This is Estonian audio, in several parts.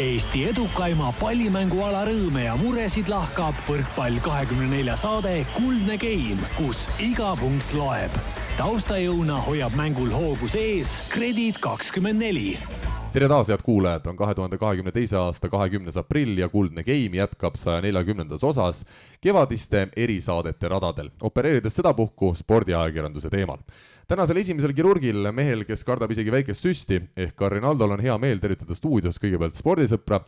Eesti edukaima pallimänguala rõõme ja muresid lahkab võrkpall kahekümne nelja saade Kuldne Game, kus iga punkt loeb. taustajõuna hoiab mängul hoogus ees Kredit kakskümmend neli. Tere taas, head kuulajad, on kahe tuhande kahekümne teise aasta kahekümnes aprill ja Kuldne Game jätkab saja neljakümnendas osas kevadiste erisaadete radadel, opereerides sedapuhku spordiajakirjanduse teemal tänasel esimesel kirurgil, mehel, kes kardab isegi väikest süsti, ehk ka Rinaldol on hea meel tervitada stuudios kõigepealt spordisõpra,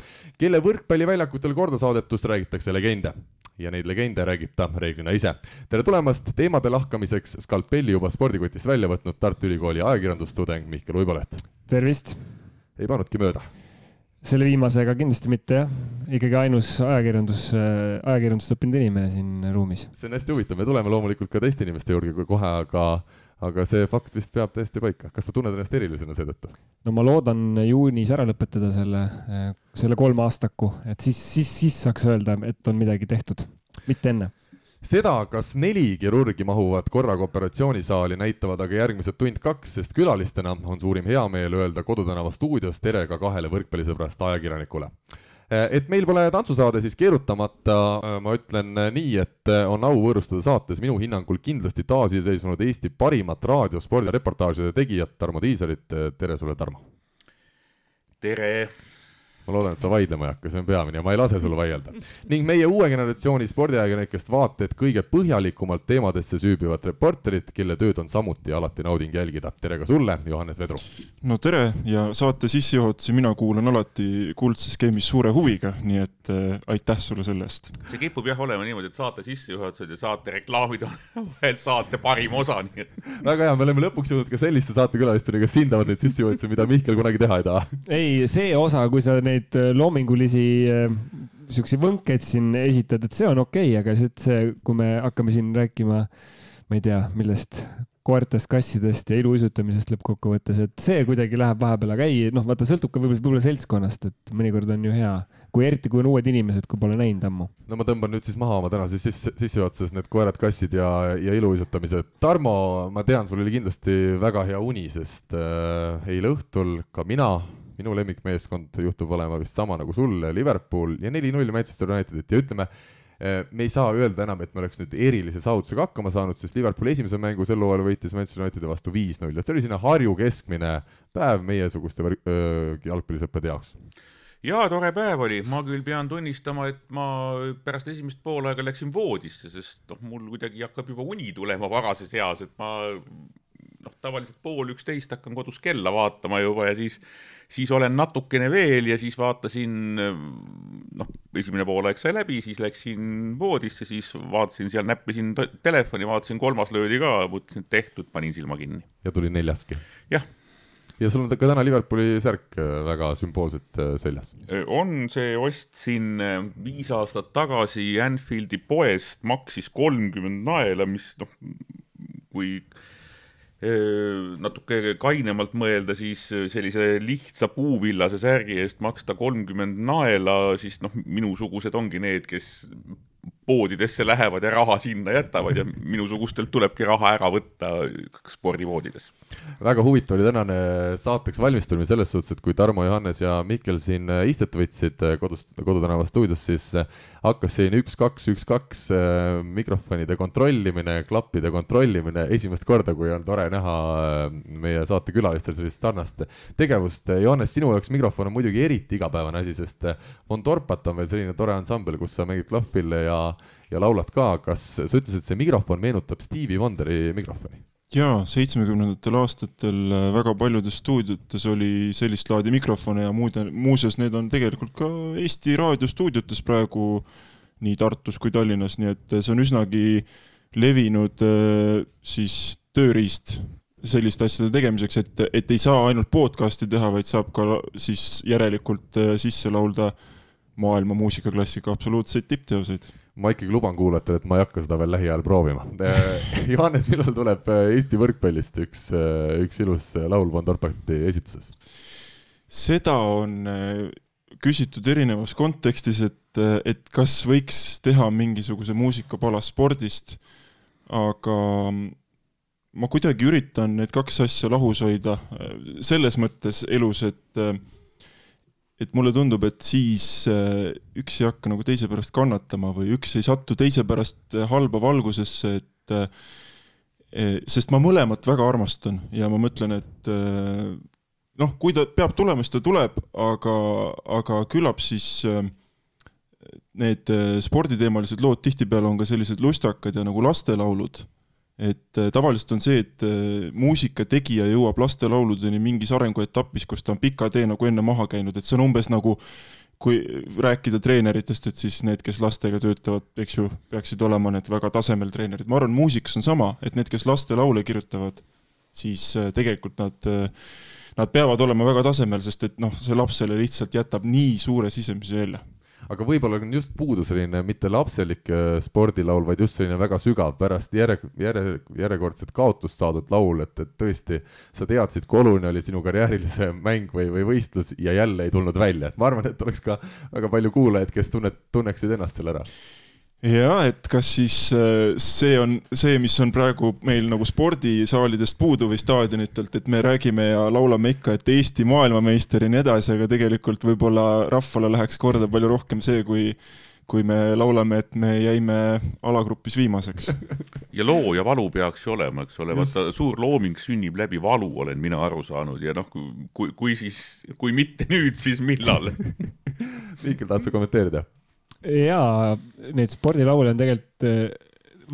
kelle võrkpalliväljakutel korda saadetust räägitakse legende ja neid legende räägib ta reeglina ise. tere tulemast teemade lahkamiseks skalpelli juba spordikotist välja võtnud Tartu Ülikooli ajakirjandustudeng Mihkel Uiboleht. tervist! ei pannudki mööda selle viimasega kindlasti mitte jah, ikkagi ainus ajakirjandus, ajakirjandust õppinud inimene siin ruumis. see on hästi huvitav, me tuleme loomulikult ka teiste inimeste juurde kohe, aga aga see fakt vist peab täiesti paika. kas sa tunned ennast erilisena seetõttu? no ma loodan juunis ära lõpetada selle, selle kolmeaastaku, et siis, siis, siis saaks öelda, et on midagi tehtud, mitte enne seda, kas neli kirurgi mahuvad korraga operatsioonisaali, näitavad aga järgmised tund kaks, sest külalistena on suurim heameel öelda Kodutänava stuudios tere ka kahele võrkpallisõbrast ajakirjanikule et meil pole tantsusaade siis keerutamata, eh, ma ütlen nii, et eh, on au võõrustada saates minu hinnangul kindlasti taasiseseisvunud Eesti parimat raadiospordi reportaažide tegijat Tarmo Tiisarit, tere sulle, Tarmo! tere! Ma loodan, et sa vaidlema ei hakka, see on peamine ja ma ei lase sul vaielda. ning meie uue generatsiooni spordiajakirjanikest vaata et kõige põhjalikumalt teemadesse süübivad reporterid, kelle tööd on samuti alati nauding jälgida. tere ka sulle, Johannes Vedru! no tere ja saate sissejuhatusi mina kuulan alati kuldses skeemis suure huviga, nii et äh, aitäh sulle selle eest! see kipub jah olema niimoodi, et saate sissejuhatused ja saate reklaamid on vahel saate parim osa, nii et väga hea, me oleme lõpuks jõudnud ka selliste saatekülalisteni, kes hindavad neid sissejuhatusi, mida Mihkel kunagi teha ei taha. ei, see osa, kui sa neid neid äh, loomingulisi äh, siukseid võnkeid siin esitad, et see on okei okay,, aga see, see, kui me hakkame siin rääkima, ma ei tea, millest, koertest, kassidest ja iluuisutamisest lõppkokkuvõttes, et see kuidagi läheb vahepeal, aga ei, noh, vaata, sõltub ka võib-olla võib seltskonnast, et mõnikord on ju hea, kui eriti, kui on uued inimesed, kui pole näinud ammu. no ma tõmban nüüd siis maha oma tänases sisse, sissejuhatuses need koerad, kassid ja, ja iluuisutamised. Tarmo, ma tean, sul oli kindlasti väga hea uni, sest äh, eile õhtul ka mina minu lemmikmeeskond juhtub olema vist sama nagu sul, Liverpool ja neli-null Manchester Unitedit ja ütleme, me ei saa öelda enam, et me oleks nüüd erilise saavutusega hakkama saanud, sest Liverpool esimese mängu sel hooajal võitis Manchester Unitedi vastu viis-null, et see oli selline Harju keskmine päev meiesuguste jalgpallisõprade jaoks. Jaa, tore päev oli, ma küll pean tunnistama, et ma pärast esimest poolaega läksin voodisse, sest noh, mul kuidagi hakkab juba uni tulema varases eas, et ma noh, tavaliselt pool üksteist hakkan kodus kella vaatama juba ja siis, siis olen natukene veel ja siis vaatasin, noh, esimene poolaeg sai läbi, siis läksin voodisse, siis vaatasin seal, näppisin telefoni, vaatasin, kolmas löödi ka, mõtlesin, et tehtud, panin silma kinni. ja tuli neljaski? jah ja sul on ka täna Liverpooli särk äh, väga sümboolselt äh, seljas. on, see ostsin äh, viis aastat tagasi Anfieldi poest, maksis kolmkümmend naela, mis noh, kui natuke kainemalt mõelda, siis sellise lihtsa puuvillase särgi eest maksta kolmkümmend naela, siis noh, minusugused ongi need, kes poodidesse lähevad ja raha sinna jätavad ja minusugustelt tulebki raha ära võtta spordipoodides. väga huvitav oli tänane saateks valmistumine selles suhtes, et kui Tarmo, Johannes ja Mihkel siin istet võtsid kodust, Kodutänava stuudios, siis hakkas selline üks-kaks, üks-kaks äh, mikrofonide kontrollimine, klappide kontrollimine esimest korda, kui on tore näha äh, meie saatekülalistel sellist sarnast tegevust. Johannes, sinu jaoks mikrofon on muidugi eriti igapäevane asi, sest Von Torpat on veel selline tore ansambel, kus sa mängid klahvpille ja, ja laulad ka. kas sa ütlesid, et see mikrofon meenutab Stevie Wonderi mikrofoni? jaa, seitsmekümnendatel aastatel äh, väga paljudes stuudiotes oli sellist laadi mikrofone ja muude, muuseas, need on tegelikult ka Eesti raadiostuudiotes praegu nii Tartus kui Tallinnas, nii et see on üsnagi levinud äh, siis tööriist selliste asjade tegemiseks, et, et ei saa ainult podcast'i teha, vaid saab ka siis järelikult äh, sisse laulda maailma muusikaklassika absoluutseid tippteoseid ma ikkagi luban kuulajatele, et ma ei hakka seda veel lähiajal proovima. Johannes, millal tuleb äh, Eesti võrkpallist üks, äh, üks ilus äh, laul Von Dorpati esituses? seda on küsitud erinevas kontekstis, et, et kas võiks teha mingisuguse muusikapala spordist, aga ma kuidagi üritan need kaks asja lahus hoida selles mõttes elus, et et mulle tundub, et siis äh, üks ei hakka nagu teise pärast kannatama või üks ei satu teise pärast äh, halba valgusesse, et äh, sest ma mõlemat väga armastan ja ma mõtlen, et noh, kui ta peab tulema, siis ta tuleb, aga, aga küllap siis need sporditeemalised lood tihtipeale on ka sellised lustakad ja nagu lastelaulud et äh, tavaliselt on see, et äh, muusika tegija jõuab lastelauludeni mingis arenguetapis, kus ta on pika tee nagu enne maha käinud, et see on umbes nagu kui rääkida treeneritest, et siis need, kes lastega töötavad, eks ju, peaksid olema need väga tasemel treenerid. ma arvan, muusikas on sama, et need, kes lastelaule kirjutavad, siis äh, tegelikult nad, nad peavad olema väga tasemel, sest et noh, see lapsele lihtsalt jätab nii suure sisemise jälje aga võib-olla on just puudu selline mitte lapselik äh, spordilaul, vaid just selline väga sügav pärast järje, järje, järjekordset kaotust saadud laul, et, et tõesti sa teadsid, kui oluline oli sinu karjäärile see mäng või, või võistlus ja jälle ei tulnud välja, et ma arvan, et oleks ka väga palju kuulajaid, kes tunnet, tunneksid ennast selle ära ja et kas siis äh, see on see, mis on praegu meil nagu spordisaalidest puudu või staadionitelt, et me räägime ja laulame ikka, et Eesti maailmameister ja nii edasi, aga tegelikult võib-olla rahvale läheks korda palju rohkem see, kui kui me laulame, et me jäime alagrupis viimaseks. ja loo ja valu peaks ju olema, eks ole, vaata suur looming sünnib läbi valu, olen mina aru saanud ja noh, kui, kui siis, kui mitte nüüd, siis millal Mihkel, tahad sa kommenteerida? Jaa, neid spordilaule on tegelikult äh,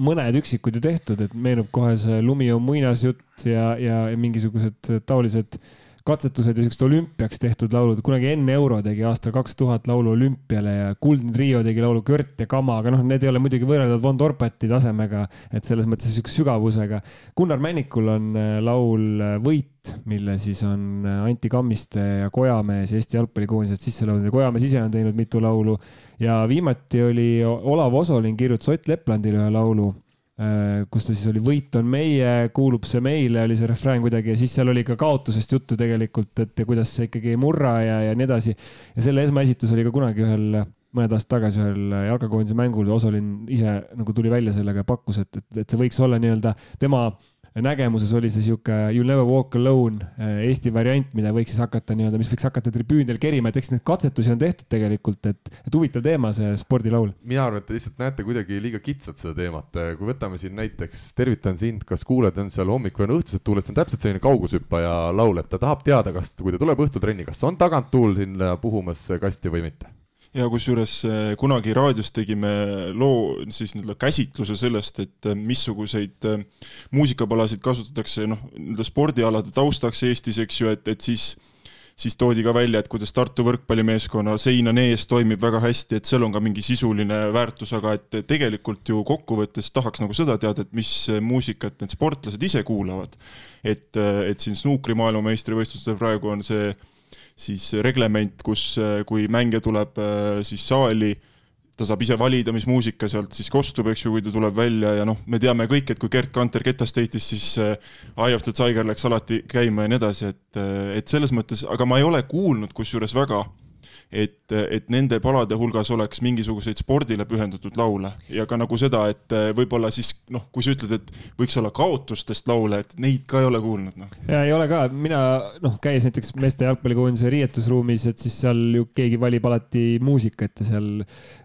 mõned üksikud ju tehtud, et meenub kohe see Lumi on muinasjutt ja, ja mingisugused taolised katsetused ja siuksed olümpiaks tehtud laulud. kunagi enne Euro tegi aastal kaks tuhat laulu olümpiale ja Kuldne Trio tegi laulu Kört ja Kama, aga noh, need ei ole muidugi võrreldavad Von Torpati tasemega, et selles mõttes siukse sügavusega. Gunnar Männikul on äh, laul äh, Võit, mille siis on Anti Kammiste ja Kojamees Eesti jalgpallikoondised sisse laulnud ja Kojamees ise on teinud mitu laulu ja viimati oli Olav Osolin kirjutas Ott Leplandile ühe laulu, äh, kus ta siis oli Võit on meie, kuulub see meile, oli see refrään kuidagi ja siis seal oli ka kaotusest juttu tegelikult, et kuidas see ikkagi ei murra ja, ja nii edasi. ja selle esmaesitus oli ka kunagi ühel mõned aastad tagasi ühel jalkakoondise mängul, Osolin ise nagu tuli välja sellega ja pakkus, et, et, et see võiks olla nii-öelda tema nägemuses oli see sihuke You never walk alone äh, Eesti variant, mida võiks siis hakata nii-öelda, mis võiks hakata tribüünidel kerima, et eks neid katsetusi on tehtud tegelikult, et, et huvitav teema, see spordilaul. mina arvan, et te lihtsalt näete kuidagi liiga kitsalt seda teemat, kui võtame siin näiteks Tervitan sind, kas kuuled, on seal hommikul ja õhtused tuuled, see on täpselt selline kaugushüppaja laul, et ta tahab teada, kas, kui ta tuleb õhtul trenni, kas on tagant tuul sinna puhumas kasti või mitte ja kusjuures eh, kunagi raadios tegime loo, siis nii-öelda käsitluse sellest, et eh, missuguseid eh, muusikapalasid kasutatakse noh, nii-öelda spordialade taustaks Eestis, eks ju, et, et siis siis toodi ka välja, et kuidas Tartu võrkpallimeeskonna sein on ees, toimib väga hästi, et seal on ka mingi sisuline väärtus, aga et tegelikult ju kokkuvõttes tahaks nagu seda teada, et mis muusikat need sportlased ise kuulavad. et, et siin snuukri maailmameistrivõistlustel praegu on see äh, siis reglement, kus, äh, kui mängija tuleb äh, siis saali, ta saab ise valida, mis muusika sealt siis kostub, eks ju, kui ta tuleb välja ja noh, me teame kõik, et kui Gerd Kanter ketast heitis, siis äh, Eye of the Tiger läks alati käima ja nii edasi, et, et selles mõttes, aga ma ei ole kuulnud kusjuures väga et, et nende palade hulgas oleks mingisuguseid spordile pühendatud laule ja ka nagu seda, et eh, võib-olla siis noh, kui sa ütled, et võiks olla kaotustest laule, et neid ka ei ole kuulnud, noh. ja ei ole ka, mina noh, käies näiteks meeste jalgpallikoondise riietusruumis, et siis seal ju keegi valib alati muusikat ja seal,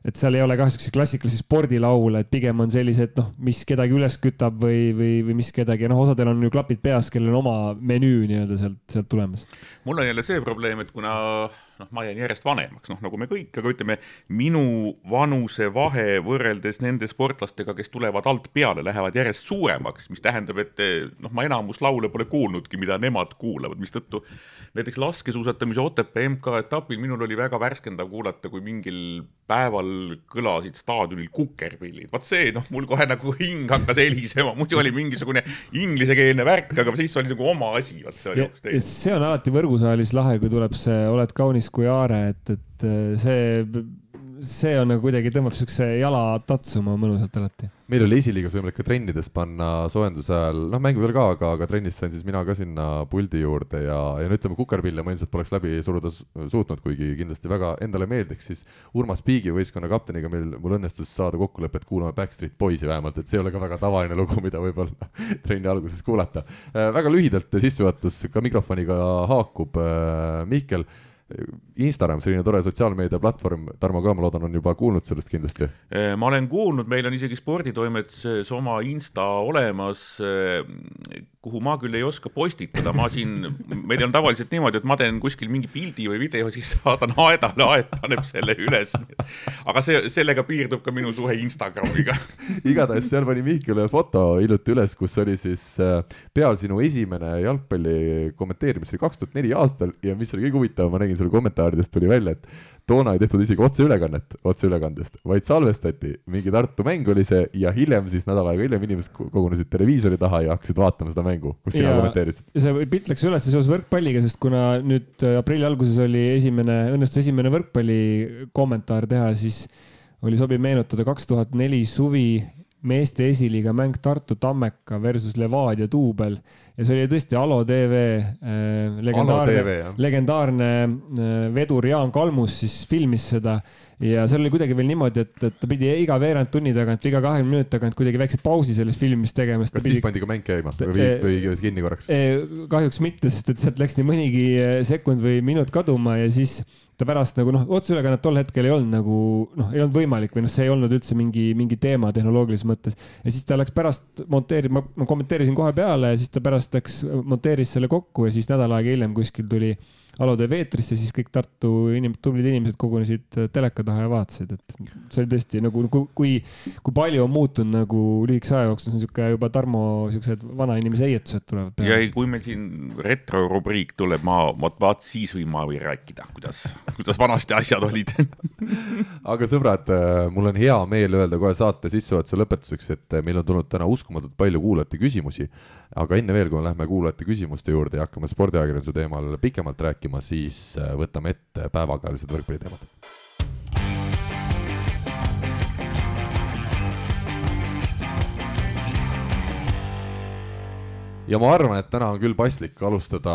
et seal ei ole kah siukseid klassikalisi spordilaule, et pigem on sellised noh, mis kedagi üles kütab või, või, või mis kedagi, noh, osadel on ju klapid peas, kellel on oma menüü nii-öelda sealt, sealt tulemas. mul on jälle see probleem, et kuna noh, ma jään järjest vanemaks, noh nagu me kõik, aga ütleme, minu vanusevahe võrreldes nende sportlastega, kes tulevad alt peale, lähevad järjest suuremaks, mis tähendab, et noh, ma enamus laule pole kuulnudki, mida nemad kuulavad, mistõttu näiteks laskesuusatamise Otepää MK-etapil minul oli väga värskendav kuulata, kui mingil päeval kõlasid staadionil kukerpillid. vaat see, noh, mul kohe nagu hing hakkas helisema, muidu oli mingisugune inglisekeelne värk, aga siis oli nagu oma asi, vot see oli hoopis teine. see on alati võrgusaalis lahe, kui tuleb see Oled kaunis kui aare, et, et see see on nagu kuidagi tõmbab siukse jala tatsuma mõnusalt alati. meil oli esiliigas võimalik ka trennides panna soojenduse ajal, noh mängu peal ka, aga, aga trennis sain siis mina ka sinna puldi juurde ja, ja no ütleme, kukerpille ma ilmselt poleks läbi suruda suutnud, kuigi kindlasti väga endale meeldiks, siis Urmas Piigi võistkonna kapteniga meil, mul õnnestus saada kokkulepe, et kuulame Backstreet Boysi vähemalt, et see ei ole ka väga tavaline lugu, mida võib-olla trenni alguses kuulata äh,. väga lühidalt sissejuhatus ka mikrofoniga haakub äh,, Mihkel Instagram, selline tore sotsiaalmeediaplatvorm, Tarmo ka, ma loodan, on juba kuulnud sellest kindlasti. ma olen kuulnud, meil on isegi sporditoimetuses oma Insta olemas kuhu ma küll ei oska postitada, ma siin, meil on tavaliselt niimoodi, et ma teen kuskil mingi pildi või video, siis saadan Aedale, Aed paneb selle üles. aga see, sellega piirdub ka minu suhe Instagramiga. Igatahes seal pani Mihkel ühe foto hiljuti üles, kus oli siis äh, peal sinu esimene jalgpalli kommenteerimine, see oli kaks tuhat neli aastal ja mis oli kõige huvitavam, ma nägin seal kommentaaridest tuli välja, et toona ei tehtud isegi otseülekannet otseülekandest, vaid salvestati, mingi Tartu mäng oli see ja hiljem siis nädal aega hiljem inimesed kogunesid televiisori taha ja hakkasid vaatama seda mängu, kus sina kommenteerisid. see pilt läks üles seoses võrkpalliga, sest kuna nüüd äh, aprilli alguses oli esimene, õnnestus esimene võrkpalli kommentaar teha, siis oli sobiv meenutada kaks tuhat neli suvi meeste esiliiga mäng Tartu Tammeka versus Levadia duubel ja see oli tõesti Alo tv äh, legendaarne, legendaarne äh, vedur Jaan Kalmus siis filmis seda ja seal oli kuidagi veel niimoodi, et, et ta pidi iga veerand tunni tagant või iga kahekümne minuti tagant kuidagi väikse pausi sellest filmist tegema. kas pidi... siis pandi ka mäng käima või, või käis kinni korraks? kahjuks mitte, sest et sealt läks nii mõnigi sekund või minut kaduma ja siis ta pärast nagu noh, otseülekannet tol hetkel ei olnud nagu noh, ei olnud võimalik või noh, see ei olnud üldse mingi, mingi teema tehnoloogilises mõttes. ja siis ta läks pärast monteerima, ma kommenteerisin kohe peale ja siis ta pärast läks, monteeris selle kokku ja siis nädal aega hiljem kuskil tuli Alo teeb eetrisse, siis kõik Tartu inimesed, tublid inimesed kogunesid äh, teleka taha ja vaatasid, et see oli tõesti nagu, kui, kui palju on muutunud nagu lühikese aja jooksul, see on niisugune juba Tarmo siuksed vanainimese heietused tulevad. ja ei, kui meil siin retrorubriik tuleb, ma, vot vaat siis võin ma või rääkida, kuidas, kuidas vanasti asjad olid aga sõbrad, äh, mul on hea meel öelda kohe saate sissejuhatuse lõpetuseks, et äh, meil on tulnud täna uskumatult palju kuulajate küsimusi aga enne veel, kui me lähme kuulajate küsimuste juurde ja hakkame spordiajakirjanduse teemal pikemalt rääkima, siis äh, võtame ette päevakajalised võrkpalliteemad. ja ma arvan, et täna on küll paslik alustada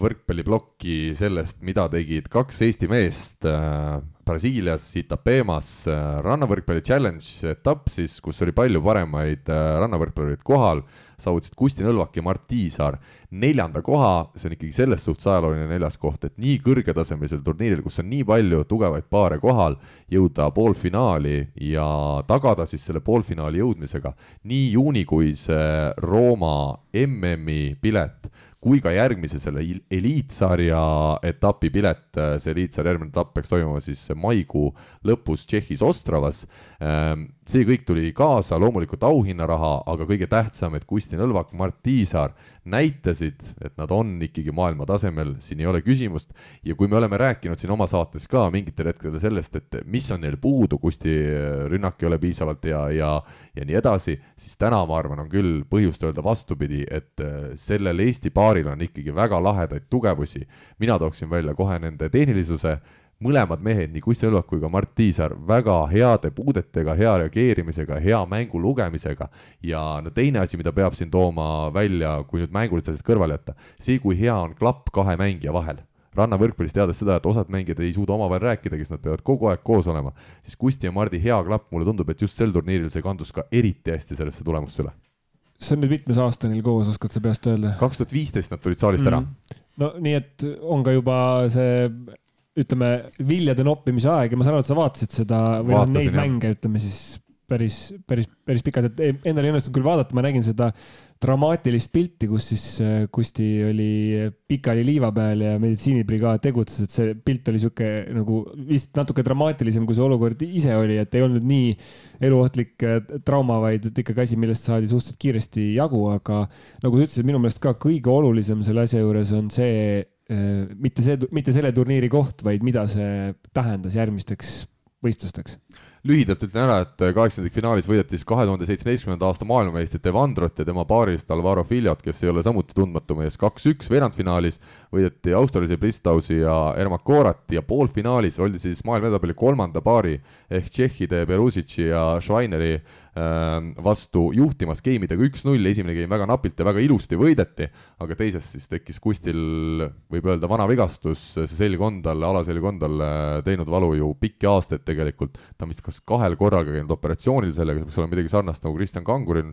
võrkpalliplokki sellest, mida tegid kaks Eesti meest äh, Brasiilias, Itapemas äh, rannavõrkpalli challenge etapp siis, kus oli palju paremaid rannavõrkpallureid kohal, saavutasid Kusti Nõlvak ja Mart Tiisaar neljanda koha, see on ikkagi selles suhtes ajalooline neljas koht, et nii kõrgetasemelisel turniiril, kus on nii palju tugevaid paare kohal, jõuda poolfinaali ja tagada siis selle poolfinaali jõudmisega nii juunikuise Rooma MM-i pilet kui ka järgmise selle eliitsarja etapi pilet, see eliitsarja järgmine etapp peaks toimuma siis maikuu lõpus Tšehhis Ostravas. Ehm, see kõik tuli kaasa, loomulikult auhinnaraha, aga kõige tähtsam, et Kusti Nõlvak, Mart Tiisaar näitasid, et nad on ikkagi maailma tasemel, siin ei ole küsimust. ja kui me oleme rääkinud siin oma saates ka mingitel hetkedel sellest, et mis on neil puudu, Kusti rünnak ei ole piisavalt hea ja, ja nii edasi, siis täna ma arvan, on küll põhjust öelda vastupidi, et sellel Eesti paaril on ikkagi väga lahedaid tugevusi. mina tooksin välja kohe nende tehnilisuse, mõlemad mehed, nii Kusti Õlvak kui ka Mart Tiisar, väga heade puudetega, hea reageerimisega, hea mängu lugemisega. ja no teine asi, mida peab siin tooma välja, kui nüüd mängulised asjad kõrvale jätta, see, kui hea on klapp kahe mängija vahel rannavõrkpallis teades seda, et osad mängijad ei suuda omavahel rääkida, kes nad peavad kogu aeg koos olema, siis Kusti ja Mardi hea klapp, mulle tundub, et just sel turniiril see kandus ka eriti hästi sellesse tulemusse üle see on nüüd mitmes aasta neil koos, oskad sa peast öelda? kaks tuhat viisteist nad tulid saalist mm -hmm. ära. No nii, et on ka juba see, ütleme, viljade noppimise aeg ja ma saan aru, et sa vaatasid seda või noh, neid jah. mänge, ütleme siis päris, päris, päris pikalt, et endal ei õnnestunud küll vaadata, ma nägin seda dramaatilist pilti, kus siis äh, Kusti oli pikali liiva peal ja meditsiinibrigaad tegutses, et see pilt oli sihuke nagu vist natuke dramaatilisem, kui see olukord ise oli, et ei olnud nii eluohtlik äh, trauma, vaid et ikkagi asi, millest saadi suhteliselt kiiresti jagu, aga nagu sa ütlesid, minu meelest ka kõige olulisem selle asja juures on see, mitte see, mitte selle turniiri koht, vaid mida see tähendas järgmisteks võistlusteks lühidalt ütlen ära, et kaheksandikfinaalis võideti siis kahe tuhande seitsmeteistkümnenda aasta maailmameistrit Evandrot ja tema paarist Alvaro Filiot, kes ei ole samuti tundmatu mees, kaks-üks veerandfinaalis võideti australise Bristausi ja Ermakorat ja poolfinaalis oldi siis maailma edetabeli kolmanda paari ehk tšehhide Berusitši ja Schweineri ähm, vastu juhtimas geimidega üks-null, esimene geim väga napilt ja väga ilusti võideti, aga teises siis tekkis Kustil, võib öelda, vana vigastus, see selg on talle, alaselg on talle teinud valu ju pikki aastaid tegelikult, ta vist kas kahel korral käinud operatsioonil sellega, see peaks olema midagi sarnast nagu Kristjan Kangurin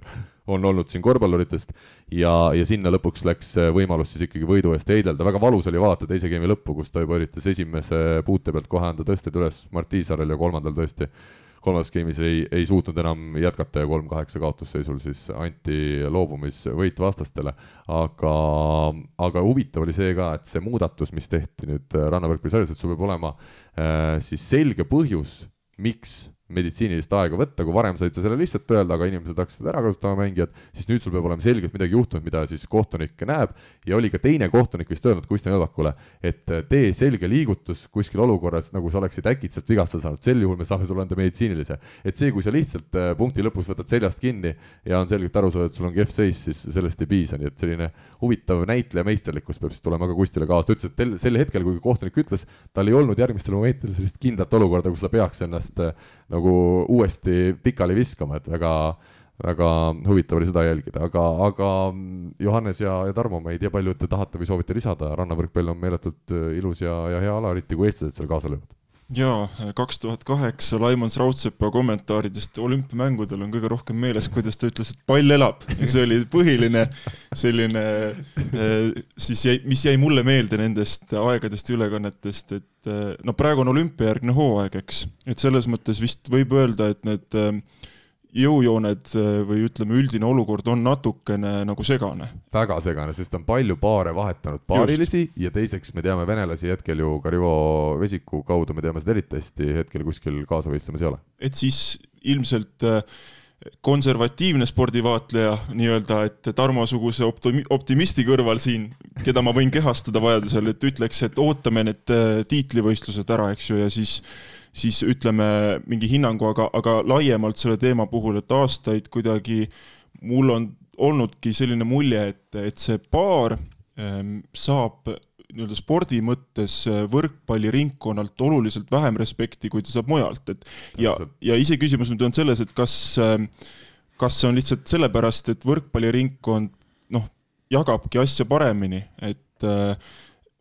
on olnud siin korvpalluritest. Ja, ja sinna lõpuks läks võimalus siis ikkagi võidu eest heidelda, väga valus oli vaadata teise geimi lõppu, kus ta juba üritas esimese puute pealt kohe anda tõsted üles Mart Tiisarel ja kolmandal tõesti. Kolmandas game'is ei, ei suutnud enam jätkata ja kolm-kaheksa kaotusseisul siis anti loobumisvõit vastastele. aga, aga huvitav oli see ka, et see muudatus, mis tehti nüüd rannavõrkpallisarjas, et sul peab olema äh, siis selge põhjus, miks meditsiinilist aega võtta, kui varem said sa selle lihtsalt öelda, aga inimesed hakkasid ära kasutama mängijad, siis nüüd sul peab olema selgelt midagi juhtunud, mida siis kohtunik näeb. Ja oli ka teine kohtunik vist öelnud Kristjan Õlvakule, et tee selge liigutus kuskil olukorras, nagu sa oleksid äkitselt vigastada saanud, sel juhul me saame sulle anda meditsiinilise. et see, kui sa lihtsalt äh, punkti lõpus võtad seljast kinni ja on selgelt aru saada, et sul on kehv seis, siis sellest ei piisa, nii et selline huvitav näitleja meisterlikkus peab siis tulema ka Kustile kaasa, ta ütles, et tel, sel hetkel, kui kohtunik ütles, tal ei olnud järgmistel momentidel sellist kindlat olukorda, kus ta peaks ennast äh, nagu uuesti pikali viskama, et väga, väga huvitav oli seda jälgida, aga, aga Johannes ja, ja Tarmo, ma ei tea, palju te tahate või soovite lisada, rannavõrkpall on meeletult äh, ilus ja, ja hea ala, eriti kui eestlased seal kaasa löövad jaa, kaks tuhat kaheksa Laimons Raudsepa kommentaaridest olümpiamängudel on kõige rohkem meeles, kuidas ta ütles, et pall elab. Ja see oli põhiline selline äh, siis jäi, mis jäi mulle meelde nendest aegadest ja ülekannetest, et äh, no praegu on olümpiajärgne hooaeg, eks, et selles mõttes vist võib öelda, et need äh, jõujooned äh, või ütleme, üldine olukord on natukene nagu segane. väga segane, sest on palju paare vahetanud paarilisi Just. ja teiseks me teame venelasi hetkel ju ka Rivo Vesiku kaudu, me teame seda eriti hästi, hetkel kuskil kaasa võistlemas ei ole. et siis ilmselt äh, konservatiivne spordivaatleja nii-öelda, et Tarmo-suguse optimi-, optimisti kõrval siin, keda ma võin kehastada vajadusel, et ütleks, et ootame need äh, tiitlivõistlused ära, eks ju, ja siis siis ütleme mingi hinnangu, aga, aga laiemalt selle teema puhul, et aastaid kuidagi mul on olnudki selline mulje, et, et see paar ähm, saab nii-öelda spordi mõttes äh, võrkpalliringkonnalt oluliselt vähem respekti, kui ta saab mujalt, et ja, ja iseküsimus nüüd on selles, et kas, ähm, kas see on lihtsalt sellepärast, et võrkpalliringkond noh, jagabki asja paremini, et äh,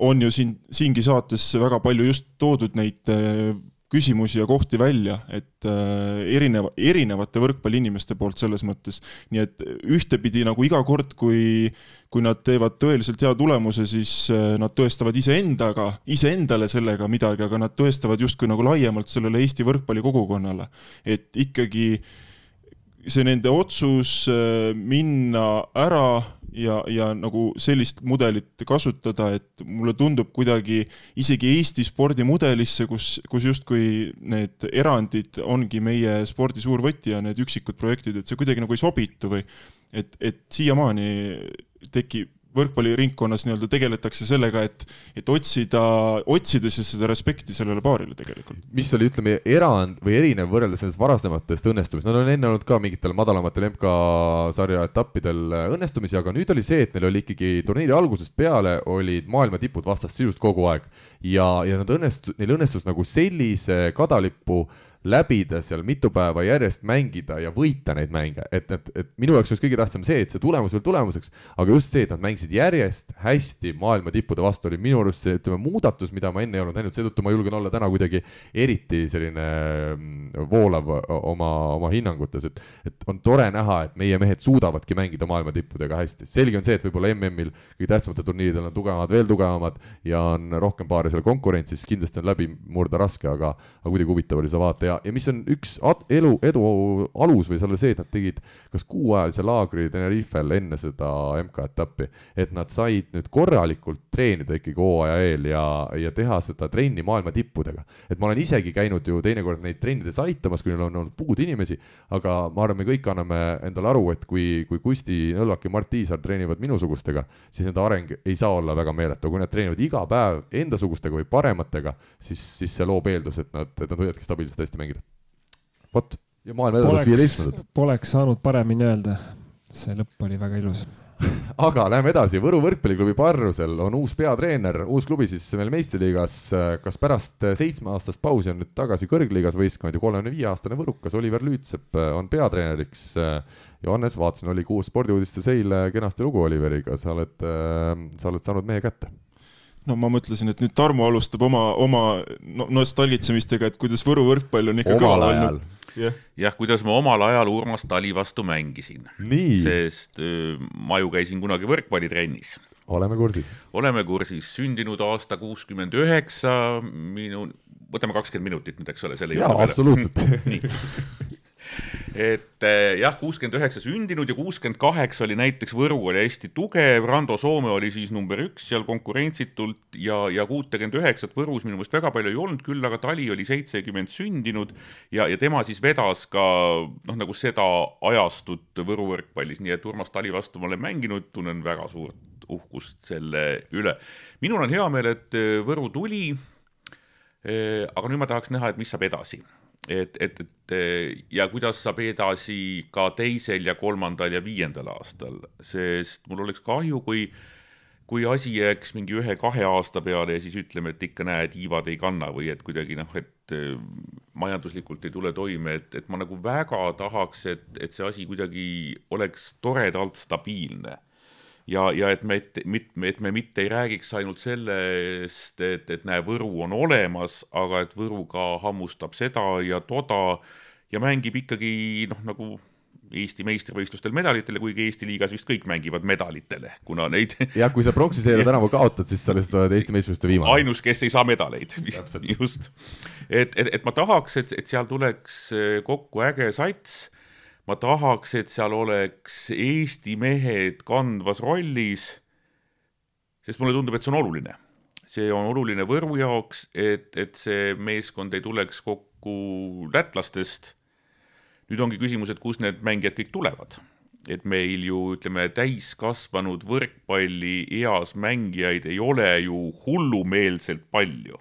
on ju siin, siingi saates väga palju just toodud neid äh, küsimusi ja kohti välja, et äh, erineva, erinevate võrkpalliinimeste poolt selles mõttes. nii et ühtepidi nagu iga kord, kui, kui nad teevad tõeliselt hea tulemuse, siis äh, nad tõestavad iseendaga, iseendale sellega midagi, aga nad tõestavad justkui nagu laiemalt sellele Eesti võrkpallikogukonnale. et ikkagi see nende otsus äh, minna ära ja, ja nagu sellist mudelit kasutada, et mulle tundub kuidagi isegi Eesti spordimudelisse, kus, kus justkui need erandid ongi meie spordi suur võti ja need üksikud projektid, et see kuidagi nagu ei sobitu või et, et siiamaani tekib võrkpalliringkonnas nii-öelda tegeletakse sellega, et, et otsida, otsida siis seda respekti sellele paarile tegelikult. mis oli, ütleme, erand või erinev võrreldes nendest varasematest õnnestumist, nad on enne olnud ka mingitel madalamatel MK-sarja etappidel õnnestumisi, aga nüüd oli see, et neil oli ikkagi turniiri algusest peale olid maailma tipud vastas sisust kogu aeg ja, ja nad õnnestu-, neil õnnestus nagu sellise kadalipu äh, läbida seal mitu päeva järjest mängida ja võita neid mänge, et, et, et minu jaoks oleks kõige tähtsam see, et see tulemus veel tulemuseks, aga just see, et nad mängisid järjest hästi maailma tippude vastu, oli minu arust see, ütleme, muudatus, mida ma enne ei olnud näinud, seetõttu ma julgen olla täna kuidagi eriti selline mm, voolav oma, oma hinnangutes, et, et on tore näha, et meie mehed suudavadki mängida maailma tippudega hästi. selge on see, et võib-olla MM-il kõige tähtsamatel turniiridel on tugevamad, veel tugevamad ja on rohkem paare seal konkurentsis, kindlasti on läbi murda raske, aga, aga kuidagi huvitav oli seda vaadata ja, ja mis on üks elu, edu alus või seal oli see, et nad tegid kas kuuajalise laagri Tenerifel enne seda MK-etappi, et nad said nüüd korralikult treenida ikkagi hooaja eel ja, ja teha seda trenni maailma tippudega. et ma olen isegi käinud ju teinekord neid trennides aitamas, kui neil on olnud puudu inimesi, aga ma arvan, me kõik anname endale aru, et kui, kui Kusti Nõlvak ja Mart Tiisar treenivad minusugustega, siis nende areng ei saa olla väga meeletu, kui nad treenivad iga päev endasugustega või parematega, siis, siis see loob eeldus, et nad, et nad võivadki stabiilselt hästi mängida vot, ja maailma edetas viieteistkümnendat. Poleks saanud paremini öelda, see lõpp oli väga ilus aga läheme edasi, Võru võrkpalliklubi Parrusel on uus peatreener, uus klubi siis meil meistriliigas. kas pärast seitsmeaastast pausi on nüüd tagasi kõrgliigas võistkond ja kolmekümne viie aastane võrukas Oliver Lüütsepp on peatreeneriks. Johannes, vaatasin, oli kuus spordiuudistes eile kenasti lugu Oliveriga, sa oled, sa oled saanud mehe kätte no ma mõtlesin, et nüüd Tarmo alustab oma, oma no, nostalgitsemistega, et kuidas Võru võrkpall on ikka omal ajal. jah, jah, kuidas ma omal ajal Urmas Tali vastu mängisin, sest ma ju käisin kunagi võrkpallitrennis oleme kursis. oleme kursis, sündinud aasta kuuskümmend üheksa, minu, võtame kakskümmend minutit nüüd, eks ole, selle jaa, absoluutselt. nii. Et eh, jah, kuuskümmend üheksa sündinud ja kuuskümmend kaheksa oli näiteks Võru oli hästi tugev, Rando Soome oli siis number üks seal konkurentsitult ja, ja kuutekümmet üheksat Võrus minu meelest väga palju ei olnud, küll aga Tali oli seitsekümmend sündinud ja, ja tema siis vedas ka noh, nagu seda ajastut Võru võrkpallis, nii et Urmas Tali vastu ma olen mänginud, tunnen väga suurt uhkust selle üle. minul on hea meel, et eh, Võru tuli Eh, aga nüüd ma tahaks näha, et mis saab edasi. et, et, et eh, ja kuidas saab edasi ka teisel ja kolmandal ja viiendal aastal, sest mul oleks kahju, kui kui asi jääks mingi ühe-kahe aasta peale ja siis ütleme, et ikka näe, tiivad ei kanna või et kuidagi noh, et eh, majanduslikult ei tule toime, et, et ma nagu väga tahaks, et, et see asi kuidagi oleks toredalt stabiilne ja, ja et me, et, et me mitte ei räägiks ainult sellest, et, et näe, Võru on olemas, aga et Võru ka hammustab seda ja toda ja mängib ikkagi noh, nagu Eesti meistrivõistlustel medalitele, kuigi Eesti liigas vist kõik mängivad medalitele, kuna neid jah, kui sa Pronksiseire tänavu kaotad, siis sa lihtsalt oled Eesti meistrivõistluste viimane. ainus, kes ei saa medaleid, just. et, et, et ma tahaks, et, et seal tuleks kokku äge sats ma tahaks, et seal oleks Eesti mehed kandvas rollis, sest mulle tundub, et see on oluline. see on oluline Võru jaoks, et, et see meeskond ei tuleks kokku lätlastest. nüüd ongi küsimus, et kust need mängijad kõik tulevad. et meil ju ütleme, täiskasvanud võrkpalli eas mängijaid ei ole ju hullumeelselt palju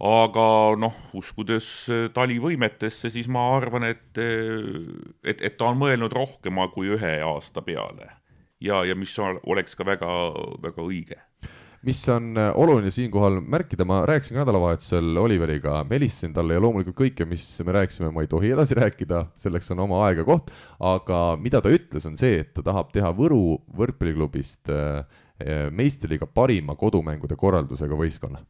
aga noh, uskudes Tali võimetesse, siis ma arvan, et, et, et ta on mõelnud rohkema kui ühe aasta peale ja, ja mis oleks ka väga, väga õige. mis on äh, oluline siinkohal märkida, ma rääkisin nädalavahetusel Oliveriga, ma helistasin talle ja loomulikult kõike, mis me rääkisime, ma ei tohi edasi rääkida, selleks on oma aeg ja koht, aga mida ta ütles, on see, et ta tahab teha Võru võrkpalliklubist meistriliiga parima kodumängude korraldusega võistkonna.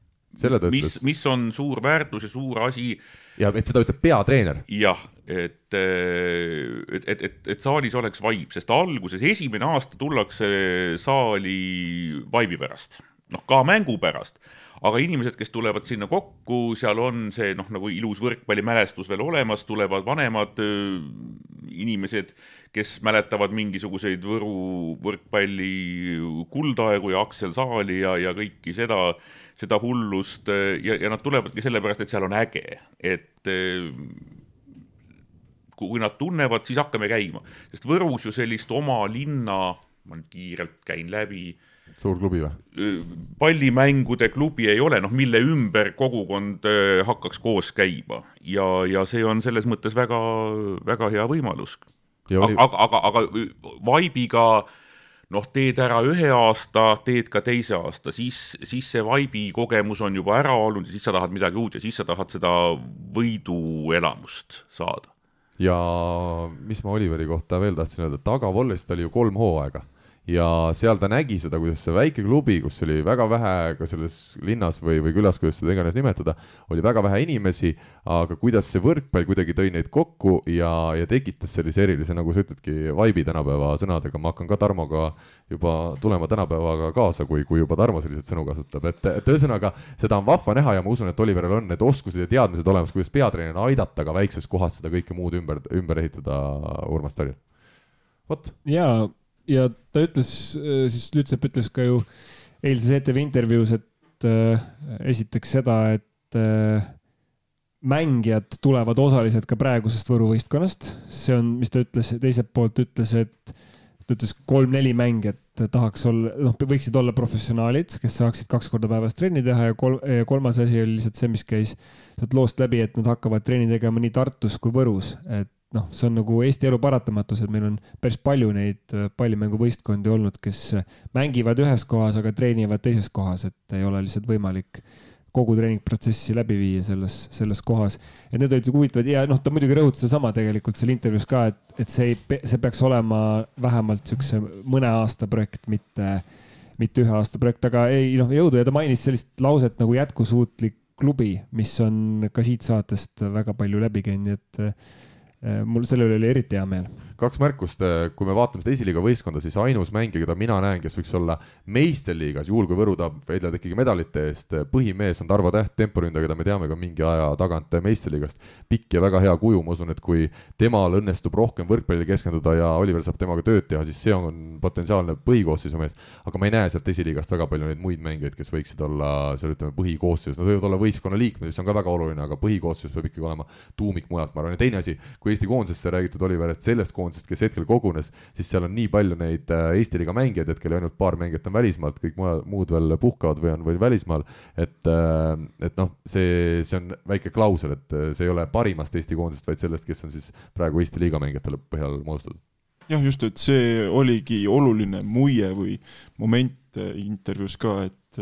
Mis mis on suur väärtus ja suur asi? Ja et seda ütleb peatreener. jah, et, et, et, et, et saalis oleks vaib, sest alguses esimene aasta tullakse saali vaibi pärast, noh ka mängu pärast, aga inimesed, kes tulevad sinna kokku, seal on see noh, nagu ilus võrkpallimälestus veel olemas, tulevad vanemad öö, inimesed, kes mäletavad mingisuguseid Võru võrkpalli kuldaegu ja Aksel Saali ja, ja kõiki seda, seda hullust ja, ja nad tulevadki sellepärast, et seal on äge, et öö, kui nad tunnevad, siis hakkame käima, sest Võrus ju sellist oma linna, ma nüüd kiirelt käin läbi, suur klubi või? pallimängude klubi ei ole, noh, mille ümber kogukond hakkaks koos käima ja, ja see on selles mõttes väga, väga hea võimalus. aga, aga, aga vaibiga noh, teed ära ühe aasta, teed ka teise aasta, siis, siis see vaibi kogemus on juba ära olnud ja siis sa tahad midagi uut ja siis sa tahad seda võiduelamust saada. ja mis ma Oliveri kohta veel tahtsin öelda, tagavollest oli ju kolm hooaega ja seal ta nägi seda, kuidas see väike klubi, kus oli väga vähe ka selles linnas või, või külas, kuidas seda iganes nimetada, oli väga vähe inimesi, aga kuidas see võrkpall kuidagi tõi neid kokku ja, ja tekitas sellise erilise, nagu sa ütledki, vaibi tänapäeva sõnadega, ma hakkan ka Tarmoga juba tulema tänapäevaga kaasa, kui, kui juba Tarmo selliseid sõnu kasutab, et, et ühesõnaga seda on vahva näha ja ma usun, et Oliveril on need oskused ja teadmised olemas, kuidas peatreenerina aidata ka väikses kohas seda kõike muud ümber, ümber ehitada Urmas Talil. vot, ja, ja ta ütles, siis Lütsepp ütles ka ju eilses ETV intervjuus, et äh, esiteks seda, et äh, mängijad tulevad osaliselt ka praegusest Võru võistkonnast, see on, mis ta ütles, teiselt poolt ütles, et ta ütles kolm-neli mängijat tahaks olla, noh, võiksid olla professionaalid, kes saaksid kaks korda päevas trenni teha ja kolm, kolmas asi oli lihtsalt see, mis käis sealt loost läbi, et nad hakkavad trenni tegema nii Tartus kui Võrus, et noh, see on nagu Eesti elu paratamatus, et meil on päris palju neid äh, pallimänguvõistkondi olnud, kes mängivad ühes kohas, aga treenivad teises kohas, et ei ole lihtsalt võimalik kogu treeningprotsessi läbi viia selles, selles kohas. et need olid nagu huvitavad ja noh, ta muidugi rõhutas sedasama tegelikult seal intervjuus ka, et, et see ei, see peaks olema vähemalt siukse mõne aasta projekt, mitte, mitte ühe aasta projekt, aga ei noh, jõudu ja ta mainis sellist lauset nagu jätkusuutlik klubi, mis on ka siit saatest väga palju läbi käinud, nii et äh, mul selle üle oli eriti hea meel kaks märkust, kui me vaatame seda esiliiga võistkonda, siis ainus mängija, keda mina näen, kes võiks olla meistriliigas, juhul kui Võru tahab väidleda ikkagi medalite eest, põhimees on Tarvo Täht, temporündaja, keda me teame ka mingi aja tagant meistriliigast. pikk ja väga hea kuju, ma usun, et kui temal õnnestub rohkem võrkpallile keskenduda ja Oliver saab temaga tööd teha, siis see on potentsiaalne põhikoosseisu mees. aga ma ei näe sealt esiliigast väga palju neid muid mängijaid, kes võiksid olla seal ütleme põhikoosseisus, nad võivad olla võistkonna liikmed, mis on ka väga oluline, aga põhikoosseisus peab ikkagi olema tuumik mujalt, ma arvan, ja teine asi, kui Eesti koondisesse räägitud, Oliver, et sellest koondisest koondisest, kes hetkel kogunes, siis seal on nii palju neid äh, Eesti liiga mängijaid hetkel ainult paar mängijat on välismaalt, kõik muud veel puhkavad või on veel välismaal. et, äh, et noh, see, see on väike klausel, et äh, see ei ole parimast Eesti koondisest, vaid sellest, kes on siis praegu Eesti liiga mängijatele põhjal moodustatud jah, just, et see oligi oluline muie või moment intervjuus ka, et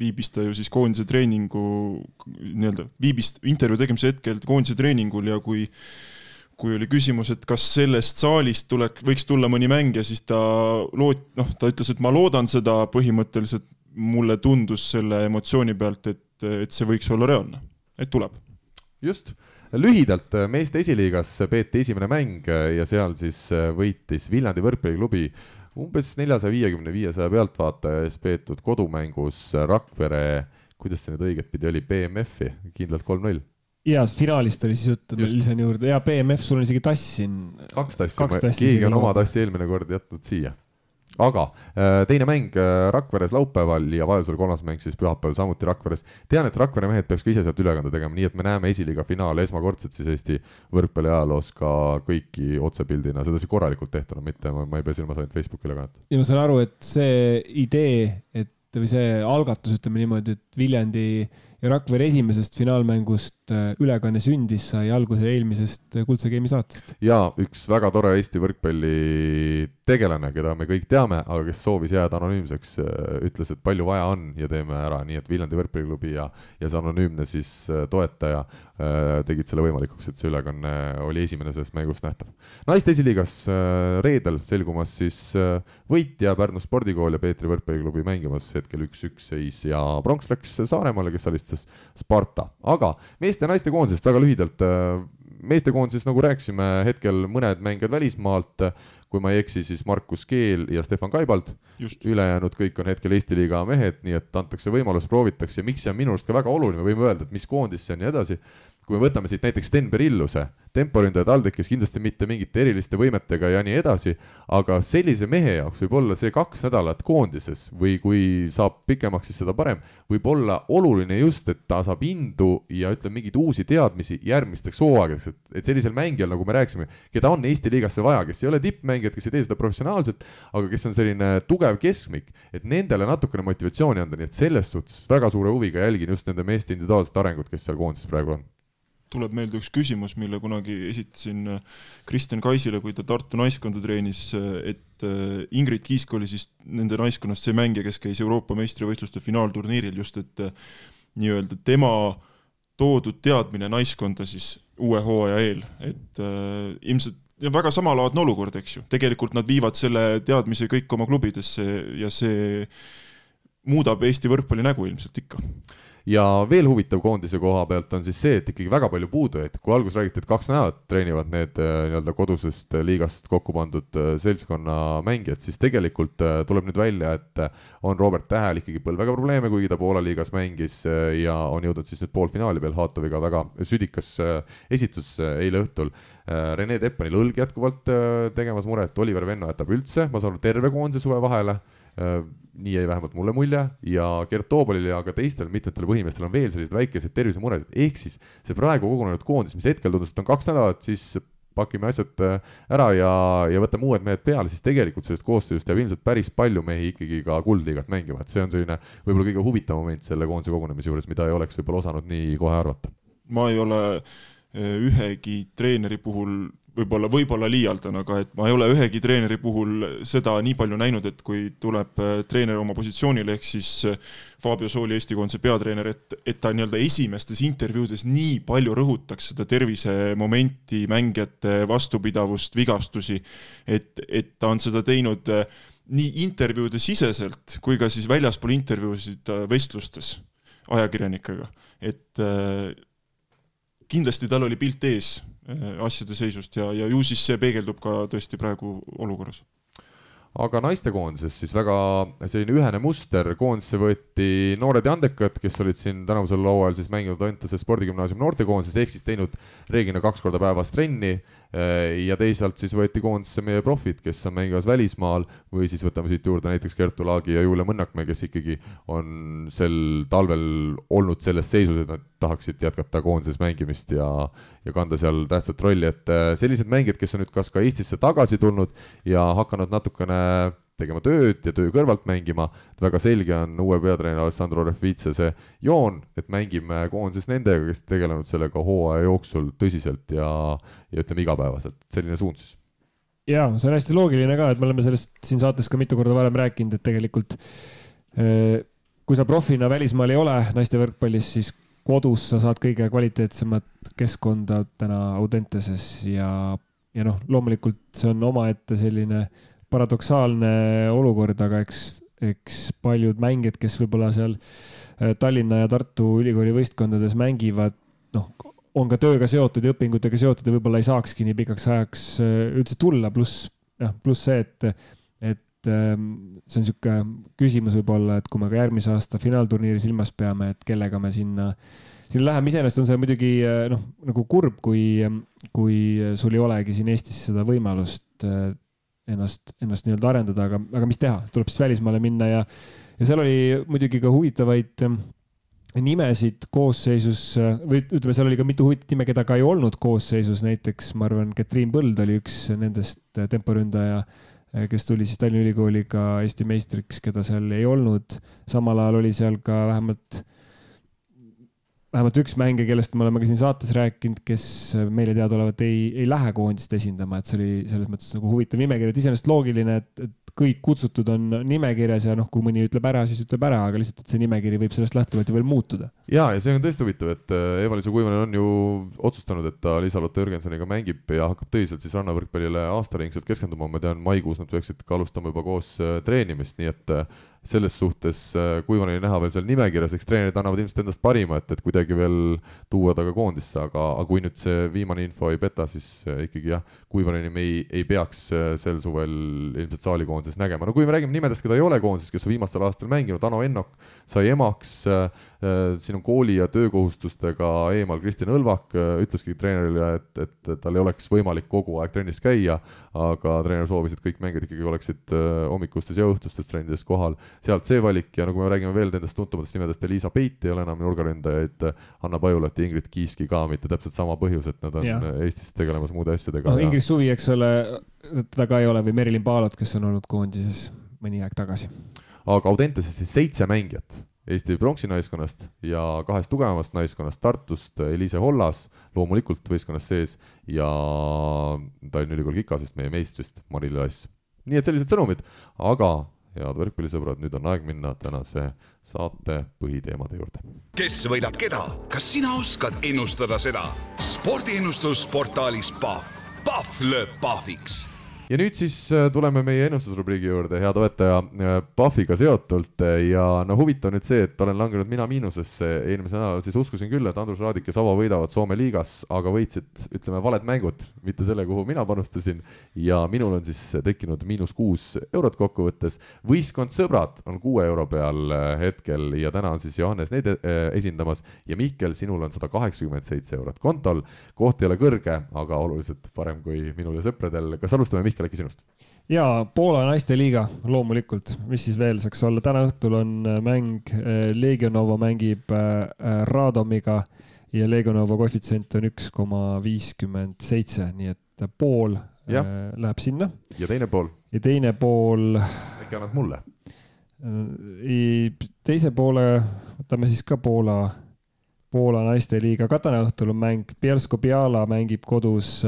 viibis ta ju siis koondise treeningu nii-öelda, viibis intervjuu tegemise hetkel koondise treeningul ja kui kui oli küsimus, et kas sellest saalist tulek, võiks tulla mõni mängija, siis ta loot-, noh, ta ütles, et ma loodan seda, põhimõtteliselt. Mulle tundus selle emotsiooni pealt, et, et see võiks olla reaalne, et tuleb. just, lühidalt meeste esiliigas peeti esimene mäng ja seal siis võitis Viljandi võrkpalliklubi umbes neljasaja viiekümne, viiesaja pealtvaataja ees peetud kodumängus Rakvere, kuidas see nüüd õigetpidi oli, BMF-i, kindlalt kolm-null ja finaalist oli siis juttu, lisan juurde ja BMF, sul on isegi tass siin. kaks tassi, keegi on oma tassi eelmine kord jätnud siia. aga äh, teine mäng äh, Rakveres laupäeval ja Vaheusel kolmas mäng siis pühapäeval samuti Rakveres. tean, et Rakvere mehed peaks ka ise sealt ülekande tegema, nii et me näeme esiliiga finaali esmakordselt siis Eesti võrkpalli ajaloos ka kõiki otsepildina, sedasi korralikult tehtuna, mitte ma, ma ei pea silmas ainult Facebooki ülekannet. ja ma saan aru, et see idee, et või see algatus, ütleme niimoodi, et Viljandi ja Rakvere esimesest finaalmängust äh, ülekanne sündis, sai alguse eelmisest äh, Kuldse Game'i saatest. ja üks väga tore Eesti võrkpalli tegelane, keda me kõik teame, aga kes soovis jääda anonüümseks, äh, ütles, et palju vaja on ja teeme ära, nii et Viljandi võrkpalliklubi ja, ja see anonüümne siis toetaja tegid selle võimalikuks, et see ülekanne oli esimene sellest mängust nähtav. naiste esiliigas reedel selgumas siis võitja Pärnu spordikool ja Peetri võrkpalliklubi mängimas hetkel üks-üks seis ja pronks läks Saaremaale, kes alistas võistles Sparta, aga meeste ja naiste koondisest väga lühidalt. Äh, meestekoondises, nagu rääkisime, hetkel mõned mängijad välismaalt, kui ma ei eksi, siis Markus Keel ja Stefan Kaibald. ülejäänud kõik on hetkel Eesti liiga mehed, nii et antakse võimalus, proovitakse miks see on minu arust ka väga oluline, võime öelda, et mis koondis see on ja nii edasi kui me võtame siit näiteks Sten Berilluse, temporündaja TalTechis kindlasti mitte mingite eriliste võimetega ja nii edasi, aga sellise mehe jaoks võib olla see kaks nädalat koondises või kui saab pikemaks, siis seda parem, võib olla oluline just, et ta saab indu ja ütleme, mingeid uusi teadmisi järgmisteks hooaegadeks, et, et sellisel mängijal, nagu me rääkisime, keda on Eesti liigasse vaja, kes ei ole tippmängijad, kes ei tee seda professionaalselt, aga kes on selline tugev keskmik, et nendele natukene motivatsiooni anda, nii et selles suhtes väga suure huviga jälgin just nende meeste individuaalset arengut, kes seal koondises praegu on tuleb meelde üks küsimus, mille kunagi esitasin äh, Kristjan Kaisile, kui ta Tartu naiskonda treenis, äh, et äh, Ingrid Kiisk oli siis nende naiskonnast see mängija, kes käis Euroopa meistrivõistluste finaalturniiril, just et nii-öelda tema toodud teadmine naiskonda siis uue hooaja eel, et äh, ilmselt ja väga samalaadne olukord, eks ju, tegelikult nad viivad selle teadmise kõik oma klubidesse ja see muudab Eesti võrkpalli nägu ilmselt ikka ja veel huvitav koondise koha pealt on siis see, et ikkagi väga palju puudujaid, kui alguses räägiti, et kaks nädalat treenivad need äh, nii-öelda kodusest liigast kokku pandud äh, seltskonna mängijad, siis tegelikult äh, tuleb nüüd välja, et on Robert Tähel ikkagi põlvega probleeme, kuigi ta Poola liigas mängis ja on jõudnud siis nüüd poolfinaali peal Haatoviga, väga südikas esitus eile õhtul. Rene Teppanil õlg jätkuvalt tegemas muret, Oliver Venno jätab üldse, ma saan aru, terve koondise suve vahele nii jäi vähemalt mulle mulje ja Gert Toobalil ja ka teistel mitmetel põhimeestel on veel selliseid väikeseid tervisemuresid, ehk siis see praegu kogunenud koondis, mis hetkel tundus, et on kaks nädalat, siis pakime asjad äh, ära ja, ja võtame uued mehed peale, siis tegelikult sellest koosseisust jääb ilmselt päris palju mehi ikkagi ka kuldliigat mängima, et see on selline võib-olla kõige huvitavam moment selle koondise kogunemise juures, mida ei oleks võib-olla osanud nii kohe arvata. ma ei ole äh, ühegi treeneri puhul võib-olla, võib-olla liialdan, aga et ma ei ole ühegi treeneri puhul seda nii palju näinud, et kui tuleb äh, treener oma positsioonile, ehk siis äh, Fabio Sooli, Eesti koondise peatreener, et, et ta nii-öelda esimestes intervjuudes nii palju rõhutaks seda tervisemomenti, mängijate vastupidavust, vigastusi, et, et ta on seda teinud äh, nii intervjuude siseselt kui ka siis väljaspool intervjuusid vestlustes ajakirjanikega, et kindlasti tal oli pilt ees asjade seisust ja, ja ju siis see peegeldub ka tõesti praegu olukorras. Aga naistekoondises siis väga selline ühene muster, koondisse võeti noored ja andekad, kes olid siin tänavusel hooajal siis mänginud Antase spordigümnaasiumi noortekoondises, ehk siis teinud reeglina kaks korda päevas trenni. Äh, ja teisalt siis võeti koondisse meie profid, kes on mängimas välismaal või siis võtame siit juurde näiteks Kertu Laagi ja Julia Mõnnakmäe, kes ikkagi on sel talvel olnud selles seisus, et nad tahaksid jätkata koondises mängimist ja, ja kanda seal tähtsat rolli, et äh, sellised mängijad, kes on nüüd kas ka Eestisse tagasi tulnud ja hakanud natukene tegema tööd ja töö kõrvalt mängima, väga selge on uue peatreeneri Alessandro Refitse see joon, et mängime koondises nendega, kes tegelenud sellega hooaja jooksul tõsiselt ja, ja ütleme igapäevaselt, selline suund siis. ja see on hästi loogiline ka, et me oleme sellest siin saates ka mitu korda varem rääkinud, et tegelikult eh, kui sa profina välismaal ei ole naiste võrkpallis, siis kodus sa saad kõige kvaliteetsemat keskkonda täna Audenteses ja, ja noh, loomulikult see on omaette selline äh, paradoksaalne olukord, aga eks, eks paljud mängijad, kes võib-olla seal äh, Tallinna ja Tartu ülikooli võistkondades mängivad, noh, on ka tööga seotud ja õpingutega seotud ja võib-olla ei saakski nii pikaks ajaks äh, üldse tulla, pluss jah, pluss see, et, et ähm, see on niisugune küsimus võib-olla, et kui me ka järgmise aasta finaalturniiri silmas peame, et kellega me sinna, sinna läheme, iseenesest on see muidugi äh, noh, nagu kurb, kui, kui sul ei olegi siin Eestis seda võimalust ennast, ennast nii-öelda arendada, aga, aga mis teha, tuleb siis välismaale minna ja, ja seal oli muidugi ka huvitavaid ähm, nimesid koosseisus või ütleme, seal oli ka mitu huvitavat nime, keda ka ei olnud koosseisus, näiteks ma arvan, Katriin Põld oli üks nendest äh, temporündaja, äh, kes tuli siis Tallinna Ülikooliga Eesti meistriks, keda seal ei olnud. samal ajal oli seal ka vähemalt vähemalt üks mängija, kellest me oleme ka siin saates rääkinud, kes meile teadaolevalt ei, ei lähe koondist esindama, et see oli selles mõttes nagu huvitav nimekiri, et iseenesest loogiline, et, et kõik kutsutud on nimekirjas ja noh, kui mõni ütleb ära, siis ütleb ära, aga lihtsalt, et see nimekiri võib sellest lähtuvalt ju veel muutuda. ja, ja see on tõesti huvitav, et äh, Eva-Liisa Kuivanen on ju otsustanud, et ta Liisa-Lotta Jürgensoniga mängib ja hakkab tõsiselt siis rannavõrkpallile aastaringselt keskenduma, ma tean, maikuus nad peaksid ka alustama juba koos äh, treenimist, nii et äh, selles suhtes Kuivaneni näha veel seal nimekirjas, eks treenerid annavad ilmselt endast parima, et, et kuidagi veel tuua ta ka koondisse, aga, aga kui nüüd see viimane info ei peta, siis ikkagi jah, Kuivaneni me ei, ei peaks sel suvel ilmselt saalikoondises koondises nägema, no kui me räägime nimedest, keda ei ole koondises, kes on viimastel aastatel mänginud, Ano Ennok sai emaks äh,, äh siin on kooli ja töökohustustega eemal Kristjan Õlvak äh,, ütleski treenerile, et, et tal ei oleks võimalik kogu aeg trennis käia, aga treener soovis, et kõik mängijad ikkagi oleksid äh, hommikustes ja õhtustes trennides kohal, sealt see valik ja kui me räägime veel nendest tuntumatest nimedest, Elisa Peit ei ole enam nurgaründajaid, Hanna Pajulat ja Ingrid Kiiski ka mitte täpselt sama põhjus, et nad on ja. Eestis tegelemas muude asjadega no,. Ingrid Suvi, eks ole, teda ka ei ole või Merilin Paalot, kes on olnud koondises mõni aeg tagasi. aga Audentesest siis seitse mängijat Eesti pronksi naiskonnast ja kahest tugevamast naiskonnast Tartust Eliise Hollas, loomulikult võistkonnas sees, ja Tallinna Ülikooli Kikasest, meie meistrist Mari-Liis Lass. nii et sellised sõnumid, aga head võrkpallisõbrad, nüüd on aeg minna tänase saate põhiteemade juurde. kes võidab keda, kas sina oskad ennustada seda? spordiennustus portaalis Pahv, Pahv lööb pahviks ja nüüd siis äh, tuleme meie ennustusrubriigi juurde, hea toetaja, Pahviga äh, seotult äh, ja no huvitav nüüd see, et olen langenud mina miinusesse, eelmisel nädalal siis uskusin küll, et Andrus Raadik ja Savo võidavad Soome liigas, aga võitsid, ütleme, valed mängud, mitte selle, kuhu mina panustasin. ja minul on siis tekkinud miinus kuus eurot kokkuvõttes. võistkond Sõbrad on kuue euro peal hetkel ja täna on siis Johannes neid esindamas ja Mihkel, sinul on sada kaheksakümmend seitse eurot kontol. koht ei ole kõrge, aga oluliselt parem kui minul ja sõpradel. kas alustame Mihkel? Mihkel, äkki sinust? ja Poola naisteliiga loomulikult, mis siis veel saaks olla, täna õhtul on äh, mäng, äh, Legionova mängib äh, Radomiga ja Legionova koefitsient on üks koma viiskümmend seitse, nii et pool ja. läheb sinna. ja teine pool? ja teine pool. äkki annad mulle? teise poole võtame siis ka Poola, Poola naisteliiga, ka täna õhtul on mäng, Bielsko-Biala mängib kodus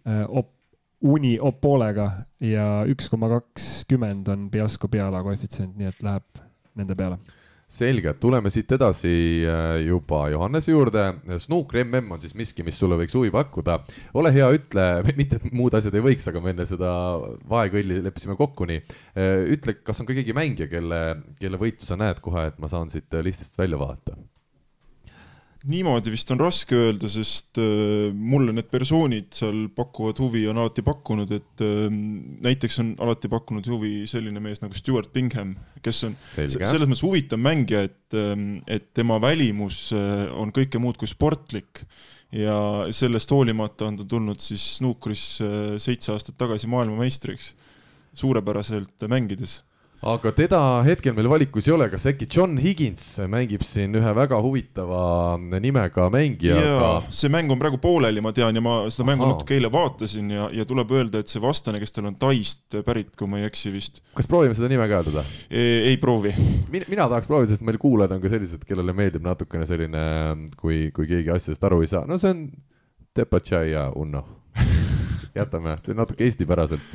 Op Uni Opolega ja üks koma kakskümmend on Bielsko-Biala koefitsient, nii et läheb nende peale. selge, tuleme siit edasi äh, juba Johannese juurde. Snooker mm on siis miski, mis sulle võiks huvi pakkuda. ole hea, ütle, mitte et muud asjad ei võiks, aga me enne seda vaekõlli leppisime kokku nii. Äh, ütle, kas on ka keegi mängija, kelle, kelle võitu sa näed kohe, et ma saan siit listist välja vaadata? Niimoodi vist on raske öelda, sest äh, mulle need persoonid seal pakuvad huvi, on alati pakkunud, et äh, näiteks on alati pakkunud huvi selline mees nagu Stewart Bingham, kes on Selge. selles mõttes huvitav mängija, et äh,, et tema välimus äh, on kõike muud kui sportlik ja sellest hoolimata on ta tulnud siis snuukris äh, seitse aastat tagasi maailmameistriks, suurepäraselt mängides aga teda hetkel meil valikus ei ole, kas äkki John Higgins mängib siin ühe väga huvitava nimega mängijaga? see mäng on praegu pooleli, ma tean, ja ma seda mängu Aha. natuke eile vaatasin ja, ja tuleb öelda, et see vastane, kes tal on Taist pärit, kui ma ei eksi vist. kas proovime seda nime ka hääldada? ei proovi Min. mina tahaks proovida, sest meil kuulajad on ka sellised, kellele meeldib natukene selline, kui, kui keegi asjadest aru ei saa, no see on Tepatšai ja Unno jätame, see on natuke eestipäraselt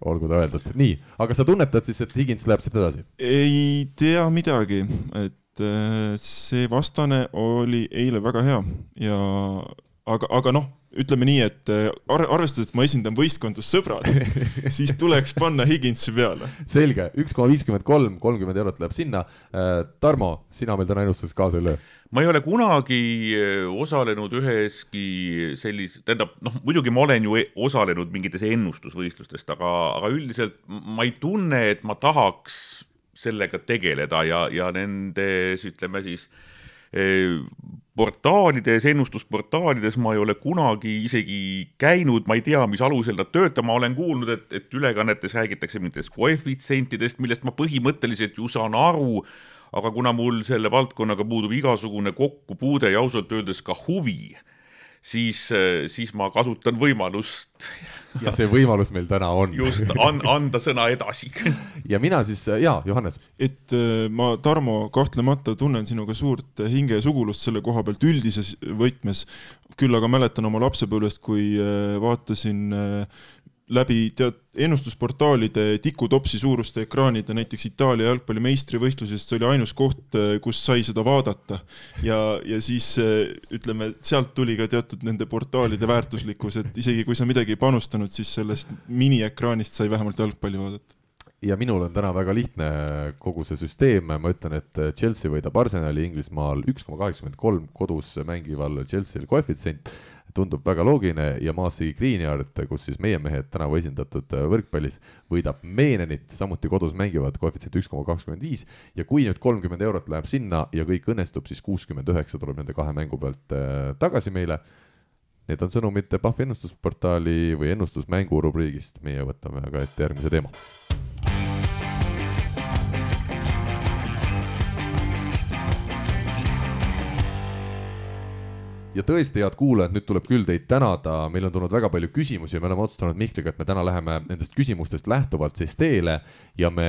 olgu ta öeldud. nii, aga sa tunnetad siis, et Higins läheb siit edasi? ei tea midagi, et äh, see vastane oli eile väga hea ja aga, aga noh, ütleme nii, et äh, ar arvestades, et ma esindan võistkonda Sõbrad siis tuleks panna Higinsi peale. selge, üks koma viiskümmend kolm, kolmkümmend eurot läheb sinna. Äh, Tarmo, sina meil täna ennustuses kaasa ei löö ma ei ole kunagi eh, osalenud üheski sellis-, tähendab, noh, muidugi ma olen ju e-, osalenud mingites ennustusvõistlustest, aga, aga üldiselt ma ei tunne, et ma tahaks sellega tegeleda ja, ja nendes, ütleme siis eh, portaalides, ennustusportaalides ma ei ole kunagi isegi käinud, ma ei tea, mis alusel nad töötavad, ma olen kuulnud, et, et ülekannetes räägitakse mingitest koefitsientidest, millest ma põhimõtteliselt ju saan aru. Aga kuna mul selle valdkonnaga puudub igasugune kokkupuude ja ausalt öeldes ka huvi, siis, siis ma kasutan võimalust. ja see võimalus meil täna on. just, an-, anda sõna edasi. ja mina siis, jaa, Johannes. et äh, ma, Tarmo, kahtlemata tunnen sinuga suurt hinge ja sugulust selle koha pealt üldises võtmes, küll aga mäletan oma lapsepõlvest, kui äh, vaatasin äh, läbi tead ennustusportaalide tikutopsi suuruste ekraanide näiteks Itaalia jalgpalli meistrivõistlusest, see oli ainus koht, eh, kus sai seda vaadata. ja, ja siis eh, ütleme, sealt tuli ka teatud nende portaalide väärtuslikkus, et isegi kui sa midagi ei panustanud, siis sellest miniekraanist sai vähemalt jalgpalli vaadata. Ja minul on täna väga lihtne kogu see süsteem, ma ütlen, et Chelsea võidab Arsenali Inglismaal üks koma kaheksakümmend kolm kodus mängival Chelsea'l koefitsient tundub väga loogiline ja Maasi Greenyard, kus siis meie mehed tänavu esindatud äh, võrkpallis, võidab Meenenit, samuti kodus mängivad koefitsient üks koma kakskümmend viis ja kui nüüd kolmkümmend eurot läheb sinna ja kõik õnnestub, siis kuuskümmend üheksa tuleb nende kahe mängu pealt äh, tagasi meile. Need on sõnumid Pahvi ennustusportaali või ennustusmängu rubriigist, meie võtame aga ette järgmise teema ja tõesti, head kuulajad, nüüd tuleb küll teid tänada, meil on tulnud väga palju küsimusi ja me oleme otsustanud Mihkliga, et me täna läheme nendest küsimustest lähtuvalt siis teele ja me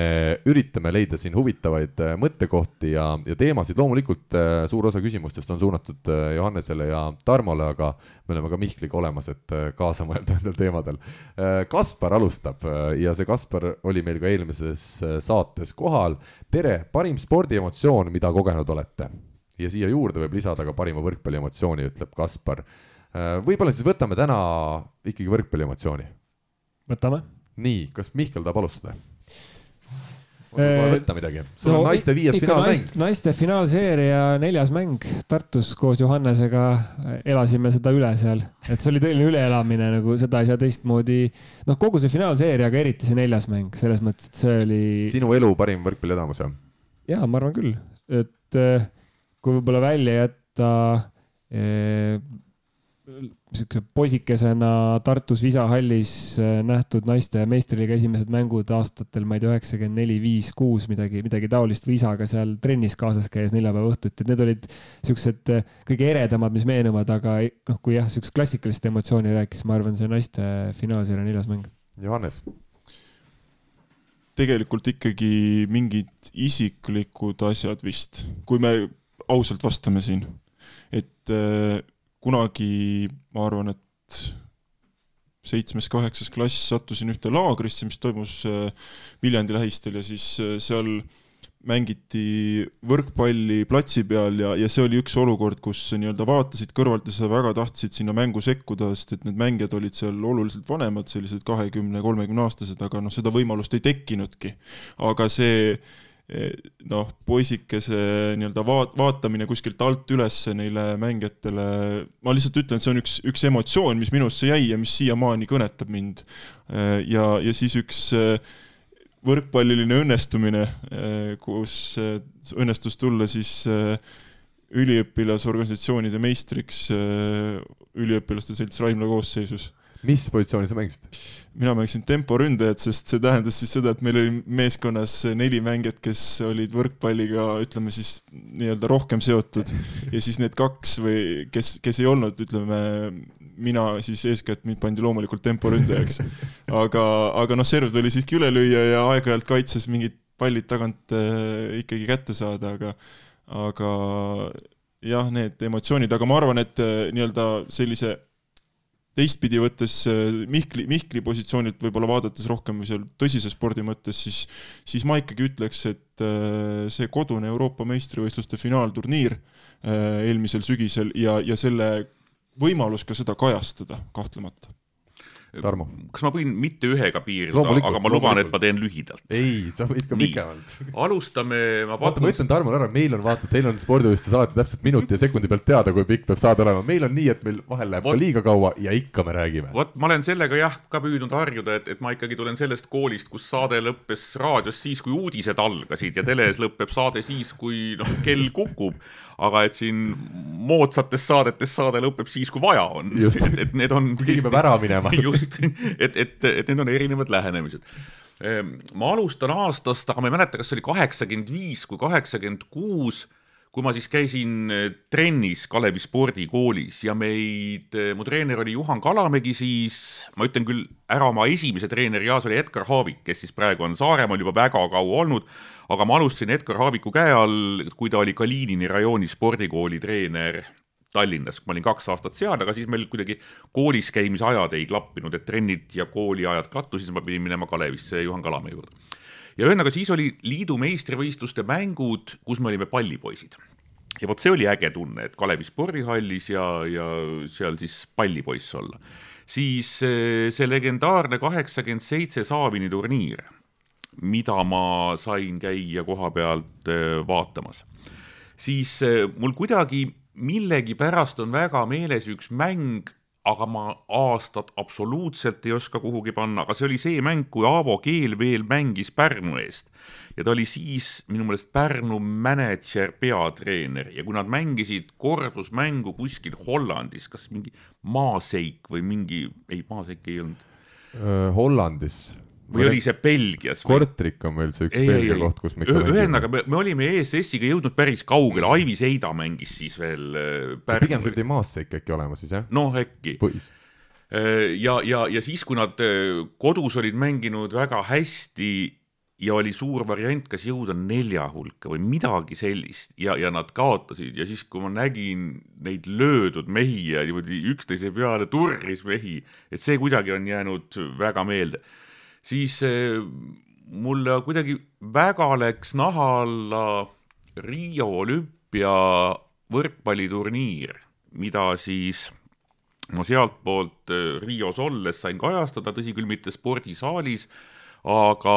üritame leida siin huvitavaid äh, mõttekohti ja, ja teemasid. loomulikult äh, suur osa küsimustest on suunatud äh, Johannesele ja Tarmole, aga me oleme ka Mihkliga olemas, et kaasa mõelda nendel teemadel. Kaspar alustab ja see Kaspar oli meil ka eelmises saates kohal. tere, parim spordiemotsioon, mida kogenud olete? Ja siia juurde võib lisada ka parima võrkpalli emotsiooni, ütleb Kaspar. Äh, võib-olla siis võtame täna ikkagi võrkpalli emotsiooni. võtame. nii, kas Mihkel tahab alustada? võtta midagi, sul no, on naiste viies finaalmäng. naiste finaalseeria neljas mäng Tartus koos Johannesega elasime seda üle seal, et see oli tõeline üleelamine nagu seda ei saa teistmoodi. noh, kogu see finaalseeria, aga eriti see neljas mäng, selles mõttes, et see oli. sinu elu parim võrkpallielamus jah? ja ma arvan küll, et äh, kui võib-olla välja jätta eh, poisikesena Tartus Visa hallis eh, nähtud naiste meistriliiga esimesed mängud aastatel, ma ei tea, üheksakümmend neli, viis, kuus, midagi, midagi taolist Visaga seal trennis kaasas käies neljapäeva õhtuti, et need olid niisugused eh, kõige eredamad, mis meenuvad, aga noh, kui jah, niisugust klassikalist emotsiooni rääkis, ma arvan, see naiste finaalseeria neljas mäng. Johannes? Tegelikult ikkagi mingid isiklikud asjad vist, kui me ausalt vastame siin. et äh, kunagi ma arvan, et seitsmes-kaheksas klass sattusin ühte laagrisse, mis toimus äh, Viljandi lähistel ja siis äh, seal mängiti võrkpalli platsi peal ja, ja see oli üks olukord, kus nii-öelda vaatasid kõrvalt ja sa väga tahtsid sinna mängu sekkuda, sest et need mängijad olid seal oluliselt vanemad, sellised kahekümne, kolmekümne aastased, aga noh, seda võimalust ei tekkinudki. aga see noh, poisikese nii-öelda vaat-, vaatamine kuskilt alt üles neile mängijatele, ma lihtsalt ütlen, see on üks, üks emotsioon, mis minusse jäi ja mis siiamaani kõnetab mind. ja, ja siis üks võrkpalliline õnnestumine, eh, kus eh, õnnestus tulla siis üliõpilasorganisatsioonide meistriks üliõpilaste selts Raimla koosseisus. Mis positsiooni sa mängisid? mina mängisin temporündajat, sest see tähendas siis seda, et meil oli meeskonnas neli mängijat, kes olid võrkpalliga, ütleme siis nii-öelda rohkem seotud ja siis need kaks või kes, kes ei olnud, ütleme mina siis eeskätt, mind pandi loomulikult temporündajaks. aga, aga noh, serv tuli siiski üle lüüa ja aeg-ajalt kaitses mingid pallid tagant äh, ikkagi kätte saada, aga, aga jah, need emotsioonid, aga ma arvan, et äh, nii-öelda sellise teistpidi võttes äh, Mihkli, Mihkli positsioonilt võib-olla vaadates rohkem seal tõsise spordi mõttes, siis, siis ma ikkagi ütleks, et äh, see kodune Euroopa meistrivõistluste finaalturniir äh, eelmisel sügisel ja, ja selle võimalus ka seda kajastada, kahtlemata Tarmo. kas ma võin mitte ühega piirduda, aga ma luban, et ma teen lühidalt. ei, sa võid ka pikemalt. alustame, ma pakun. vaata, ma ütlen Tarmole ära, meil on vaata, teil on spordivõistluses alati täpselt minuti ja sekundi pealt teada, kui pikk peab saade olema, meil on nii, et meil vahel läheb Vot, ka liiga kaua ja ikka me räägime. vot ma olen sellega jah, ka püüdnud harjuda, et, et ma ikkagi tulen sellest koolist, kus saade lõppes raadios siis, kui uudised algasid ja teles lõpeb saade siis, kui noh, kell kukub aga et siin moodsates saadetes saade lõpeb siis, kui vaja on. et, et need on. keegi peab ära minema. just, et, et, et need on erinevad lähenemised. Ehm, ma alustan aastast, aga ma ei mäleta, kas see oli kaheksakümmend viis kui kaheksakümmend kuus kui ma siis käisin eh, trennis Kalevi spordikoolis ja meid, eh, mu treener oli Juhan Kalamägi, siis ma ütlen küll ära oma esimese treeneri ja see oli Edgar Haavik, kes siis praegu on Saaremaal juba väga kaua olnud, aga ma alustasin Edgar Haaviku käe all, kui ta oli Kalinini rajooni spordikooli treener Tallinnas, ma olin kaks aastat seal, aga siis meil kuidagi koolis käimise ajad ei klappinud, et trennid ja kooliajad kattusid, ma pidin minema Kalevisse Juhan Kalamäe juurde ja ühesõnaga siis oli liidu meistrivõistluste mängud, kus me olime pallipoisid. ja vot see oli äge tunne, et Kalevi spordihallis ja, ja seal siis pallipoiss olla. siis eh, see legendaarne kaheksakümmend seitse Saavini turniir, mida ma sain käia koha pealt eh, vaatamas, siis eh, mul kuidagi millegipärast on väga meeles üks mäng aga ma aastat absoluutselt ei oska kuhugi panna, aga see oli see mäng, kui Aavo Keel veel mängis Pärnu eest. ja ta oli siis minu meelest Pärnu mänedžer, peatreener ja kui nad mängisid kordusmängu kuskil Hollandis, kas mingi Maaseik või mingi, ei, Maaseik ei olnud. Hollandis või oli see Belgias? Kortrik on meil see üks ei, Belgia ei, koht, kus me ikka ühesõnaga, me, me olime ESS-iga jõudnud päris kaugele. Aivi Seida mängis siis veel äh,. pigem see pidi maasse ikka äkki olema siis jah? noh, äkki. Äh, ja, ja, ja siis, kui nad äh, kodus olid mänginud väga hästi ja oli suur variant, kas jõuda nelja hulka või midagi sellist ja, ja nad kaotasid ja siis, kui ma nägin neid löödud mehi ja niimoodi üksteise peale turris mehi, et see kuidagi on jäänud väga meelde siis mulle kuidagi väga läks naha alla Riio olümpia võrkpalliturniir, mida siis ma sealtpoolt eh, Rios olles sain kajastada, tõsi küll, mitte spordisaalis, aga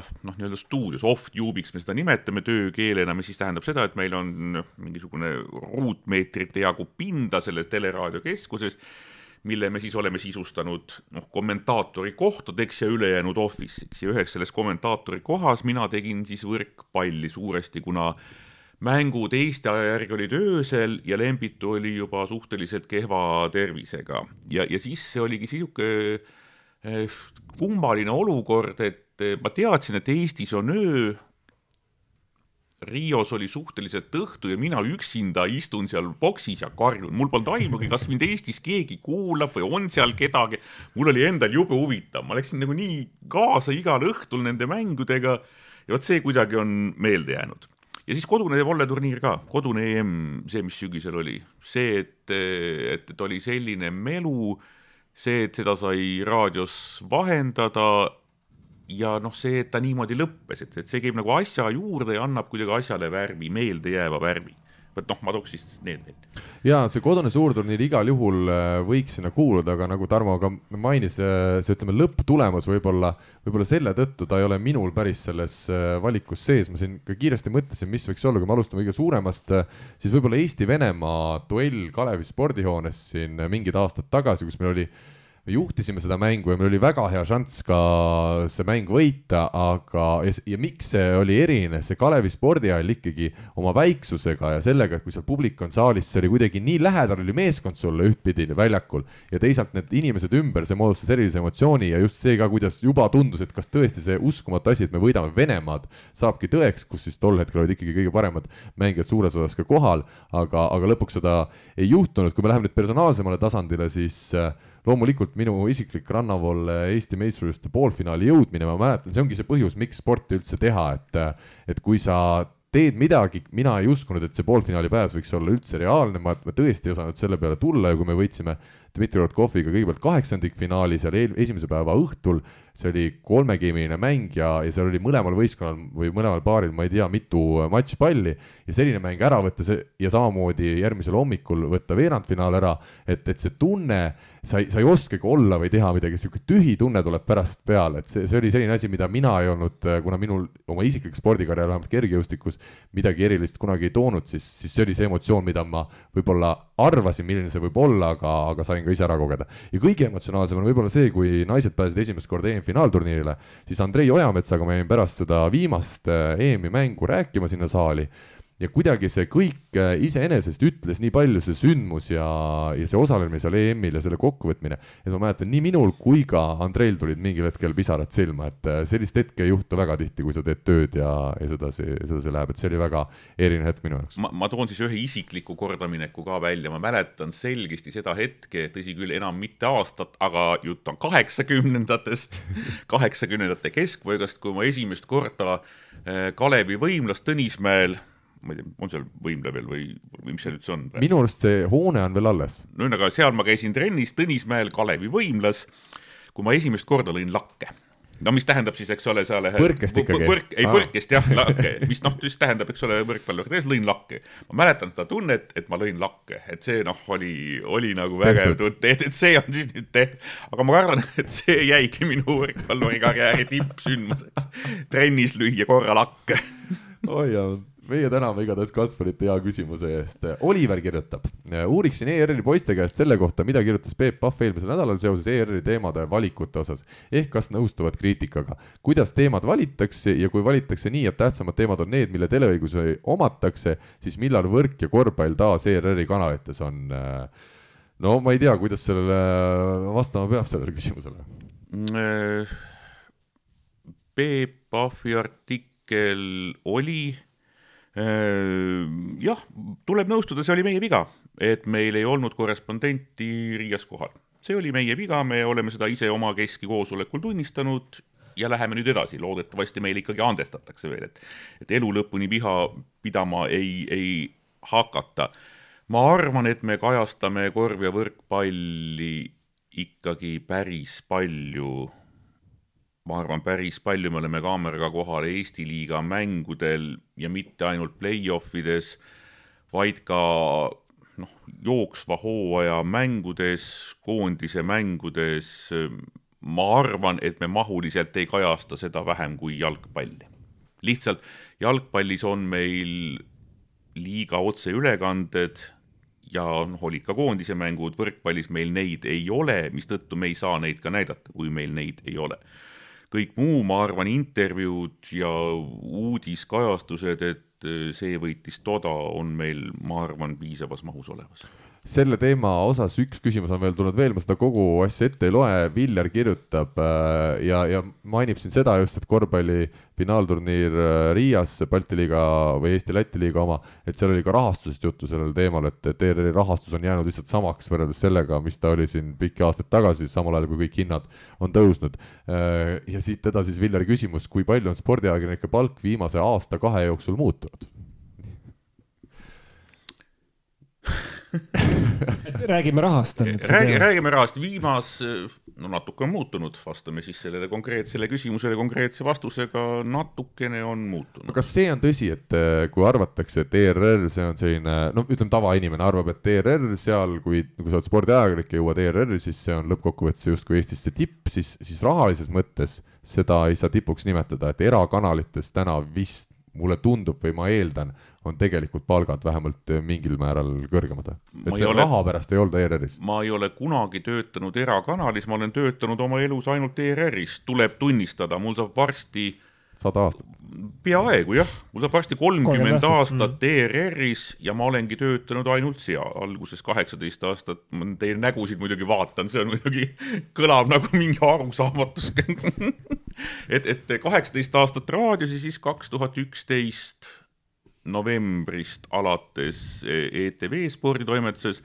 noh, nii-öelda stuudios, off-tube'iks me seda nimetame töökeelena, mis siis tähendab seda, et meil on mingisugune ruutmeetrite jagu pinda selles teleraadiokeskuses mille me siis oleme sisustanud noh, kommentaatori kohtadeks ja ülejäänud office'iks. Ja üheks selles kommentaatori kohas mina tegin siis võrkpalli suuresti, kuna mängud Eesti aja järgi olid öösel ja Lembitu oli juba suhteliselt kehva tervisega. Ja, ja siis see oligi sihuke eh, kummaline olukord, et eh, ma teadsin, et Eestis on öö Rios oli suhteliselt õhtu ja mina üksinda istun seal boksis ja karjun, mul polnud aimugi, kas mind Eestis keegi kuulab või on seal kedagi. mul oli endal jube huvitav, ma läksin nagu nii kaasa igal õhtul nende mängudega ja vot see kuidagi on meelde jäänud. ja siis kodune volleturniir ka, kodune EM, see, mis sügisel oli, see, et, et, et oli selline melu, see, et seda sai raadios vahendada ja noh, see, et ta niimoodi lõppes, et, et see käib nagu asja juurde ja annab kuidagi asjale värvi, meeldejääva värvi vot noh, ma tooks siis need veel. ja see kodune suurturniir igal juhul äh, võiks sinna kuuluda, aga nagu Tarmo ka mainis, äh, see ütleme lõpptulemus võib-olla, võib-olla selle tõttu ta ei ole minul päris selles äh, valikus sees, ma siin ka kiiresti mõtlesin, mis võiks olla, kui me alustame kõige suuremast, siis võib-olla Eesti-Venemaa duell Kalevi spordihoones siin mingid aastad tagasi, kus meil oli me juhtisime seda mängu ja meil oli väga hea šanss ka see mäng võita, aga ja, ja miks see oli erinev, see Kalevi spordihall ikkagi oma väiksusega ja sellega, et kui seal publik on saalis, see oli kuidagi nii lähedal oli meeskond sulle ühtpidi väljakul ja teisalt need inimesed ümber, see moodustas erilise emotsiooni ja just see ka, kuidas juba tundus, et kas tõesti see uskumatu asi, et me võidame Venemaad, saabki tõeks, kus siis tol hetkel olid ikkagi kõige paremad mängijad suures osas ka kohal, aga, aga lõpuks seda ei juhtunud, kui me läheme nüüd personaalsemale tasandile, siis äh, loomulikult minu isiklik rannavool Eesti meistrivõistluste poolfinaali jõudmine, ma mäletan, see ongi see põhjus, miks sporti üldse teha, et, et kui sa teed midagi, mina ei uskunud, et see poolfinaali pääs võiks olla üldse reaalne, ma, ma tõesti ei osanud selle peale tulla ja kui me võitsime Dmitri Rotkoviga kõigepealt kaheksandikfinaali seal eel, esimese päeva õhtul, see oli kolmegeemiline mäng ja, ja seal oli mõlemal võistkonnal või mõlemal paaril, ma ei tea, mitu matšpalli ja selline mäng ära võtta see ja samamoodi järgmisel hommikul võtta veerandfinaal ära, et, et see tunne, sa ei, sa ei oskagi olla või teha midagi, sihuke tühi tunne tuleb pärast peale, et see, see oli selline asi, mida mina ei olnud, kuna minul oma isiklik spordikarjäär vähemalt kergejõustikus midagi erilist kunagi ei toonud, siis, siis see oli see emotsioon, mida ma võib-olla arvasin, milline see võib olla, aga, aga sain ka ise ära kogeda. ja kõige emotsionaalsem on võib-olla see, kui naised pääsesid esimest korda EM-finaalturniirile, siis Andrei Ojametsaga ma jäin pärast seda viimast äh, EM-i mängu rääkima sinna saali ja kuidagi see kõik äh, iseenesest ütles nii palju, see sündmus ja, ja see osalemine seal EM-il ja selle kokkuvõtmine, et ma mäletan, nii minul kui ka Andreil tulid mingil hetkel pisarad silma, et äh, sellist hetke ei juhtu väga tihti, kui sa teed tööd ja, ja sedasi, sedasi läheb, et see oli väga eriline hetk minu jaoks. ma, ma toon siis ühe isikliku kordamineku ka välja, ma mäletan selgesti seda hetke, tõsi küll, enam mitte aastat, aga jutt on kaheksakümnendatest, kaheksakümnendate keskpaigast, kui ma esimest korda äh, Kalevi võimlas Tõnismäel ma ei tea, on seal võimle veel või, või mis see üldse on? minu arust see hoone on veel alles. no ühesõnaga, seal ma käisin trennis Tõnismäel Kalevi võimlas, kui ma esimest korda lõin lakke no mis tähendab siis, eks ole, seal põrkest ikkagi? põrk, ei põrkest jah, lakke, mis noh, siis tähendab, eks ole, võrkpallur, tegelikult lõin lakke. ma mäletan seda tunnet, et ma lõin lakke, et see noh, oli, oli nagu vägev tunne, et, et see on siis nüüd tehtud. aga ma kardan, et see jäigi minu võrkpalluri karjääri tippsündmuseks. trennis lüüa korra lakke oi jah meie täname igatahes Kasparit hea küsimuse eest. Oliver kirjutab, uuriksin ERR-i poiste käest selle kohta, mida kirjutas Peep Pahv eelmisel nädalal seoses ERR-i teemade valikute osas. ehk kas nõustuvad kriitikaga, kuidas teemad valitakse ja kui valitakse nii, et tähtsamad teemad on need, mille teleõigusi omatakse, siis millal võrk ja korvpall taas ERR-i kanalites on? no ma ei tea, kuidas sellele vastama peab, sellele küsimusele. Peep Pahvi artikkel oli jah, tuleb nõustuda, see oli meie viga, et meil ei olnud korrespondenti Riias kohal. see oli meie viga, me oleme seda ise omakeskki koosolekul tunnistanud ja läheme nüüd edasi, loodetavasti meile ikkagi andestatakse veel, et et elu lõpuni viha pidama ei, ei hakata. ma arvan, et me kajastame korv- ja võrkpalli ikkagi päris palju ma arvan, päris palju me oleme kaameraga kohal Eesti liiga mängudel ja mitte ainult play-off ides, vaid ka noh, jooksva hooaja mängudes, koondise mängudes. ma arvan, et me mahuliselt ei kajasta seda vähem kui jalgpalli. lihtsalt jalgpallis on meil liiga otseülekanded ja noh, olid ka koondise mängud, võrkpallis meil neid ei ole, mistõttu me ei saa neid ka näidata, kui meil neid ei ole kõik muu, ma arvan, intervjuud ja uudiskajastused, et eh, see võitis toda, on meil, ma arvan, piisavas mahus olemas selle teema osas üks küsimus on veel tulnud veel, ma seda kogu asja ette ei loe, Viljar kirjutab äh, ja, ja mainib siin seda just, et korvpalli finaalturniir äh, Riias, Balti liiga või Eesti-Läti liiga oma, et seal oli ka rahastusest juttu sellel teemal, et, et ERR-i rahastus on jäänud lihtsalt samaks võrreldes sellega, mis ta oli siin pikki aastaid tagasi, samal ajal kui kõik hinnad on tõusnud. Äh, ja siit edasi siis Viljari küsimus, kui palju on spordiajakirjanike palk viimase aasta-kahe jooksul muutunud? räägime rahast. räägi, räägime rahast, viimas, no natuke on muutunud, vastame siis sellele konkreetsele küsimusele konkreetse vastusega, natukene on muutunud. kas see on tõsi, et äh, kui arvatakse, et ERR, see on selline, no ütleme, tavainimene arvab, et ERR seal, kui, kui sa oled spordiajakirjanik ja jõuad ERR-i, siis see on lõppkokkuvõttes justkui Eestis see tipp, siis, siis rahalises mõttes seda ei saa tipuks nimetada, et erakanalites täna vist mulle tundub või ma eeldan, on tegelikult palgad vähemalt mingil määral kõrgemad. et see ole, raha pärast ei olda ERR-is. ma ei ole kunagi töötanud erakanalis, ma olen töötanud oma elus ainult ERR-is, tuleb tunnistada, mul saab varsti sada aastat? peaaegu jah, mul saab varsti kolmkümmend aastat mm. ERR-is ja ma olengi töötanud ainult seal, alguses kaheksateist aastat, ma teie nägusid muidugi vaatan, see on muidugi, kõlab nagu mingi arusaamatus et, et kaheksateist aastat raadios ja siis kaks tuhat üksteist novembrist alates ETV sporditoimetuses.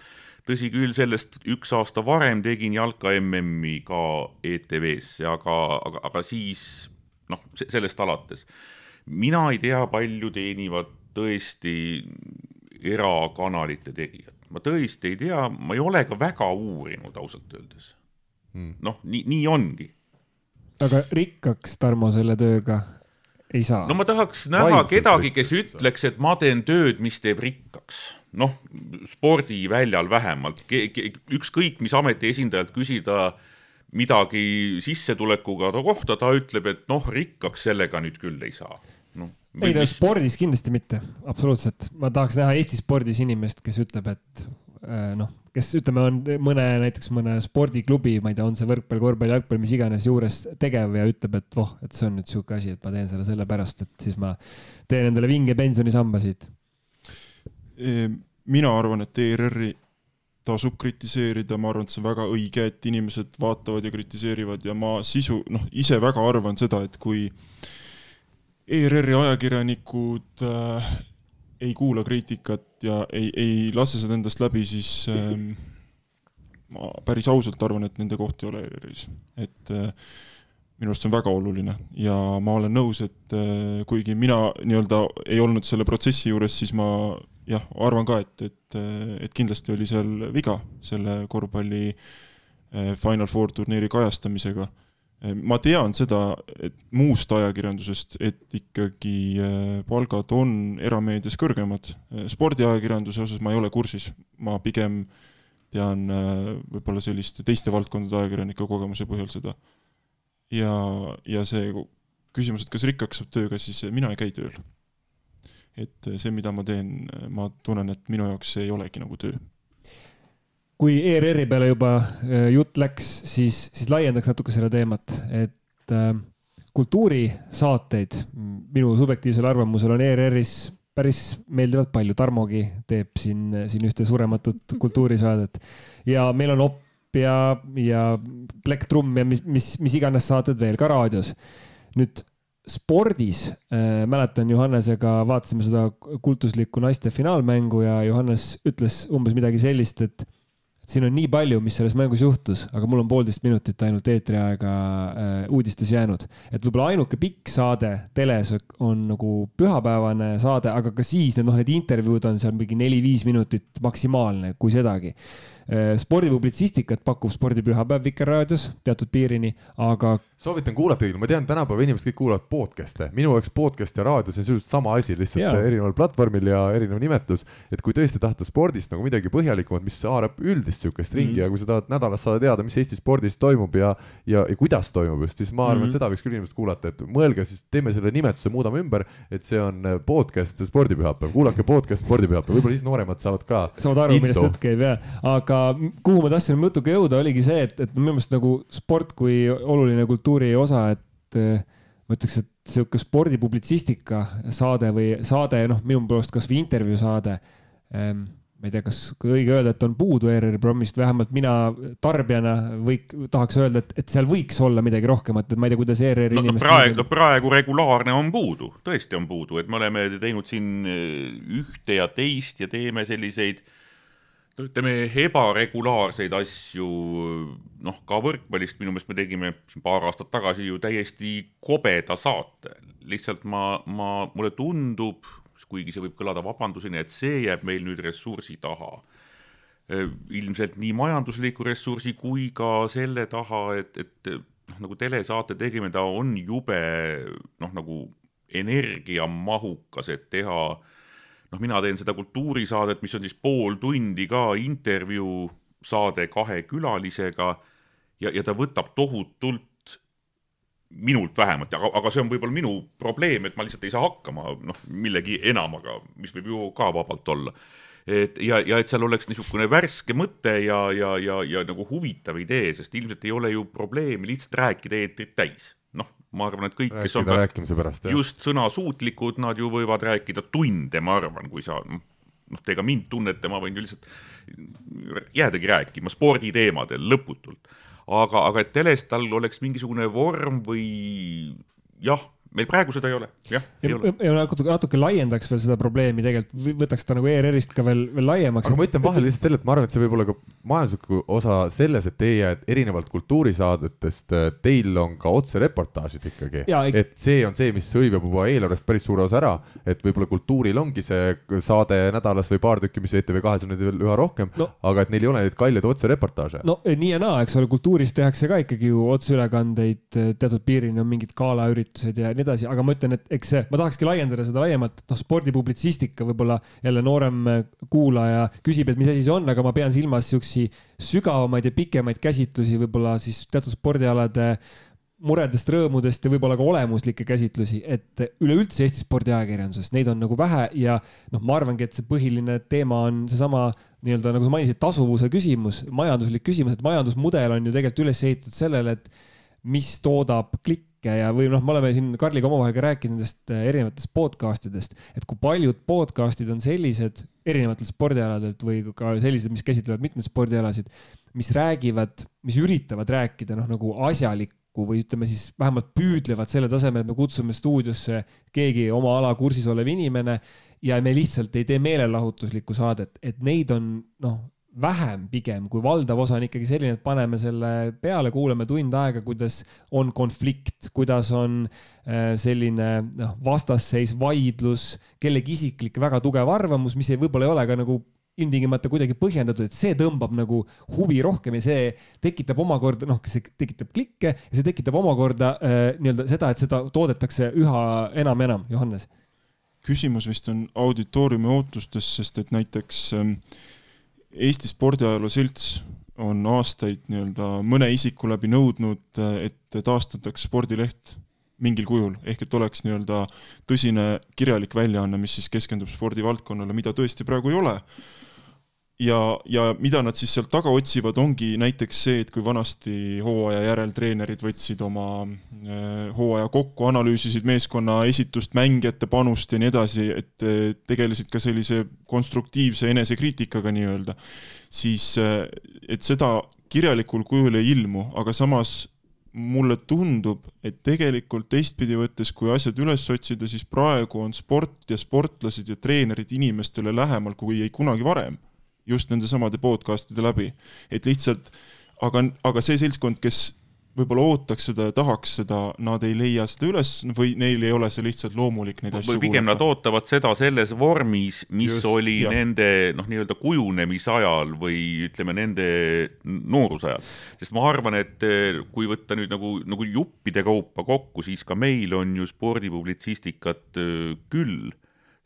Tõsi küll, sellest üks aasta varem tegin jalka MM-i ka ETV-sse, aga, aga, aga siis noh, sellest alates. mina ei tea, palju teenivad tõesti erakanalite tegijad, ma tõesti ei tea, ma ei ole ka väga uurinud ausalt öeldes. Hmm.. noh, nii, nii ongi. aga rikkaks Tarmo selle tööga ei saa? no ma tahaks näha Vaimselt kedagi, kes ütleks, et ma teen tööd, mis teeb rikkaks. noh, spordiväljal vähemalt, ükskõik mis ameti esindajalt küsida midagi sissetulekuga kohta, ta ütleb, et noh, rikkaks sellega nüüd küll ei saa no,. ei no mis... spordis kindlasti mitte, absoluutselt. ma tahaks näha Eesti spordis inimest, kes ütleb, et noh, kes ütleme, on mõne, näiteks mõne spordiklubi, ma ei tea, on see võrkpall, korvpall, jalgpall, mis iganes juures tegev ja ütleb, et voh, et see on nüüd sihuke asi, et ma teen selle sellepärast, et siis ma teen endale vinge pensionisamba siit. mina arvan, et ERR-i tasub kritiseerida, ma arvan, et see on väga õige, et inimesed vaatavad ja kritiseerivad ja ma sisu, noh, ise väga arvan seda, et kui ERR-i ajakirjanikud äh, ei kuula kriitikat ja ei, ei lase seda endast läbi, siis äh, ma päris ausalt arvan, et nende koht ei ole ERR-is, et äh, minu arust see on väga oluline ja ma olen nõus, et äh, kuigi mina nii-öelda ei olnud selle protsessi juures, siis ma jah, arvan ka, et, et, et kindlasti oli seal viga selle korvpalli eh, Final Four turniiri kajastamisega. Eh, ma tean seda, et muust ajakirjandusest, et ikkagi eh, palgad on erameedias kõrgemad. spordiajakirjanduse osas ma ei ole kursis, ma pigem tean võib-olla selliste teiste valdkondade ajakirjanike kogemuse põhjal seda. ja, ja see küsimus, et kas rikkaks saab tööga, siis mina ei käi tööl et see, mida ma teen, ma tunnen, et minu jaoks see ei olegi nagu töö. Kui ERR-i peale juba äh, jutt läks, siis, siis laiendaks natuke seda teemat, et äh, kultuurisaateid minu subjektiivsel arvamusel on ERR-is päris meeldivalt palju, Tarmogi teeb siin, siin ühte surematut kultuurisaadet ja meil on Opp ja, ja Plektrumm ja mis, mis, mis iganes saated veel ka raadios. nüüd spordis äh, mäletan Johannesega vaatasime seda kultuslikku naiste finaalmängu ja Johannes ütles umbes midagi sellist, et siin on nii palju, mis selles mängus juhtus, aga mul on poolteist minutit ainult eetriaega äh, uudistes jäänud. et võib-olla ainuke pikk saade teles on nagu pühapäevane saade, aga ka siis need noh, need intervjuud on seal mingi neli-viis minutit maksimaalne, kui sedagi Äh, spordipublitsistikat pakub Spordipühapäev Vikerraadios teatud piirini, aga. Soovitan kuulata küll, ma tean, tänapäeva inimesed kõik kuulavad podcast'e, minu jaoks podcast ja raadio, see on sisuliselt sama asi, lihtsalt ja. erineval platvormil ja erinev nimetus. et kui tõesti tahta spordist nagu midagi põhjalikumat, mis haarab üldist sihukest ringi mm. ja kui sa tahad nädalas saada teada, mis Eesti spordis toimub ja, ja, ja kuidas toimub just, siis ma arvan mm, -hmm. et seda võiks küll inimesed kuulata, et mõelge siis, teeme selle nimetuse, muudame ümber, et see on podcast Spordipühapäev, kuulake podcast Spordipühapäev, võib-olla siis nooremad saavad ka. saavad aru, millest jutt käib ja, aga kuhu ma tahtsin oma jutuga jõuda, oligi see, et, et minu meelest nagu sport kui oluline kultuuri osa, et eh, ma ütleks, et sihuke spordipublitsistika saade või saade, noh, minu poolest kasvõi intervjuu saade ähm, ma ei tea, kas õige öelda, et on puudu ERR-i programmist, vähemalt mina tarbijana võik-, tahaks öelda, et, et seal võiks olla midagi rohkemat, et ma ei tea, kuidas ERR-i no, inimesed praegu, praegu regulaarne on puudu, tõesti on puudu, et me oleme teinud siin eh, ühte ja teist ja teeme selliseid äh, no ütleme, ebaregulaarseid asju, noh, ka võrkpallist minu meelest me tegime siin paar aastat tagasi ju täiesti kobeda saate. lihtsalt ma, ma, mulle tundub, kuigi see võib kõlada vabandusena, et see jääb meil nüüd ressursi taha. ilmselt nii majandusliku ressursi kui ka selle taha, et, et noh, nagu telesaate tegemine, ta on jube noh, nagu energiamahukas, et teha noh, mina teen seda kultuurisaadet, mis on siis pool tundi ka intervjuu saade kahe külalisega ja, ja ta võtab tohutult minult vähemalt, aga, aga see on võib-olla minu probleem, et ma lihtsalt ei saa hakkama noh, millegi enamaga, mis võib ju ka vabalt olla. et ja, ja et seal oleks niisugune värske mõte ja, ja, ja, ja nagu huvitav idee, sest ilmselt ei ole ju probleemi lihtsalt rääkida eetrit täis. Noh, ma arvan, et kõik, kes on rääkimise pärast, jah. just sõnasuutlikud, nad ju võivad rääkida tunde, ma arvan, kui sa noh, te ka mind tunnete, ma võin ju lihtsalt jäädagi rääkima sporditeemadel lõputult aga, aga et teles tal oleks mingisugune vorm või jah, meil praegu seda ei ole, jah. ja, ja natuke, natuke laiendaks veel seda probleemi tegelikult, võtaks ta nagu ERR-ist ka veel, veel laiemaks. aga ma ütlen vahele lihtsalt selle, et ma arvan, et see võib olla ka majandusliku osa selles, et teie erinevalt kultuurisaadetest, teil on ka otsereportaažid ikkagi. et see on see, mis hõivab juba eelarvest päris suure osa ära, et võib-olla kultuuril ongi see saade nädalas või paar tükki, mis ETV2-s on neid veel üha rohkem no., aga et neil ei ole neid kalleid otsereportaaže. no nii ja naa, eks ole, kultuuris tehakse ka ikkagi ju otseülekandeid, teatud piirini on mingid galaüritused ja nii edasi, aga ma ütlen, et eks ma tahakski laiendada seda laiemalt, et noh, spordipublitsistika võib-olla jälle noorem äh, kuulaja küsib, et mis asi see on, aga ma pean silmas siukesi sügavamaid ja pikemaid käsitlusi võib-olla siis teatud spordialade muredest, rõõmudest ja võib-olla ka olemuslikke käsitlusi, et üleüldse Eesti spordiajakirjanduses neid on nagu vähe ja noh, ma arvangi, et see põhiline teema on seesama nii-öelda nagu sa mainisid, tasuvuse küsimus, majanduslik küsimus, et majandusmudel on ju tegelikult üles ehitatud sellele, et mis toodab klikke kõike ja, või noh, me oleme siin Karliga omavahel ka rääkinud nendest äh, erinevatest podcast idest, et kui paljud podcast'id on sellised erinevatelt spordialadelt või ka sellised, mis käsitlevad mitmeid spordialasid, mis räägivad, mis üritavad rääkida noh, nagu asjalikku või ütleme siis vähemalt püüdlevad selle tasemel, et me kutsume stuudiosse keegi oma ala kursis olev inimene ja me lihtsalt ei tee meelelahutuslikku saadet, et neid on noh vähem pigem, kui valdav osa on ikkagi selline, et paneme selle peale, kuulame tund aega, kuidas on konflikt, kuidas on äh, selline noh, vastasseis, vaidlus, kellegi isiklik väga tugev arvamus, mis ei, võib-olla ei ole ka nagu ilmtingimata kuidagi põhjendatud, et see tõmbab nagu huvi rohkem ja see tekitab omakorda, noh, see tekitab klikke ja see tekitab omakorda äh, nii-öelda seda, et seda toodetakse üha enam ja enam, Johannes. küsimus vist on auditooriumi ootustes, sest et näiteks äh, Eesti Spordiajaloo Selts on aastaid nii-öelda mõne isiku läbi nõudnud, et taastataks spordileht mingil kujul, ehk et oleks nii-öelda tõsine kirjalik väljaanne, mis siis keskendub spordivaldkonnale, mida tõesti praegu ei ole ja, ja mida nad siis sealt taga otsivad, ongi näiteks see, et kui vanasti hooaja järel treenerid võtsid oma äh, hooaja kokku, analüüsisid meeskonna esitust, mängijate panust ja nii edasi, et äh, tegelesid ka sellise konstruktiivse enesekriitikaga nii-öelda, siis äh, et seda kirjalikul kujul ei ilmu, aga samas mulle tundub, et tegelikult teistpidi võttes, kui asjad üles otsida, siis praegu on sport ja sportlased ja treenerid inimestele lähemal kui ei kunagi varem just nende samade podcast'ide läbi. et lihtsalt, aga, aga see seltskond, kes võib-olla ootaks seda ja tahaks seda, nad ei leia seda üles või neil ei ole see lihtsalt loomulik neid asju või pigem kuulata. nad ootavad seda selles vormis, mis Just, oli jah. nende noh, nii-öelda kujunemisajal või ütleme, nende noorusajal. sest ma arvan, et eh, kui võtta nüüd nagu, nagu juppide kaupa kokku, siis ka meil on ju spordipublitsistikat eh, küll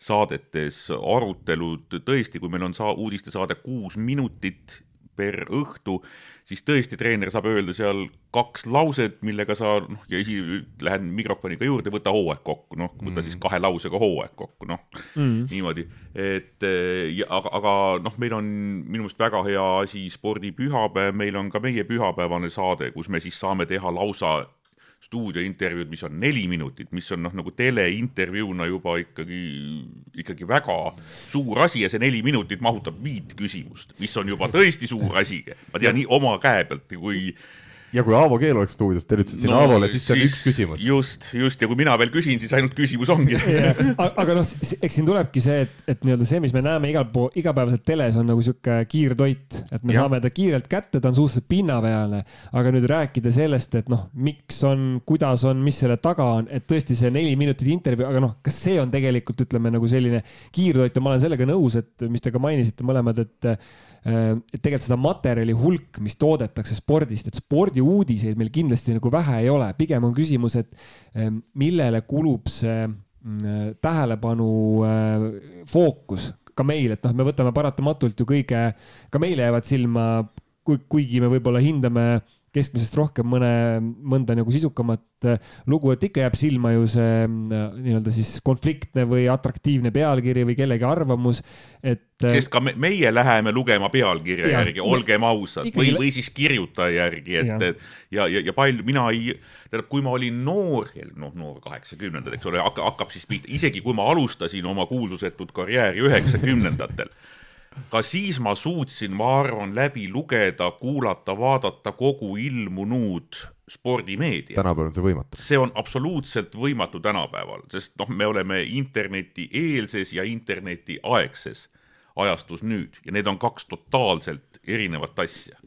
saadetes arutelud, tõesti, kui meil on saa-, uudistesaade kuus minutit per õhtu, siis tõesti treener saab öelda seal kaks lauset, millega sa noh, ja esi-, lähen mikrofoniga juurde, võta hooaeg kokku, noh, võta mm. siis kahe lausega hooaeg kokku, noh mm., niimoodi. et ja, aga, aga noh, meil on minu meelest väga hea asi spordipühapäev, meil on ka meie pühapäevane saade, kus me siis saame teha lausa stuudiointervjuud, mis on neli minutit, mis on noh, nagu teleintervjuuna juba ikkagi, ikkagi väga suur asi ja see neli minutit mahutab viit küsimust, mis on juba tõesti suur asi. ma tean nii oma käe pealt, kui ja kui Aavo Keel oleks stuudios, te ütlesite sinna no, Aavole, siis see on üks küsimus. just, just ja kui mina veel küsin, siis ainult küsimus ongi yeah.. aga noh, eks siin tulebki see, et, et nii-öelda see, mis me näeme igal pool, igapäevaselt teles on nagu sihuke kiirtoit, et me ja. saame ta kiirelt kätte, ta on suhteliselt pinnapealne. aga nüüd rääkida sellest, et noh, miks on, kuidas on, mis selle taga on, et tõesti see neli minutit intervjuu, aga noh, kas see on tegelikult ütleme nagu selline kiirtoit ja ma olen sellega nõus, et mis te ka mainisite mõlemad, et tegelikult seda materjali hulk, mis toodetakse spordist, et spordiuudiseid meil kindlasti nagu vähe ei ole, pigem on küsimus, et millele kulub see mm, tähelepanu fookus ka meil, et noh, me võtame paratamatult ju kõige, ka meile jäävad silma, kui, kuigi me võib-olla hindame keskmisest rohkem mõne, mõnda nagu sisukamat äh, lugu, et ikka jääb silma ju see äh, nii-öelda siis konfliktne või atraktiivne pealkiri või kellegi arvamus, et. Äh, sest ka me, meie läheme lugema pealkirja ja, järgi, olgem ausad, või, või siis kirjutaja järgi, et ja, ja, ja, ja palju, mina ei, tähendab, kui ma olin noor, noh, noor kaheksakümnendad, eks ole, hakkab siis pihta, isegi kui ma alustasin oma kuulsusetut karjääri üheksakümnendatel ka siis ma suutsin, ma arvan, läbi lugeda, kuulata, vaadata kogu ilmunud spordimeedia. tänapäeval on see võimatu. see on absoluutselt võimatu tänapäeval, sest noh, me oleme internetieelses ja internetiaegses ajastus nüüd ja need on kaks totaalselt erinevat asja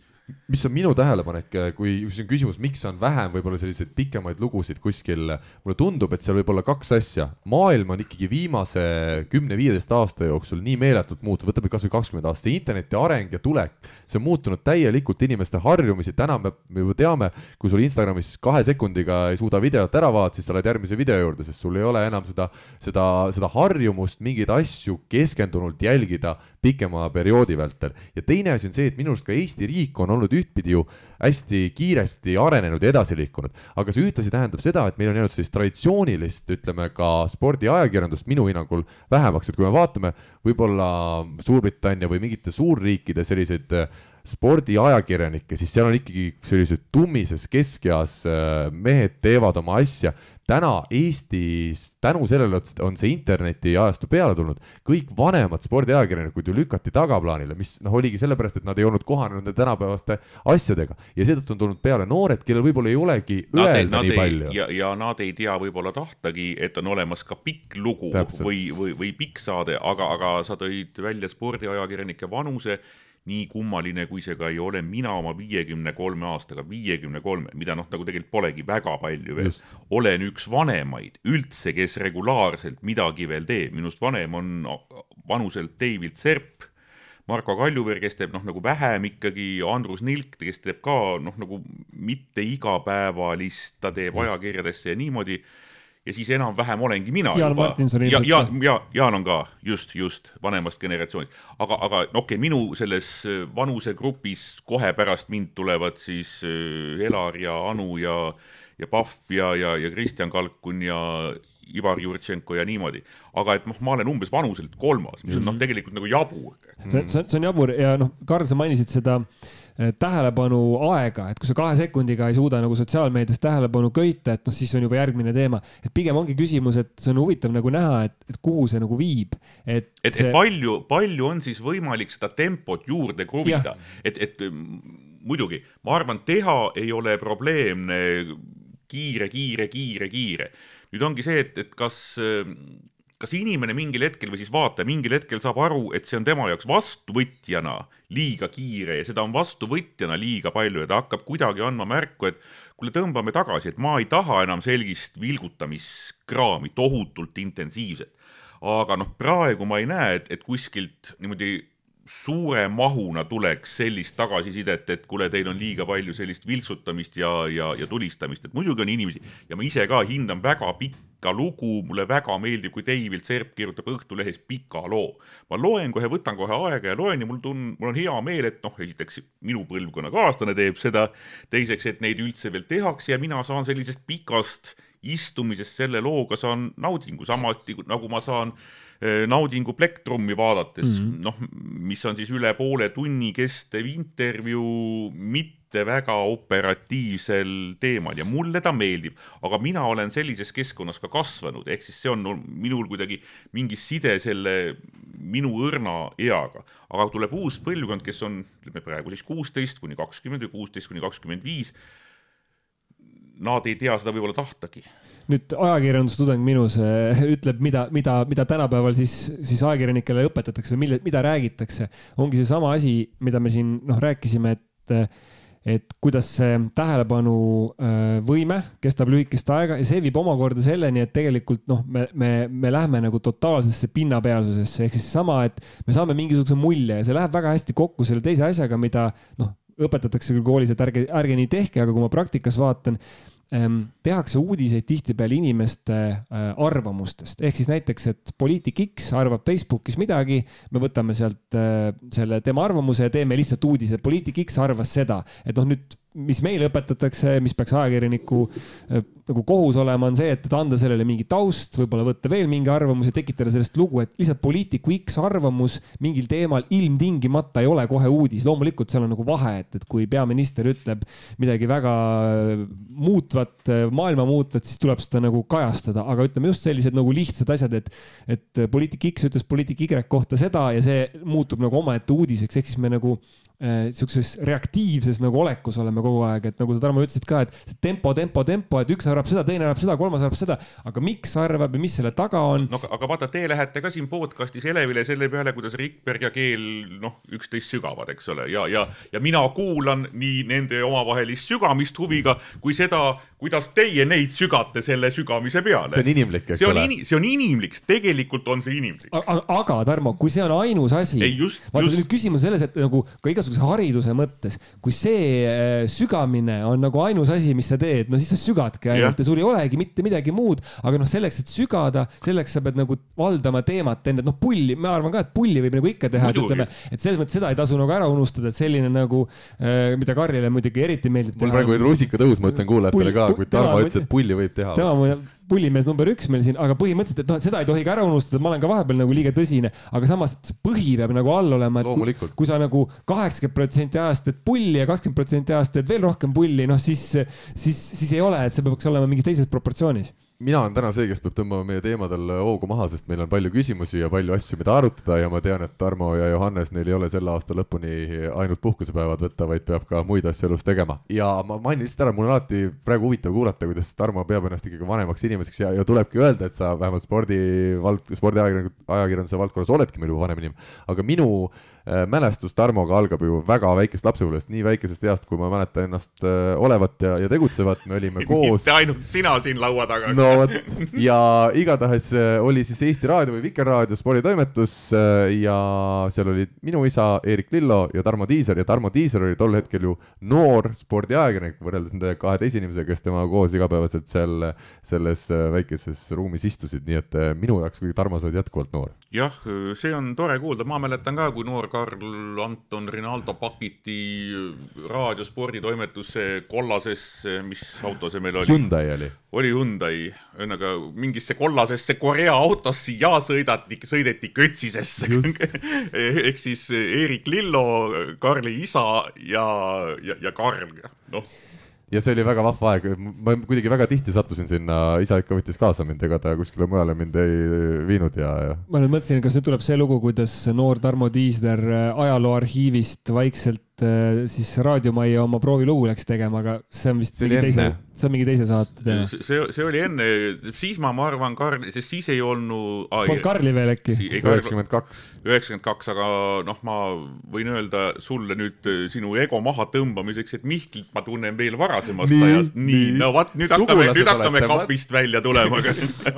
mis on minu tähelepanek, kui siin on küsimus, miks on vähem võib-olla selliseid pikemaid lugusid kuskil, mulle tundub, et seal võib olla kaks asja. maailm on ikkagi viimase kümne-viieteist aasta jooksul nii meeletult muutunud, võtame kasvõi kakskümmend aastat, interneti areng ja tulek, see on muutunud täielikult inimeste harjumusi, täna me, me juba teame, kui sul Instagramis kahe sekundiga ei suuda videot ära vaadata, siis sa lähed järgmise video juurde, sest sul ei ole enam seda, seda, seda harjumust mingeid asju keskendunult jälgida pikema perioodi vältel. ja teine asi on see, et minu arust ka Eesti riik on olnud ühtpidi ju hästi kiiresti arenenud ja edasi liikunud, aga see ühtlasi tähendab seda, et meil on jäänud sellist traditsioonilist, ütleme ka spordiajakirjandust minu hinnangul vähemaks, et kui me vaatame võib-olla Suurbritannia või mingite suurriikide selliseid spordiajakirjanikke, siis seal on ikkagi sellised tummises keskeas äh, mehed teevad oma asja täna Eestis tänu sellele, et on see internetiajastu peale tulnud, kõik vanemad spordiajakirjanikud ju lükati tagaplaanile, mis noh, oligi sellepärast, et nad ei olnud kohanenud nende tänapäevaste asjadega ja seetõttu on tulnud peale noored, kellel võib-olla ei olegi nad öelda ei, nii ei, palju. ja, ja nad ei tea võib-olla tahtagi, et on olemas ka pikk lugu Täpselt. või, või, või pikk saade, aga, aga sa tõid välja spordiajakirjanike vanuse nii kummaline, kui see ka ei ole, mina oma viiekümne kolme aastaga, viiekümne kolme, mida noh, nagu tegelikult polegi väga palju veel, olen üks vanemaid. Üldse, kes regulaarselt midagi veel teeb, minust vanem on vanuselt David Serp, Marko Kaljuveer, kes teeb noh, nagu vähem ikkagi, Andrus Nilk, kes teeb ka noh, nagu mitte igapäevalist, ta teeb Just. ajakirjadesse ja niimoodi ja siis enam-vähem olengi mina Jaan juba. Ja, ja, ja Jaan on ka just, just vanemast generatsioonist, aga, aga okei okay,, minu selles äh, vanusegrupis kohe pärast mind tulevad siis äh, Elar ja Anu ja, ja Pahv ja, ja, ja Kristjan Kalkun ja Ivar Jurtšenko ja niimoodi. aga et noh, ma olen umbes vanuselt kolmas, mis on noh, tegelikult nagu jabur. see, see, see on jabur ja noh, Karl, sa mainisid seda Eh, tähelepanu aega, et kui sa kahe sekundiga ei suuda nagu sotsiaalmeedias tähelepanu köita, et noh, siis on juba järgmine teema. et pigem ongi küsimus, et see on huvitav nagu näha, et, et kuhu see nagu viib, et. et see..., et palju, palju on siis võimalik seda tempot juurde kruvida, et, et muidugi, ma arvan, teha ei ole probleemne kiire, kiire, kiire, kiire. Nüüd ongi see, et, et kas kas inimene mingil hetkel või siis vaataja mingil hetkel saab aru, et see on tema jaoks vastuvõtjana liiga kiire ja seda on vastuvõtjana liiga palju ja ta hakkab kuidagi andma märku, et kuule, tõmbame tagasi, et ma ei taha enam sellist vilgutamiskraami tohutult intensiivset. aga noh, praegu ma ei näe, et, et kuskilt niimoodi suure mahuna tuleks sellist tagasisidet, et kuule, teil on liiga palju sellist vilksutamist ja, ja, ja tulistamist, et muidugi on inimesi ja ma ise ka hindan väga pikka lugu, mulle väga meeldib, kui David Serp kirjutab Õhtulehes pika loo. ma loen kohe, võtan kohe aega ja loen ja mul tun-, mul on hea meel, et noh, esiteks minu põlvkonnakaaslane teeb seda, teiseks, et neid üldse veel tehakse ja mina saan sellisest pikast istumisest selle looga saan naudingu, samuti nagu ma saan Eh, naudingu plektrummi vaadates mm -hmm., noh, mis on siis üle poole tunni kestev intervjuu mitte väga operatiivsel teemal ja mulle ta meeldib, aga mina olen sellises keskkonnas ka kasvanud, ehk siis see on minul kuidagi mingi side selle minu õrna eaga, aga tuleb uus põlvkond, kes on, ütleme praegu siis kuusteist kuni kakskümmend või kuusteist kuni kakskümmend viis. Nad ei tea seda võib-olla tahtagi. Nüüd ajakirjandustudeng minus äh, ütleb, mida, mida, mida tänapäeval siis, siis ajakirjanikele õpetatakse või mille, mida räägitakse, ongi seesama asi, mida me siin noh, rääkisime, et et kuidas see tähelepanuvõime kestab lühikest aega ja see viib omakorda selleni, et tegelikult noh, me, me, me lähme nagu totaalsesse pinnapealsusesse. Ehk siis sama, et me saame mingisuguse mulje ja see läheb väga hästi kokku selle teise asjaga, mida noh, õpetatakse küll koolis, et ärge, ärge nii tehke, aga kui ma praktikas vaatan Ehm, tehakse uudiseid tihtipeale inimeste äh, arvamustest, ehk siis näiteks, et poliitik X arvab Facebookis midagi, me võtame sealt äh, selle tema arvamuse ja teeme lihtsalt uudise, poliitik X arvas seda, et noh, nüüd mis meile õpetatakse, mis peaks ajakirjaniku äh, nagu kohus olema, on see, et anda sellele mingi taust, võib-olla võtta veel mingi arvamus ja tekitada sellest lugu, et lihtsalt poliitiku X arvamus mingil teemal ilmtingimata ei ole kohe uudis. loomulikult seal on nagu vahe, et, et kui peaminister ütleb midagi väga muutvat, maailma muutvat, siis tuleb seda nagu kajastada, aga ütleme just sellised nagu lihtsad asjad, et, et poliitik X ütles poliitik Y kohta seda ja see muutub nagu omaette uudiseks, ehk siis me nagu Äh, sihukeses reaktiivses nagu olekus oleme kogu aeg, et nagu sa, Tarmo, ütlesid ka, et tempo, tempo, tempo, et üks arvab seda, teine arvab seda, kolmas arvab seda, aga miks arvab ja mis selle taga on? no aga vaata, te lähete ka siin podcast'is elevile selle peale, kuidas Rikberg ja Keel noh, üksteist sügavad, eks ole, ja, ja, ja mina kuulan nii nende omavahelist sügamist huviga kui seda, kuidas teie neid sügate selle sügamise peale. see on inimlik, eks see on ole. see on inimlik, tegelikult on see inimlik. aga Tarmo, kui see on ainus asi. vaata just... nüüd küsimus selles, et nagu ka igasuguse igasuguse hariduse mõttes, kui see äh, sügamine on nagu ainus asi, mis sa teed, no siis sa sügadki ainult ja, sul ei olegi mitte midagi muud, aga noh, selleks, et sügada, selleks sa pead nagu valdama teemat enne, et noh, pulli, ma arvan ka, et pulli võib nagu ikka teha, et ütleme, et selles mõttes seda ei tasu nagu ära unustada, et selline nagu, äh, mida Karlile muidugi eriti meeldib. mul praegu oli rusikatõus, ma ütlen kuulajatele ka, kui Tarmo ütles, et pulli võib teha. tema pullimees number üks meil siin, aga põhimõtteliselt, et noh, seda ei tohi ka ära unustada, ma olen ka vahepeal nagu liiga tõsine, aga samas põhi peab nagu all olema, et kui, kui sa nagu kaheksakümmend protsenti ajast teed pulli ja kakskümmend protsenti ajast teed veel rohkem pulli, noh siis, siis, siis ei ole, et see peaks olema mingis teises proportsioonis mina olen täna see, kes peab tõmbama meie teemadel hoogu maha, sest meil on palju küsimusi ja palju asju, mida arutada ja ma tean, et Tarmo ja Johannes, neil ei ole selle aasta lõpuni ainult puhkusepäevad võtta, vaid peab ka muid asju elus tegema. ja ma mainin lihtsalt ära, mul on alati praegu huvitav kuulata, kuidas Tarmo peab ennast ikkagi vanemaks inimeseks ja, ja tulebki öelda, et sa vähemalt spordi vald-, spordiajakirjanduse valdkonnas oledki meil juba vanem inimene. aga minu Äh, mälestus Tarmoga algab ju väga väikest lapsepõlvest, nii väikesest east, kui ma mäletan ennast äh, olevat ja, ja tegutsevat, me olime koos. mitte ainult sina siin laua taga. no vot, ja igatahes äh, oli siis Eesti Raadio või Vikerraadio sporditoimetus ja seal olid minu isa Eerik Lillo ja Tarmo Tiiser ja Tarmo Tiiser oli tol hetkel ju noor spordiajakirjanik võrreldes nende kahe teise inimesega, kes temaga koos igapäevaselt seal selles väikeses ruumis istusid, nii et minu jaoks kuidagi Tarmo, sa oled jätkuvalt noor. jah, see on tore kuulda, ma mäletan ka, kui noor Karl Anton Rinaldo pakiti raadiosporditoimetusse kollasesse, mis auto see meil oli? Hyundai oli. oli Hyundai, ühesõnaga mingisse kollasesse Korea autosse ja sõidati, sõideti kötsisesse ehk siis Eerik Lillo, Karli isa ja, ja, ja Karl, noh ja see oli väga vahva aeg, ma kuidagi väga tihti sattusin sinna, isa ikka võttis kaasa mind, ega ta kuskile mujale mind ei viinud ja, ja. ma nüüd mõtlesin, kas nüüd tuleb see lugu, kuidas noor Tarmo Tiisler ajalooarhiivist vaikselt siis raadiomajja oma proovilugu läks tegema, aga see on vist see mingi teise, see on mingi teise saate teema. see, see oli enne, siis ma, ma arvan, Karl, sest siis ei olnud. Polnud Karli veel äkki? üheksakümmend kaks. üheksakümmend kaks, aga noh, ma võin öelda sulle nüüd äh, sinu ego mahatõmbamiseks, et Mihklit ma tunnen veel varasemast nii, ajast. nii, no vot, nüüd hakkame, nüüd hakkame kapist välja tulema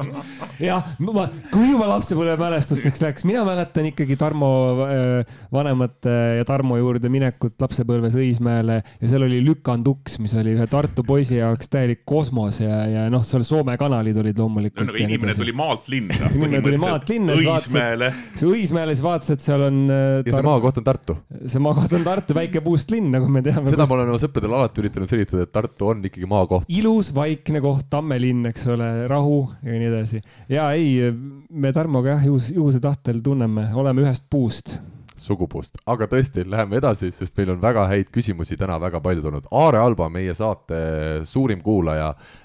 jah, ma, kui juba lapsepõlvemälestusteks läks, mina mäletan ikkagi Tarmo äh, vanemate ja Tarmo juurde minekut minekut lapsepõlves Õismäele ja seal oli lükanduks, mis oli ühe Tartu poisi jaoks täielik kosmos ja, ja noh, seal Soome kanalid olid loomulikult. no aga inimene tuli maalt linna. inimene tuli maalt linna. Õismäele. Õismäele, siis vaatasid, et seal on tar.... ja see maakoht on Tartu. see maakoht on Tartu, väike puust linn, nagu me teame. seda kust... ma olen oma sõpradele alati üritanud selitada, et Tartu on ikkagi maakoht. ilus, vaikne koht, tammelinn, eks ole, rahu ja nii edasi. ja ei, me Tarmoga jah, juhuse tahtel tunneme, oleme ühest puust sugupuust, aga tõesti, läheme edasi, sest meil on väga häid küsimusi täna väga palju tulnud. Aare Alba, meie saate suurim kuulaja, eh,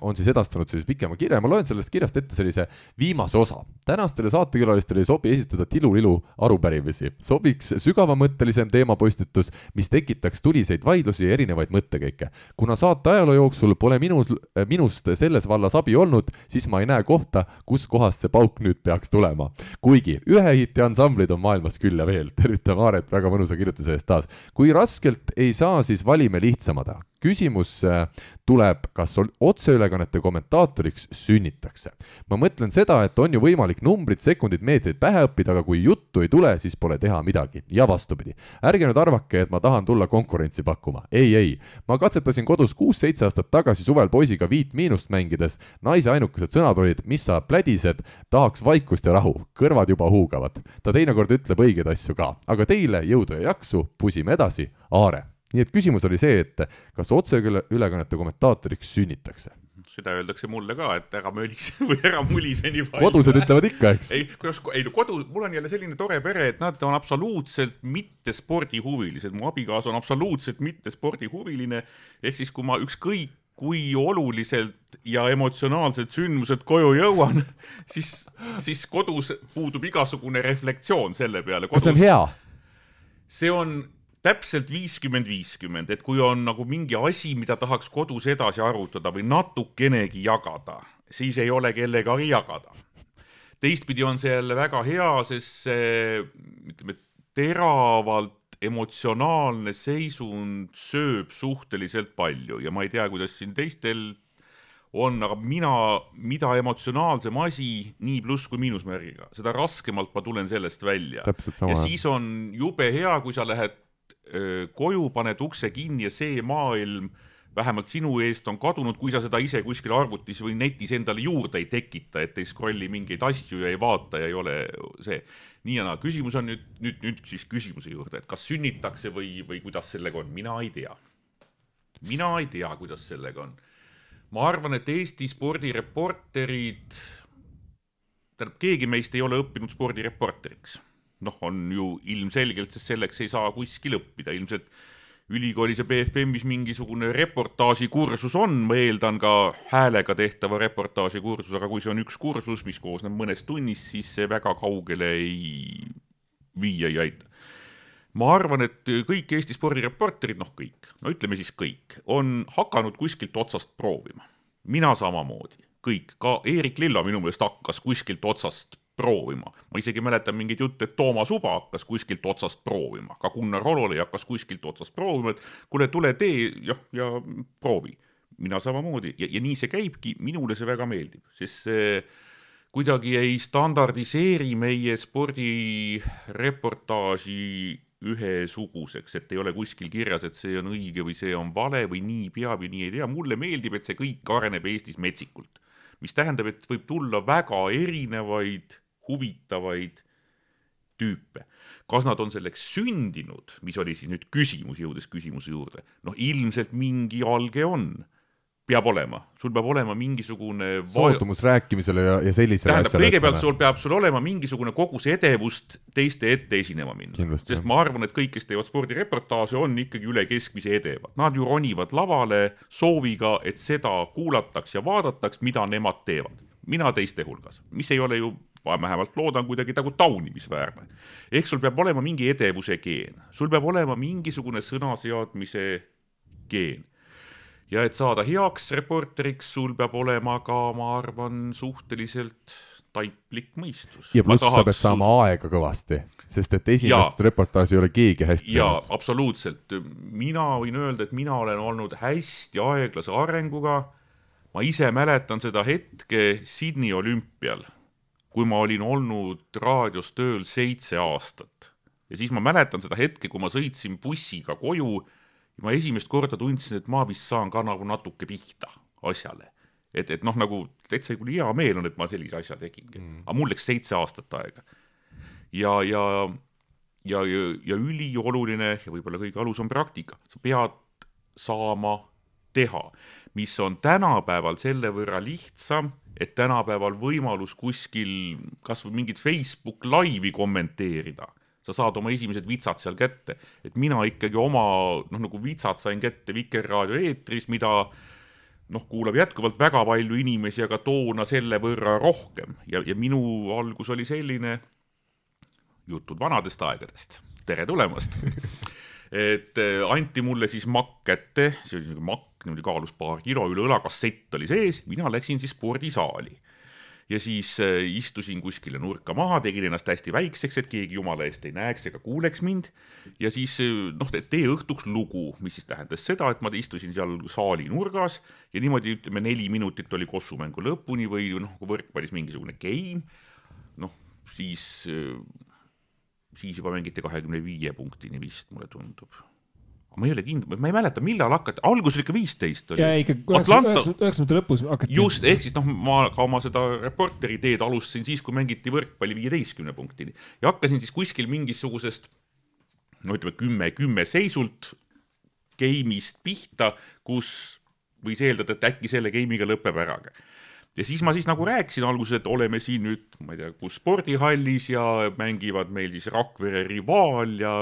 on siis edastanud sellise pikema kirja, ma loen sellest kirjast ette sellise viimase osa. tänastele saatekülalistele ei sobi esitada tilulilu arupärimisi, sobiks sügavamõttelisem teemapostitus, mis tekitaks tuliseid vaidlusi ja erinevaid mõttekäike. kuna saate ajaloo jooksul pole minus, minust selles vallas abi olnud, siis ma ei näe kohta, kus kohast see pauk nüüd peaks tulema. kuigi ühe hiti ansamblid on maailmas küll ja veel tervitame Aaret väga mõnusa kirjutuse eest taas. kui raskelt ei saa, siis valime lihtsamada küsimus äh, tuleb, kas otseülekannete kommentaatoriks sünnitakse. ma mõtlen seda, et on ju võimalik numbrid, sekundid, meetrid pähe õppida, aga kui juttu ei tule, siis pole teha midagi ja vastupidi. ärge nüüd arvake, et ma tahan tulla konkurentsi pakkuma, ei, ei. ma katsetasin kodus kuus-seitse aastat tagasi suvel poisiga Viit Miinust mängides. naise ainukesed sõnad olid, mis sa plädised, tahaks vaikust ja rahu, kõrvad juba huugavad. ta teinekord ütleb õigeid asju ka, aga teile jõudu ja jaksu, pusime edasi, Aare nii et küsimus oli see, et kas otseülekannete kommentaatoriks sünnitakse? seda öeldakse mulle ka, et ära mölise või ära mulise nii palju. kodused ütlevad ikka, eks? ei, kuidas, ei no kodu, mul on jälle selline tore pere, et nad on absoluutselt mitte spordihuvilised, mu abikaasa on absoluutselt mitte spordihuviline, ehk siis kui ma ükskõik kui oluliselt ja emotsionaalselt sündmused koju jõuan, siis, siis kodus puudub igasugune reflektsioon selle peale. kas see on hea? see on täpselt viiskümmend, viiskümmend, et kui on nagu mingi asi, mida tahaks kodus edasi arutada või natukenegi jagada, siis ei ole kellegagi jagada. teistpidi on see jälle väga hea, sest see, ütleme, teravalt emotsionaalne seisund sööb suhteliselt palju ja ma ei tea, kuidas siin teistel on, aga mina, mida emotsionaalsem asi, nii pluss kui miinusmärgiga, seda raskemalt ma tulen sellest välja. ja siis on jube hea, kui sa lähed koju, paned ukse kinni ja see maailm vähemalt sinu eest on kadunud, kui sa seda ise kuskil arvutis või netis endale juurde ei tekita, et ei scroll'i mingeid asju ja ei vaata ja ei ole see. nii ja naa, küsimus on nüüd, nüüd, nüüd siis küsimuse juurde, et kas sünnitakse või, või kuidas sellega on, mina ei tea. mina ei tea, kuidas sellega on. ma arvan, et Eesti spordireporterid, tähendab, keegi meist ei ole õppinud spordireporteriks noh, on ju ilmselgelt, sest selleks ei saa kuskil õppida, ilmselt ülikoolis ja BFM-is mingisugune reportaažikursus on, ma eeldan ka häälega tehtava reportaažikursus, aga kui see on üks kursus, mis koosneb mõnest tunnist, siis see väga kaugele ei viia ei aita. ma arvan, et kõik Eesti spordireporterid, noh kõik, no ütleme siis kõik, on hakanud kuskilt otsast proovima. mina samamoodi, kõik, ka Eerik Lillo minu meelest hakkas kuskilt otsast proovima. ma isegi mäletan mingeid jutte, et Toomas Uba hakkas kuskilt otsast proovima, ka Gunnar Hololei hakkas kuskilt otsast proovima, et kuule, tule tee, jah, ja proovi. mina samamoodi ja, ja nii see käibki, minule see väga meeldib, sest see kuidagi ei standardiseeri meie spordireportaaži ühesuguseks, et ei ole kuskil kirjas, et see on õige või see on vale või nii peab ja nii ei tea, mulle meeldib, et see kõik areneb Eestis metsikult. mis tähendab, et võib tulla väga erinevaid huvitavaid tüüpe. kas nad on selleks sündinud, mis oli siis nüüd küsimus, jõudes küsimuse juurde, noh ilmselt mingi alge on peab olema, sul peab olema mingisugune soodumus rääkimisele ja, ja sellisele tähendab, kõigepealt sul peab sul olema mingisugune kogus edevust teiste ette esinema minna. sest ma arvan, et kõik, kes teevad spordireportaaže, on ikkagi üle keskmise edevad. Nad ju ronivad lavale sooviga, et seda kuulataks ja vaadataks, mida nemad teevad. mina teiste hulgas, mis ei ole ju ma vähemalt loodan kuidagi nagu taunimisväärne. ehk sul peab olema mingi edevuse geen, sul peab olema mingisugune sõnaseadmise geen. ja et saada heaks reporteriks, sul peab olema ka, ma arvan, suhteliselt taiplik mõistus. ja pluss sa pead saama aega kõvasti, sest et esimest reportaaži ei ole keegi hästi jaa, absoluutselt. mina võin öelda, et mina olen olnud hästi aeglase arenguga. ma ise mäletan seda hetke Sydney olümpial kui ma olin olnud raadios tööl seitse aastat. ja siis ma mäletan seda hetke, kui ma sõitsin bussiga koju ja ma esimest korda tundsin, et ma vist saan ka nagu natuke pihta asjale. et, et noh, nagu täitsa küll hea meel on, et ma sellise asja tegingi mm., aga mul läks seitse aastat aega. ja, ja, ja, ja, ja ülioluline ja võib-olla kõige alus on praktika, sa pead saama teha, mis on tänapäeval selle võrra lihtsam et tänapäeval võimalus kuskil kasvõi mingit Facebook laivi kommenteerida, sa saad oma esimesed vitsad seal kätte, et mina ikkagi oma noh, nagu vitsad sain kätte Vikerraadio eetris, mida noh, kuulab jätkuvalt väga palju inimesi, aga toona selle võrra rohkem. Ja, ja minu algus oli selline, jutud vanadest aegadest, tere tulemast! Et eh, anti mulle siis makk kätte, see oli niisugune makk, niimoodi kaalus paar kilo, üle õla kassett oli sees, mina läksin siis spordisaali. ja siis äh, istusin kuskile nurka maha, tegin ennast hästi väikseks, et keegi jumala eest ei näeks ega kuuleks mind. ja siis äh, noh, tee õhtuks lugu, mis siis tähendas seda, et ma istusin seal saali nurgas ja niimoodi ütleme, neli minutit oli kossumängu lõpuni või noh, kui võrkpallis mingisugune game, noh siis, siis juba mängiti kahekümne viie punktini vist, mulle tundub ma ei ole kindel, ma ei mäleta, millal hakati, algus oli ikka viisteist oli. ja ikka üheksakümnendate lõpus hakati. just, ehk siis noh, ma ka oma seda reporteri teed alustasin siis, kui mängiti võrkpalli viieteistkümne punktini ja hakkasin siis kuskil mingisugusest no ütleme kümme, kümme seisult game'ist pihta, kus võis eeldada, et äkki selle game'iga lõpeb ära ja siis ma siis nagu rääkisin alguses, et oleme siin nüüd, ma ei tea, kus spordihallis ja mängivad meil siis Rakvere rivaal ja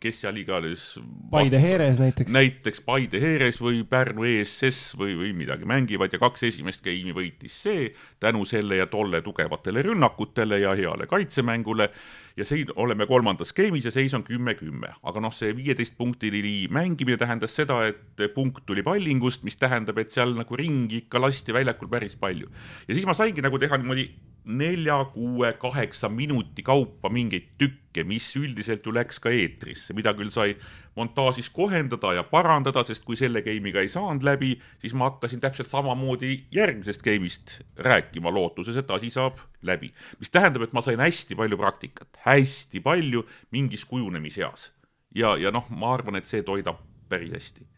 kes seal iganes. Paide Heeres näiteks. näiteks Paide Heeres või Pärnu ESS või, või midagi mängivad ja kaks esimest game'i võitis see tänu selle ja tolle tugevatele rünnakutele ja heale kaitsemängule ja siin oleme kolmandas skeemis ja seis on kümme-kümme, aga noh, see viieteistpunktilini mängimine tähendas seda, et punkt tuli pallingust, mis tähendab, et seal nagu ringi ikka lasti väljakul päris palju. ja siis ma saingi nagu teha niimoodi nelja, kuue, kaheksa minuti kaupa mingeid tükke, mis üldiselt ju läks ka eetrisse, mida küll sai montaažis kohendada ja parandada, sest kui selle game'iga ei saanud läbi, siis ma hakkasin täpselt samamoodi järgmisest game'ist rääkima, lootuses, et asi saab läbi. mis tähendab, et ma sain hästi palju praktikat, hästi palju mingis kujunemiseas. ja, ja noh, ma arvan, et see toidab päris hästi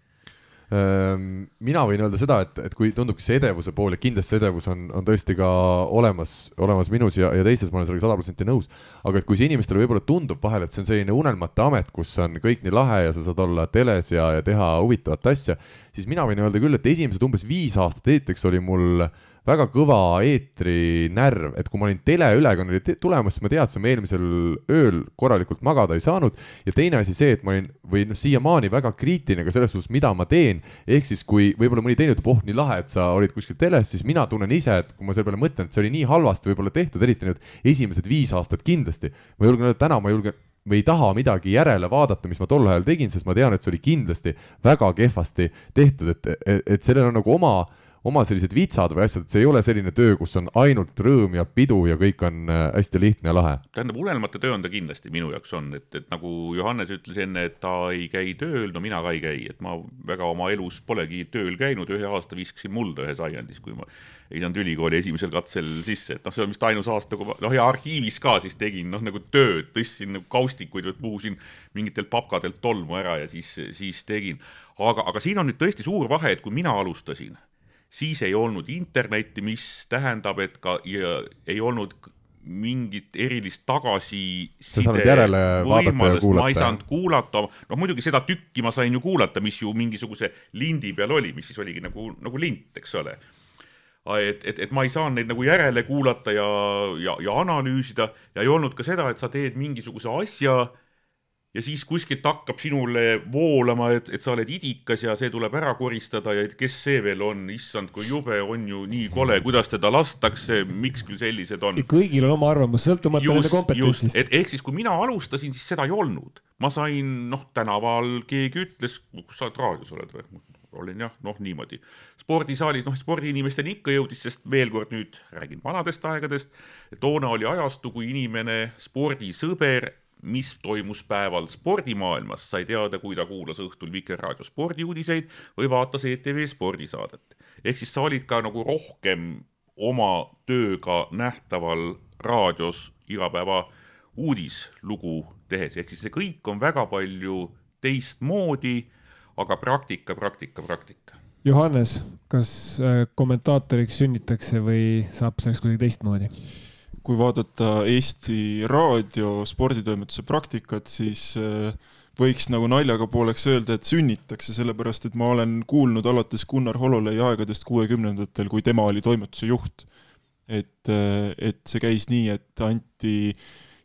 mina võin öelda seda, et, et kui tundubki see edevuse pool ja kindlasti edevus on, on tõesti ka olemas, olemas minus ja, ja teistes, ma olen sellega sada protsenti nõus. aga et kui see inimestele võib-olla tundub vahel, et see on selline unelmate amet, kus on kõik nii lahe ja sa saad olla teles ja, ja teha huvitavat asja, siis mina võin öelda küll, et esimesed umbes viis aastat esiteks oli mul äh, väga kõva eetrinärv, et kui ma olin teleülekandel tulemas, siis ma teadsin, ma eelmisel ööl korralikult magada ei saanud. Ja teine asi see, et ma olin või noh, siiamaani väga kriitiline ka selles suhtes, mida ma teen, ehk siis kui võib-olla mõni teine ütleb, oh nii lahe, et sa olid kuskil teles, siis mina tunnen ise, et kui ma selle peale mõtlen, et see oli nii halvasti võib-olla tehtud, eriti need esimesed viis aastat kindlasti, ma julgen öelda, täna ma julgen või ei taha midagi järele vaadata, mis ma tol ajal tegin, sest ma tean, et see oli kindlasti väga kehvasti tehtud, et, et, et sellel on nagu oma oma sellised vitsad või asjad, et see ei ole selline töö, kus on ainult rõõm ja pidu ja kõik on äh, hästi lihtne ja lahe. tähendab, unelmate töö on ta kindlasti minu jaoks on, et, et nagu Johannes ütles enne, et ta ei käi tööl, no mina ka ei käi, et ma väga oma elus polegi tööl käinud, ühe aasta viskasin mulda ühes aiandis, kui ma ei saanud ülikooli esimesel katsel sisse, et noh, see on vist ainus aasta, kui ma noh, ja arhiivis ka siis tegin noh, nagu tööd, tõstsin nagu kaustikuid või puhusin mingitelt papkadelt tolmu ära ja siis, siis tegin. aga, aga siin on nüüd tõesti suur vahe, et kui mina alustasin siis ei olnud internetti, mis tähendab, et ka ja, ei olnud mingit erilist tagasiside võimalust, ma ei saanud kuulata, noh muidugi seda tükki ma sain ju kuulata, mis ju mingisuguse lindi peal oli, mis siis oligi nagu, nagu lint, eks ole. et, et, et ma ei saanud neid nagu järele kuulata ja, ja, ja analüüsida. Ja ei olnud ka seda, et sa teed mingisuguse asja ja siis kuskilt hakkab sinule voolama, et, et sa oled idikas ja see tuleb ära koristada ja et kes see veel on, issand, kui jube, on ju nii kole, kuidas teda lastakse, miks küll sellised on. kõigil on oma arvamus, sõltumata nende kompetentsist. et ehk siis, kui mina alustasin, siis seda ei olnud. ma sain, noh, tänaval keegi ütles, kus sa raadios oled või? olin jah, noh niimoodi. spordisaalis, noh spordiinimesteni ikka jõudis, sest veel kord nüüd räägin vanadest aegadest, toona oli ajastu, kui inimene, spordisõber mis toimus päeval spordimaailmas, sai teada, kui ta kuulas õhtul Vikerraadio spordiuudiseid või vaatas ETV spordisaadet. ehk siis sa olid ka nagu rohkem oma tööga nähtaval raadios igapäeva uudislugu tehes, ehk siis see kõik on väga palju teistmoodi, aga praktika, praktika, praktika. Johannes, kas äh, kommentaatoriks sünnitakse või saab selleks kuidagi teistmoodi? Kui vaadata Eesti Raadio sporditoimetuse praktikat, siis äh, võiks nagu naljaga pooleks öelda, et sünnitakse, sellepärast et ma olen kuulnud alates Gunnar Hololei aegadest kuuekümnendatel, kui tema oli toimetuse juht. et, äh, et see käis nii, et anti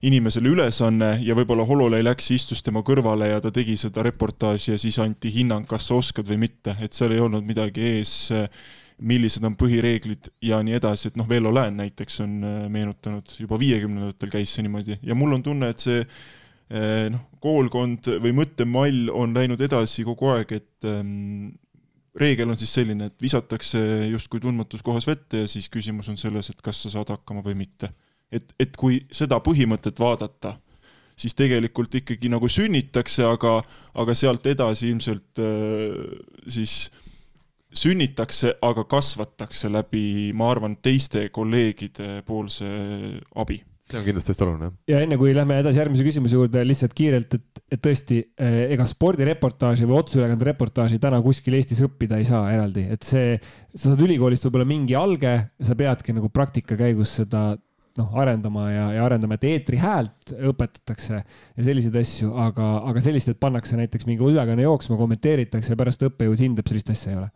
inimesele ülesanne ja võib-olla Hololei läks, istus tema kõrvale ja ta tegi seda reportaaži ja siis anti hinnang, kas sa oskad või mitte, et seal ei olnud midagi ees äh, millised on põhireeglid ja nii edasi, et noh, Vello Lään näiteks on äh, meenutanud, juba viiekümnendatel käis see niimoodi ja mul on tunne, et see äh, noh, koolkond või mõttemall on läinud edasi kogu aeg, et ähm, reegel on siis selline, et visatakse justkui tundmatus kohas vette ja siis küsimus on selles, et kas sa saad hakkama või mitte. et, et kui seda põhimõtet vaadata, siis tegelikult ikkagi nagu sünnitakse, aga, aga sealt edasi ilmselt äh, siis sünnitakse, aga kasvatakse läbi, ma arvan, teiste kolleegide poolse abi. See on kindlasti hästi oluline, ja enne kui lähme edasi järgmise küsimuse juurde, lihtsalt kiirelt, et, et tõesti, eh, ega spordireportaaži või otseülekande reportaaži täna kuskil Eestis õppida ei saa eraldi, et see, sa saad ülikoolist võib-olla mingi alge, sa peadki nagu praktika käigus seda noh, arendama ja, ja arendama, et eetri häält õpetatakse ja selliseid asju, aga, aga sellist, et pannakse näiteks mingi ülekanne jooksma, kommenteeritakse ja pärast õppejõud hindab, sellist asja ei ole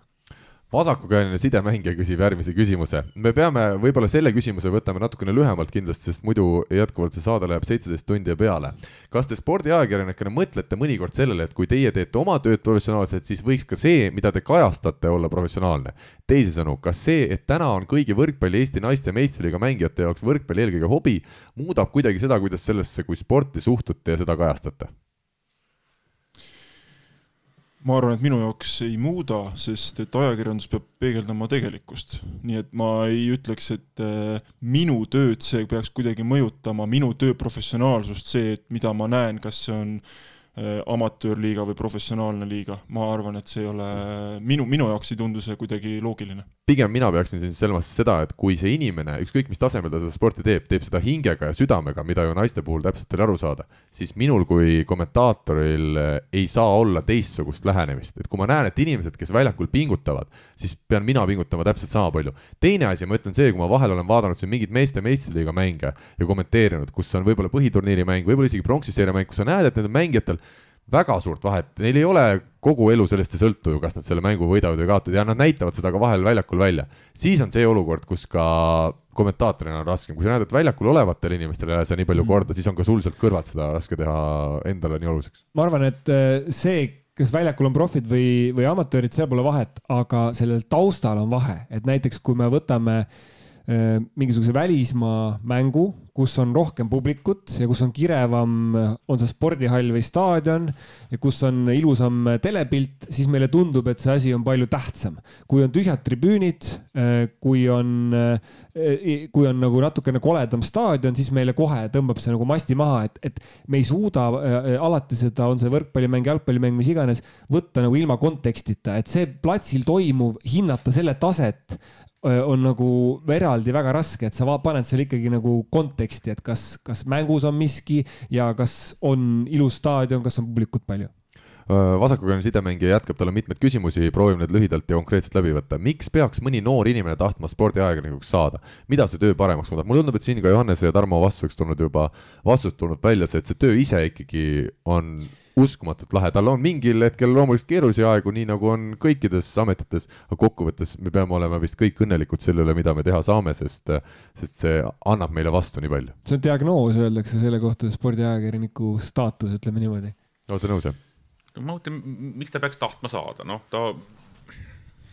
vasakukäeline sidemängija küsib järgmise küsimuse. me peame võib-olla selle küsimuse võtame natukene lühemalt kindlasti, sest muidu jätkuvalt see saade läheb seitseteist tundi ja peale. kas te spordiajakirjanikena mõtlete mõnikord sellele, et kui teie teete oma tööd professionaalselt, siis võiks ka see, mida te kajastate, olla professionaalne? teisisõnu, kas see, et täna on kõigi võrkpalli Eesti naiste meistriliiga mängijate jaoks võrkpall eelkõige hobi, muudab kuidagi seda, kuidas sellesse kui sporti suhtute ja seda kajastate? Ma arvan, et minu jaoks ei muuda, sest et ajakirjandus peab peegeldama tegelikkust. nii et ma ei ütleks, et äh, minu tööd see peaks kuidagi mõjutama, minu töö professionaalsust, see, et mida ma näen, kas see on äh, amatöörliiga või professionaalne liiga, ma arvan, et see ei ole, minu, minu jaoks ei tundu see kuidagi loogiline. Pigem mina peaksin siin silmas seda, et kui see inimene, ükskõik mis tasemel ta seda sporti teeb, teeb seda hingega ja südamega, mida ju naiste puhul täpselt oli aru saada, siis minul kui kommentaatoril ei saa olla teistsugust lähenemist, et kui ma näen, et inimesed, kes väljakul pingutavad, siis pean mina pingutama täpselt sama palju. teine asi, ma ütlen see, kui ma vahel olen vaadanud siin mingeid meeste meistriliiga mänge ja kommenteerinud, kus on võib-olla põhiturniiri mäng, võib-olla isegi pronksiseeria mäng, kus sa näed, et nendel mängijatel väga suurt vahet, neil ei ole kogu elu sellest ei sõltu ju, kas nad selle mängu võidavad või kaotavad ja nad näitavad seda ka vahel väljakul välja. siis on see olukord, kus ka kommentaatorina on raskem, kui sa näed, et väljakul olevatele inimestele ei lähe see nii palju mm. korda, siis on ka sul sealt kõrvalt seda raske teha endale nii oluliseks. ma arvan, et äh, see, kas väljakul on profid või, või amatöörid, seal pole vahet, aga sellel taustal on vahe, et näiteks kui me võtame äh, mingisuguse välismaa mängu kus on rohkem publikut ja kus on kirevam, on see spordihall või staadion kus on ilusam telepilt, siis meile tundub, et see asi on palju tähtsam. kui on tühjad tribüünid, kui on, kui on nagu natukene koledam staadion, siis meile kohe tõmbab see nagu masti maha, et, et me ei suuda alati seda, on see võrkpallimäng, jalgpallimäng, mis iganes, võtta nagu ilma kontekstita, et see platsil toimuv, hinnata selle taset on nagu eraldi väga raske, et sa paned seal ikkagi nagu konteksti, et kas, kas mängus on miski ja kas on ilus staadion, kas on publikut palju vasakukäine sidemängija jätkab, tal on mitmeid küsimusi, proovime need lühidalt ja konkreetselt läbi võtta. miks peaks mõni noor inimene tahtma spordiajakirjanikuks saada, mida see töö paremaks muudab? mulle tundub, et siin ka Johannese ja Tarmo vastuseks tulnud juba, vastused tulnud välja see, et see töö ise ikkagi on uskumatult lahe, tal on mingil hetkel loomulikult keerulisi aegu, nii nagu on kõikides ametites, aga kokkuvõttes me peame olema vist kõik õnnelikud selle üle, mida me teha saame, sest, sest see annab meile vastu nii palju. see on diagnoos, öeldakse selle kohta, spordiajakirjaniku staatus, ütleme niimoodi. olete nõus, jah? ma mõtlen, miks ta peaks tahtma saada, noh, ta,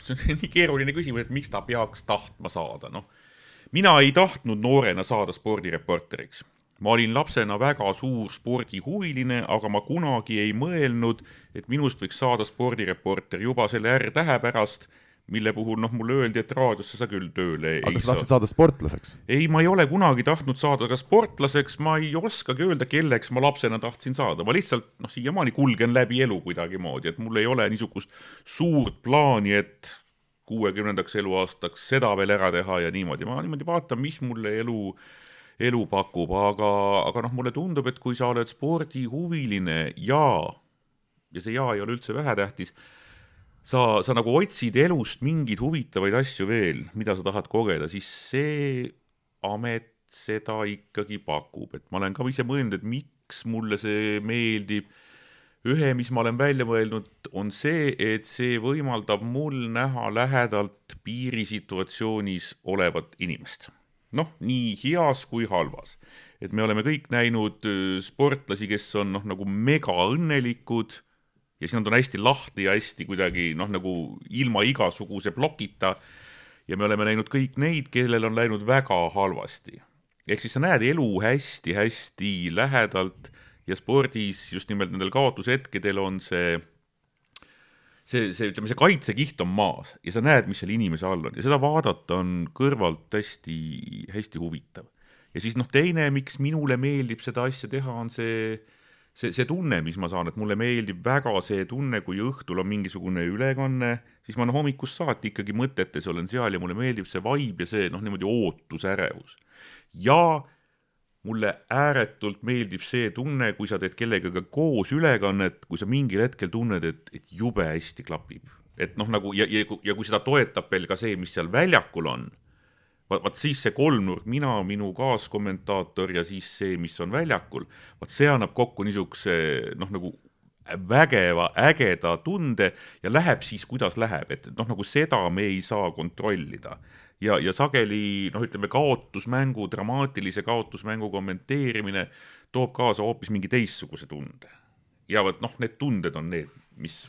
see on nii keeruline küsimus, et miks ta peaks tahtma saada, noh. mina ei tahtnud noorena saada spordireporteriks ma olin lapsena väga suur spordihuviline, aga ma kunagi ei mõelnud, et minust võiks saada spordireporter juba selle R-tähe pärast, mille puhul noh, mulle öeldi, et raadiosse sa küll tööle aga ei saa. tahtsid saada sportlaseks? ei, ma ei ole kunagi tahtnud saada ka sportlaseks, ma ei oskagi öelda, kelleks ma lapsena tahtsin saada, ma lihtsalt noh, siiamaani kulgen läbi elu kuidagimoodi, et mul ei ole niisugust suurt plaani, et kuuekümnendaks eluaastaks seda veel ära teha ja niimoodi, ma niimoodi vaatan, mis mulle elu äh, elu pakub, aga, aga noh, mulle tundub, et kui sa oled spordihuviline ja, ja see ja ei ole üldse vähetähtis, sa, sa nagu otsid elust mingeid huvitavaid asju veel, mida sa tahad kogeda, siis see amet seda ikkagi pakub, et ma olen ka ise mõelnud, et miks mulle see meeldib. ühe, mis ma olen välja mõelnud, on see, et see võimaldab mul näha lähedalt piirisituatsioonis olevat inimest noh, nii heas kui halvas. et me oleme kõik näinud äh, sportlasi, kes on noh, nagu mega õnnelikud ja siis nad on hästi lahti ja hästi kuidagi noh, nagu ilma igasuguse plokita. ja me oleme näinud kõik neid, kellel on läinud väga halvasti. ehk siis sa näed elu hästi-hästi lähedalt ja spordis just nimelt nendel kaotushetkedel on see see, see, ütleme, see kaitsekiht on maas ja sa näed, mis selle inimese all on ja seda vaadata on kõrvalt hästi, hästi huvitav. ja siis noh, teine, miks minule meeldib seda asja teha, on see, see, see tunne, mis ma saan, et mulle meeldib väga see tunne, kui õhtul on mingisugune ülekanne, siis ma noh, hommikust saati ikkagi mõtetes olen seal ja mulle meeldib see vibe ja see noh, niimoodi ootusärevus. ja mulle ääretult meeldib see tunne, kui sa teed kellegagi koos ülekannet, kui sa mingil hetkel tunned, et, et jube hästi klapib. et noh, nagu ja, ja, ja kui seda toetab veel ka see, mis seal väljakul on, vaat, vaat siis see kolmnurk, mina, minu kaaskommentaator ja siis see, mis on väljakul, vaat see annab kokku niisuguse noh, nagu vägeva, ägeda tunde ja läheb siis, kuidas läheb, et noh, nagu seda me ei saa kontrollida ja, ja sageli noh, ütleme kaotusmängu, dramaatilise kaotusmängu kommenteerimine toob kaasa hoopis mingi teistsuguse tunde. ja vot noh, need tunded on need, mis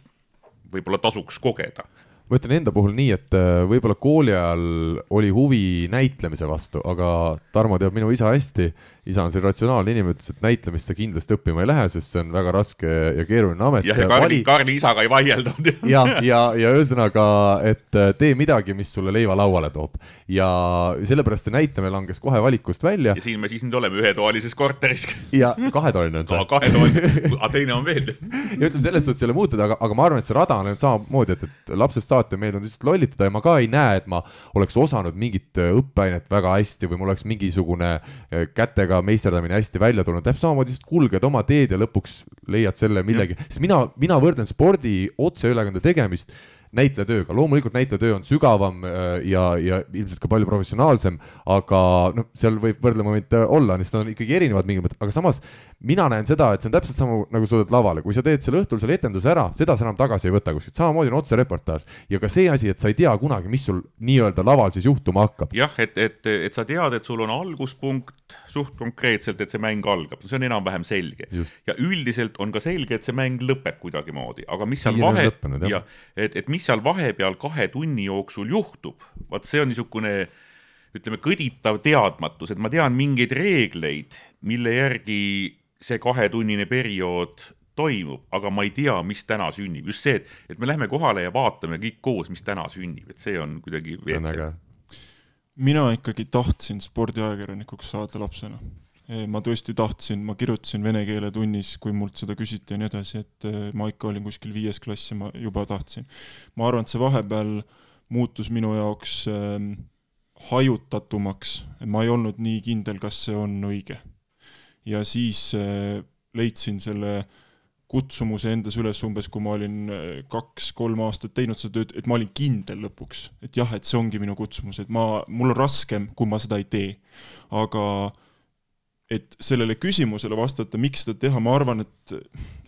võib-olla tasuks kogeda ma ütlen enda puhul nii, et äh, võib-olla kooli ajal oli huvi näitlemise vastu, aga Tarmo teab minu isa hästi. Isa on selline ratsionaalne inimene, ütles, et näitlemist sa kindlasti õppima ei lähe, sest see on väga raske ja keeruline amet. jah, ja Karli vali..., Karli isaga ei vaieldud. ja, ja, ja ühesõnaga, et äh, tee midagi, mis sulle leiva lauale toob ja sellepärast see näitlemine langes kohe valikust välja. ja siin me siis nüüd oleme ühetoalises korteris. ja kahetoaline on see. kahetoaline, aga teine on veel. ja ütleme, selles suhtes ei ole muutunud, aga, aga ma arvan, et see rada on läinud samamoodi, et, et lapsest saati on meeldinud lihtsalt lollitada ja ma ka ei näe, et ma oleks osanud mingit äh, õppeainet väga hästi või mul oleks mingisugune äh, kätega meisterdamine hästi välja tulnud, täpselt samamoodi lihtsalt kulged oma teed ja lõpuks leiad selle millegi, sest mina, mina võrdlen spordi otseülekande tegemist näitlejatööga, loomulikult näitlejatöö on sügavam äh, ja, ja ilmselt ka palju professionaalsem, aga noh, seal võib võrdlemomente olla, sest nad on ikkagi erinevad mingil mõttes, aga samas mina näen seda, et see on täpselt sama nagu sa tuled lavale, kui sa teed selle õhtul selle etenduse ära, seda sa enam tagasi ei võta kuskilt, samamoodi on otsereportaaž. Ja ka see asi, et sa ei tea kunagi, mis sul nii-öelda laval siis juhtuma hakkab. jah, et, et, et sa tead, et sul on alguspunkt suht konkreetselt, et see mäng algab, see on enam-vähem selge. ja üldiselt on ka selge, et see mäng lõpeb kuidagimoodi, aga mis seal vahe, jah, et, et mis seal vahepeal kahe tunni jooksul juhtub, vot see on niisugune ütleme, kõditav teadmatus, et ma tean mingeid reegleid, mille järgi see kahetunnine periood toimub, aga ma ei tea, mis täna sünnib, just see, et, et me lähme kohale ja vaatame kõik koos, mis täna sünnib, et see on kuidagi see on äge mina ikkagi tahtsin spordiajakirjanikuks saada lapsena. ma tõesti tahtsin, ma kirjutasin vene keele tunnis, kui mult seda küsiti ja nii edasi, et ma ikka olin kuskil viies klass ja ma juba tahtsin. ma arvan, et see vahepeal muutus minu jaoks hajutatumaks, ma ei olnud nii kindel, kas see on õige. ja siis leidsin selle äh, kutsumuse endas üles umbes, kui ma olin äh, kaks-kolm aastat teinud seda tööd, et ma olin kindel lõpuks, et jah, et see ongi minu kutsumus, et ma, mul on raskem, kui ma seda ei tee. aga et sellele küsimusele vastata, miks seda teha, ma arvan, et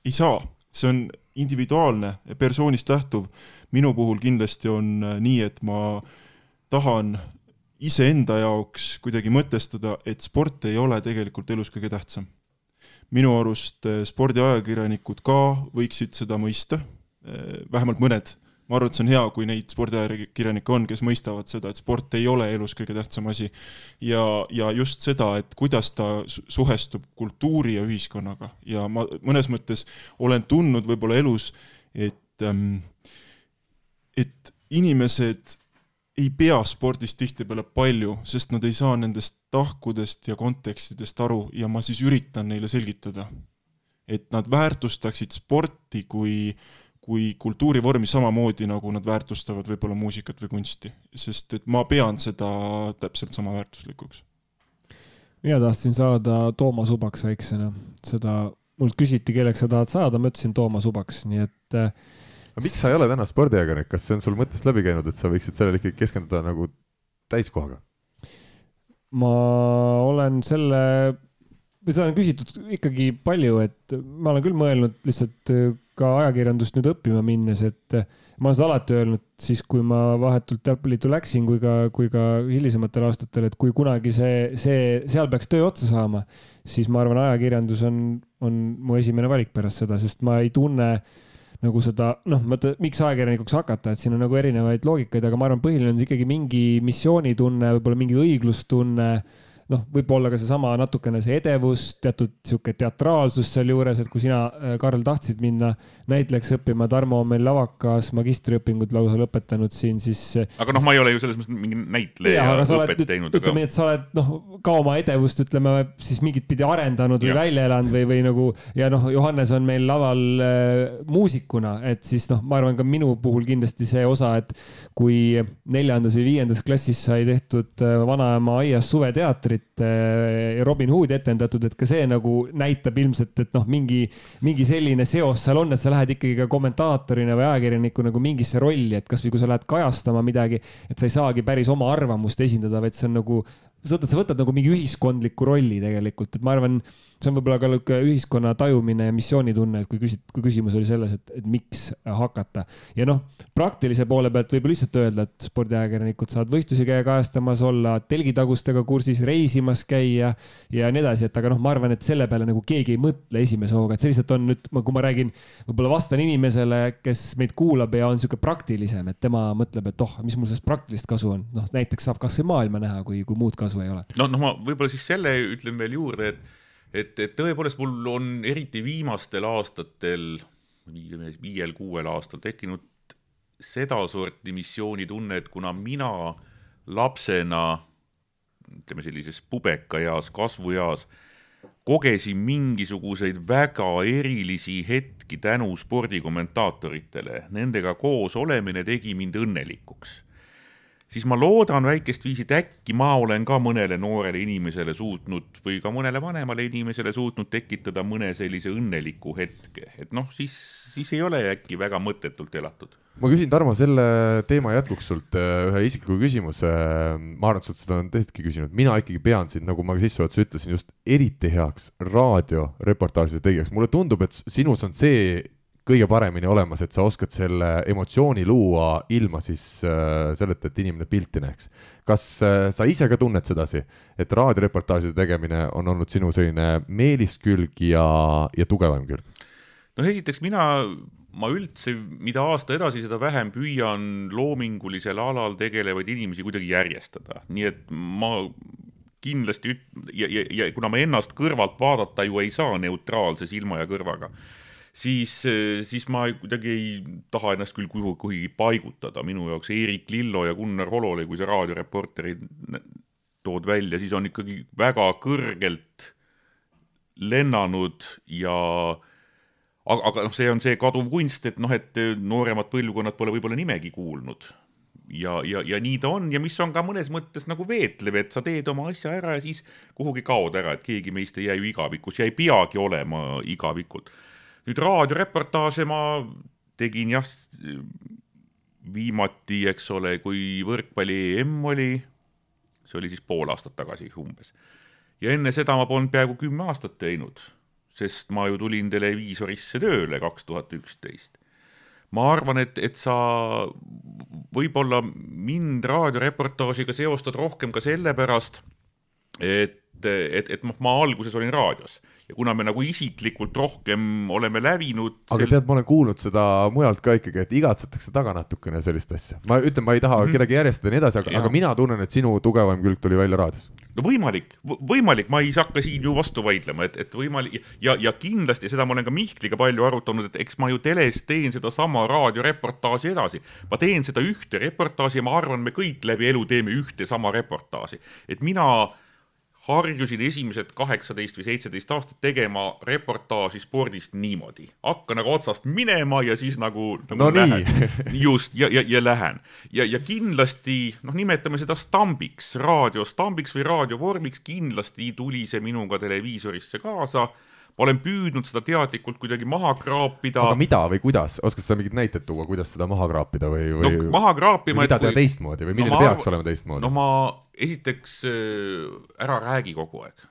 ei saa, see on individuaalne persoonist lähtuv. minu puhul kindlasti on äh, nii, et ma tahan iseenda jaoks kuidagi mõtestada, et sport ei ole tegelikult elus kõige tähtsam minu arust eh, spordiajakirjanikud ka võiksid seda mõista, eh, vähemalt mõned. ma arvan, et see on hea, kui neid spordiajakirjanikke on, kes mõistavad seda, et sport ei ole elus kõige tähtsam asi. ja, ja just seda, et kuidas ta suhestub kultuuri ja ühiskonnaga ja ma mõnes mõttes olen tundnud võib-olla elus, et, ehm, et inimesed ei pea spordist tihtipeale palju, sest nad ei saa nendest tahkudest ja kontekstidest aru ja ma siis üritan neile selgitada. et nad väärtustaksid sporti kui, kui kultuurivormi samamoodi, nagu nad väärtustavad võib-olla muusikat või kunsti, sest et ma pean seda täpselt sama väärtuslikuks. mina tahtsin saada Toomas Ubaks väiksena, seda, mult küsiti, kelleks sa tahad saada, ma ütlesin Toomas Ubaks, nii et äh, aga miks sa ei ole täna spordiajakirjanik, kas see on sul mõttest läbi käinud, et sa võiksid sellele ikkagi keskenduda nagu täiskohaga? ma olen selle, seda on küsitud ikkagi palju, et ma olen küll mõelnud lihtsalt ka ajakirjandust nüüd õppima minnes, et ma olen seda alati öelnud siis, kui ma vahetult jalgpalliliitu läksin, kui ka, kui ka hilisematel aastatel, et kui kunagi see, see, seal peaks töö otsa saama, siis ma arvan, ajakirjandus on, on mu esimene valik pärast seda, sest ma ei tunne äh, nagu seda, noh, mõtle, miks ajakirjanikuks hakata, et siin on nagu erinevaid loogikaid, aga ma arvan, põhiline on ikkagi mingi missioonitunne, võib-olla mingi õiglustunne noh, võib-olla ka seesama natukene see edevus, teatud sihuke teatraalsus sealjuures, et kui sina, äh, Karl, tahtsid minna näitlejaks õppima, Tarmo on meil lavakas magistriõpingud lausa lõpetanud siin, siis. aga noh, ma ei ole ju selles mõttes mingi näitleja õpet teinud. ütleme nii, et sa oled noh, ka oma edevust, ütleme siis mingit pidi arendanud või ja. välja elanud või, või nagu ja noh, Johannes on meil laval äh, muusikuna, et siis noh, ma arvan ka minu puhul kindlasti see osa, et kui neljandas või viiendas klassis sai tehtud äh, vanaema aias suveteatrit ja Robin Hoodi etendatud, et ka see nagu näitab ilmselt, et noh, mingi, mingi selline seos seal on, et sa lähed ikkagi ka kommentaatorina või ajakirjaniku nagu mingisse rolli, et kasvõi kui sa lähed kajastama midagi, et sa ei saagi päris oma arvamust esindada, vaid see on nagu, sa võtad, sa võtad nagu mingi ühiskondliku rolli tegelikult, et ma arvan see on võib-olla ka niisugune ühiskonna tajumine ja missioonitunne, et kui küsid, kui küsimus oli selles, et, et miks hakata. ja noh, praktilise poole pealt võib lihtsalt öelda, et spordiajakirjanikud saavad võistlusi käia kajastamas, olla telgitagustega kursis, reisimas käia ja nii edasi, et aga noh, ma arvan, et selle peale nagu keegi ei mõtle esimese hooga, et see lihtsalt on nüüd, kui ma räägin, võib-olla vastan inimesele, kes meid kuulab ja on niisugune praktilisem, et tema mõtleb, et oh, mis mul sellest praktilist kasu on, noh näiteks saab kasvõi maailma näha, kui, kui muud kasu ei ole. no, noh, ma võib-olla siis selle ütlen veel juurde, et et, et tõepoolest mul on eriti viimastel aastatel, viiel-kuuel aastal tekkinud sedasorti missioonitunne, et kuna mina lapsena, ütleme sellises pubekaeas, kasvueas, kogesin mingisuguseid väga erilisi hetki tänu spordikommentaatoritele, nendega koos olemine tegi mind õnnelikuks siis ma loodan väikest viisi, et äkki ma olen ka mõnele noorele inimesele suutnud või ka mõnele vanemale inimesele suutnud tekitada mõne sellise õnneliku hetke, et noh, siis, siis ei ole äkki väga mõttetult elatud. ma küsin, Tarmo, selle teema jätkuks sult äh, ühe isikliku küsimuse. ma arvan, et sult seda on teistki küsinud, mina ikkagi pean sind, nagu ma sissejuhatuses ütlesin, just eriti heaks raadioreportaažide tegijaks. mulle tundub, et sinus on see kõige paremini olemas, et sa oskad selle emotsiooni luua ilma siis äh, selleta, et inimene pilti näeks. kas äh, sa ise ka tunned sedasi, et raadioreportaažide tegemine on olnud sinu selline meeliskülg ja, ja tugevam külg? noh, esiteks mina, ma üldse, mida aasta edasi, seda vähem püüan loomingulisel alal tegelevaid inimesi kuidagi järjestada, nii et ma kindlasti üt- ja, ja, ja kuna ma ennast kõrvalt vaadata ju ei saa neutraalse silma ja kõrvaga siis, siis ma kuidagi ei taha ennast küll kuhugi, kuhugi paigutada. minu jaoks Eerik Lillo ja Gunnar Hololei, kui sa raadioreporterid tood välja, siis on ikkagi väga kõrgelt lennanud ja aga, aga noh, see on see kaduv kunst, et noh, et nooremad põlvkonnad pole võib-olla nimegi kuulnud. ja, ja, ja nii ta on ja mis on ka mõnes mõttes nagu veetlev, et sa teed oma asja ära ja siis kuhugi kaod ära, et keegi meist ei jää ju igavikuks ja ei peagi olema igavikult nüüd raadioreportaaže ma tegin jah, viimati, eks ole, kui võrkpalli EM oli, see oli siis pool aastat tagasi umbes. ja enne seda ma polnud peaaegu kümme aastat teinud, sest ma ju tulin televiisorisse tööle kaks tuhat üksteist. ma arvan, et, et sa võib-olla mind raadioreportaažiga seostad rohkem ka sellepärast, et, et, et ma alguses olin raadios ja kuna me nagu isiklikult rohkem oleme lävinud aga sel... tead, ma olen kuulnud seda mujalt ka ikkagi, et igatsetakse taga natukene sellist asja. ma ütlen, ma ei taha mm -hmm. kedagi järjestada ja nii edasi, aga, aga mina tunnen, et sinu tugevam külg tuli välja raadios. no võimalik, võimalik, ma ei hakka siin ju vastu vaidlema, et, et võimalik ja, ja kindlasti seda ma olen ka Mihkliga palju arutanud, et eks ma ju teles teen sedasama raadioreportaaži edasi. ma teen seda ühte reportaaži ja ma arvan, me kõik läbi elu teeme ühte sama reportaaži, et mina harjusin esimesed kaheksateist või seitseteist aastat tegema reportaaži spordist niimoodi. hakkan nagu otsast minema ja siis nagu, nagu no lähen. just, ja, ja, ja lähen. ja, ja kindlasti, noh, nimetame seda stambiks, raadiostambiks või raadiovormiks, kindlasti tuli see minuga televiisorisse kaasa ma olen püüdnud seda teadlikult kuidagi maha kraapida. aga mida või kuidas, oskad sa mingeid näiteid tuua, kuidas seda maha kraapida või, või no, maha kraapima. mida teha kui... teistmoodi või milline no, ma... peaks olema teistmoodi? no ma esiteks äh, ära räägi kogu aeg.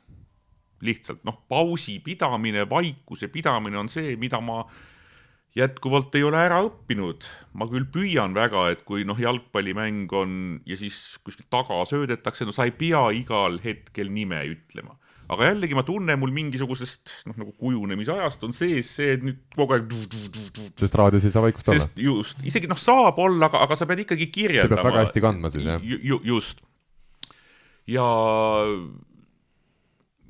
lihtsalt noh, pausi pidamine, vaikuse pidamine on see, mida ma jätkuvalt ei ole ära õppinud. ma küll püüan väga, et kui noh, jalgpallimäng on ja siis kuskilt taga söödetakse, no sa ei pea igal hetkel nime ütlema aga jällegi ma tunnen, mul mingisugusest noh, nagu kujunemisajast on sees see, et nüüd kogu aeg. sest raadios ei saa vaikust olla. just, isegi noh, saab olla, aga, aga sa pead ikkagi kirjeldama. see peab väga hästi kandma siis jah ju,? Ju, just. Ja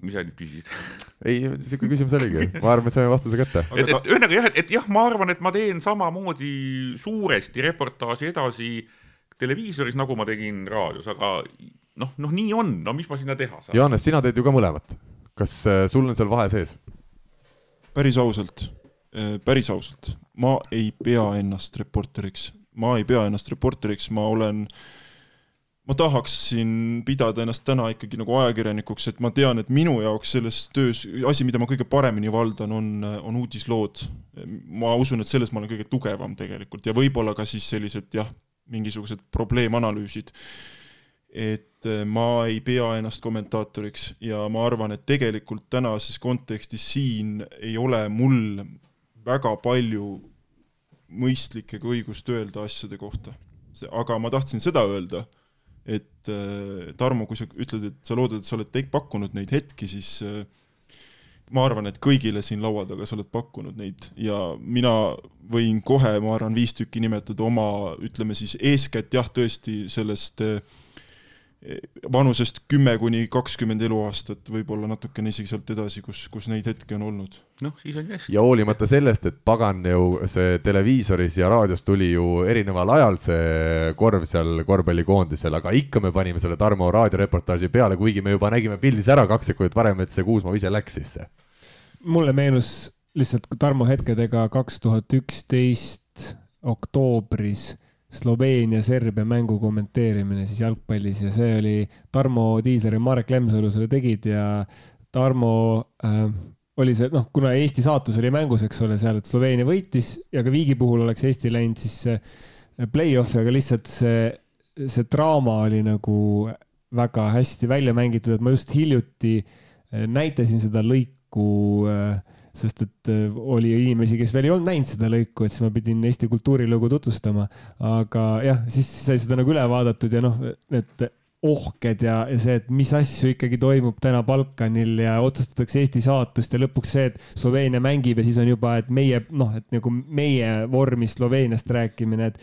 mis sa nüüd küsisid? ei, siuke küsimus oligi, ma arvan, et saime vastuse kätte. et, et ühesõnaga jah, et, et jah, ma arvan, et ma teen samamoodi suuresti reportaaži edasi televiisoris, nagu ma tegin raadios, aga noh, noh, nii on, no mis ma sinna teha saan. Jaanes, sina teed ju ka mõlemat. kas äh, sul on seal vahe sees? päris ausalt, päris ausalt, ma ei pea ennast reporteriks, ma ei pea ennast reporteriks, ma olen, ma tahaksin pidada ennast täna ikkagi nagu ajakirjanikuks, et ma tean, et minu jaoks selles töös asi, mida ma kõige paremini valdan, on, on uudislood. ma usun, et selles ma olen kõige tugevam tegelikult ja võib-olla ka siis sellised jah, mingisugused probleemanalüüsid et eh, ma ei pea ennast kommentaatoriks ja ma arvan, et tegelikult tänases kontekstis siin ei ole mul väga palju mõistlikku ega õigust öelda asjade kohta. aga ma tahtsin seda öelda, et eh, Tarmo, kui sa ütled, et sa loodad, et sa oled te- pakkunud neid hetki, siis eh, ma arvan, et kõigile siin laua taga sa oled pakkunud neid. Ja mina võin kohe, ma arvan, viis tükki nimetada oma, ütleme siis eeskätt jah, tõesti sellest eh, vanusest kümme kuni kakskümmend eluaastat, võib-olla natukene isegi sealt edasi, kus, kus neid hetki on olnud. noh, siis on hästi. ja hoolimata sellest, et pagan ju see televiisoris ja raadios tuli ju erineval ajal see korv seal korvpallikoondisel, aga ikka me panime selle Tarmo raadioreportaaži peale, kuigi me juba nägime pildis ära kaks sekundit varem, et see Kuusma ise läks sisse. mulle meenus lihtsalt Tarmo hetkedega kaks tuhat üksteist oktoobris Sloveenia-Serbia mängu kommenteerimine siis jalgpallis ja see oli Tarmo Tiisler ja Marek Lemsalu selle tegid ja Tarmo äh, oli see, noh, kuna Eesti saatus oli mängus, eks ole, seal, et Sloveenia võitis ja ka Viigi puhul oleks Eesti läinud siis play-off'i, aga lihtsalt see, see draama oli nagu väga hästi välja mängitud, et ma just hiljuti äh, näitasin seda lõiku äh, sest et äh, oli inimesi, kes veel ei olnud näinud seda lõiku, et siis ma pidin Eesti kultuurilugu tutvustama. aga jah, siis sai seda nagu üle vaadatud ja noh, need ohked ja, ja see, et mis asju ikkagi toimub täna Balkanil ja otsustatakse Eesti saatust ja lõpuks see, et Sloveenia mängib ja siis on juba, et meie noh, et nagu meie vormis Sloveeniast rääkimine, et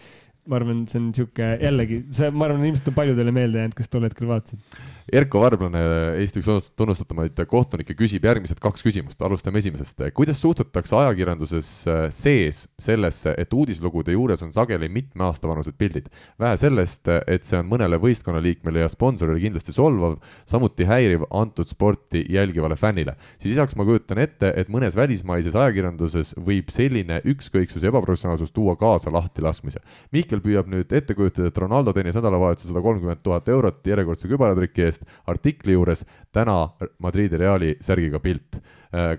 ma arvan, see on niisugune jällegi, see, ma arvan, ilmselt on paljudele meelde jäänud, kes tol hetkel vaatasid. Erko Varblane, Eesti üks tunnustatumaid kohtunikke, küsib järgmised kaks küsimust, alustame esimesest. kuidas suhtutakse ajakirjanduses äh, sees sellesse, et uudislugude juures on sageli mitme aasta vanused pildid? vähe sellest, et see on mõnele võistkonnaliikmele ja sponsorile kindlasti solvav, samuti häiriv antud sporti jälgivale fännile. siis lisaks ma kujutan ette, et mõnes välismaises ajakirjanduses võib selline ükskõiksus ja ebaprofessionaalsus tuua kaasa lahtilaskmise. Mihkel püüab nüüd ette kujutada, et Ronaldo teenis nädalavahetusel sada kolmkümmend tuhat eurot järjekordse kübaratriki eest artikli juures, täna Madridi Reali särgiga pilt.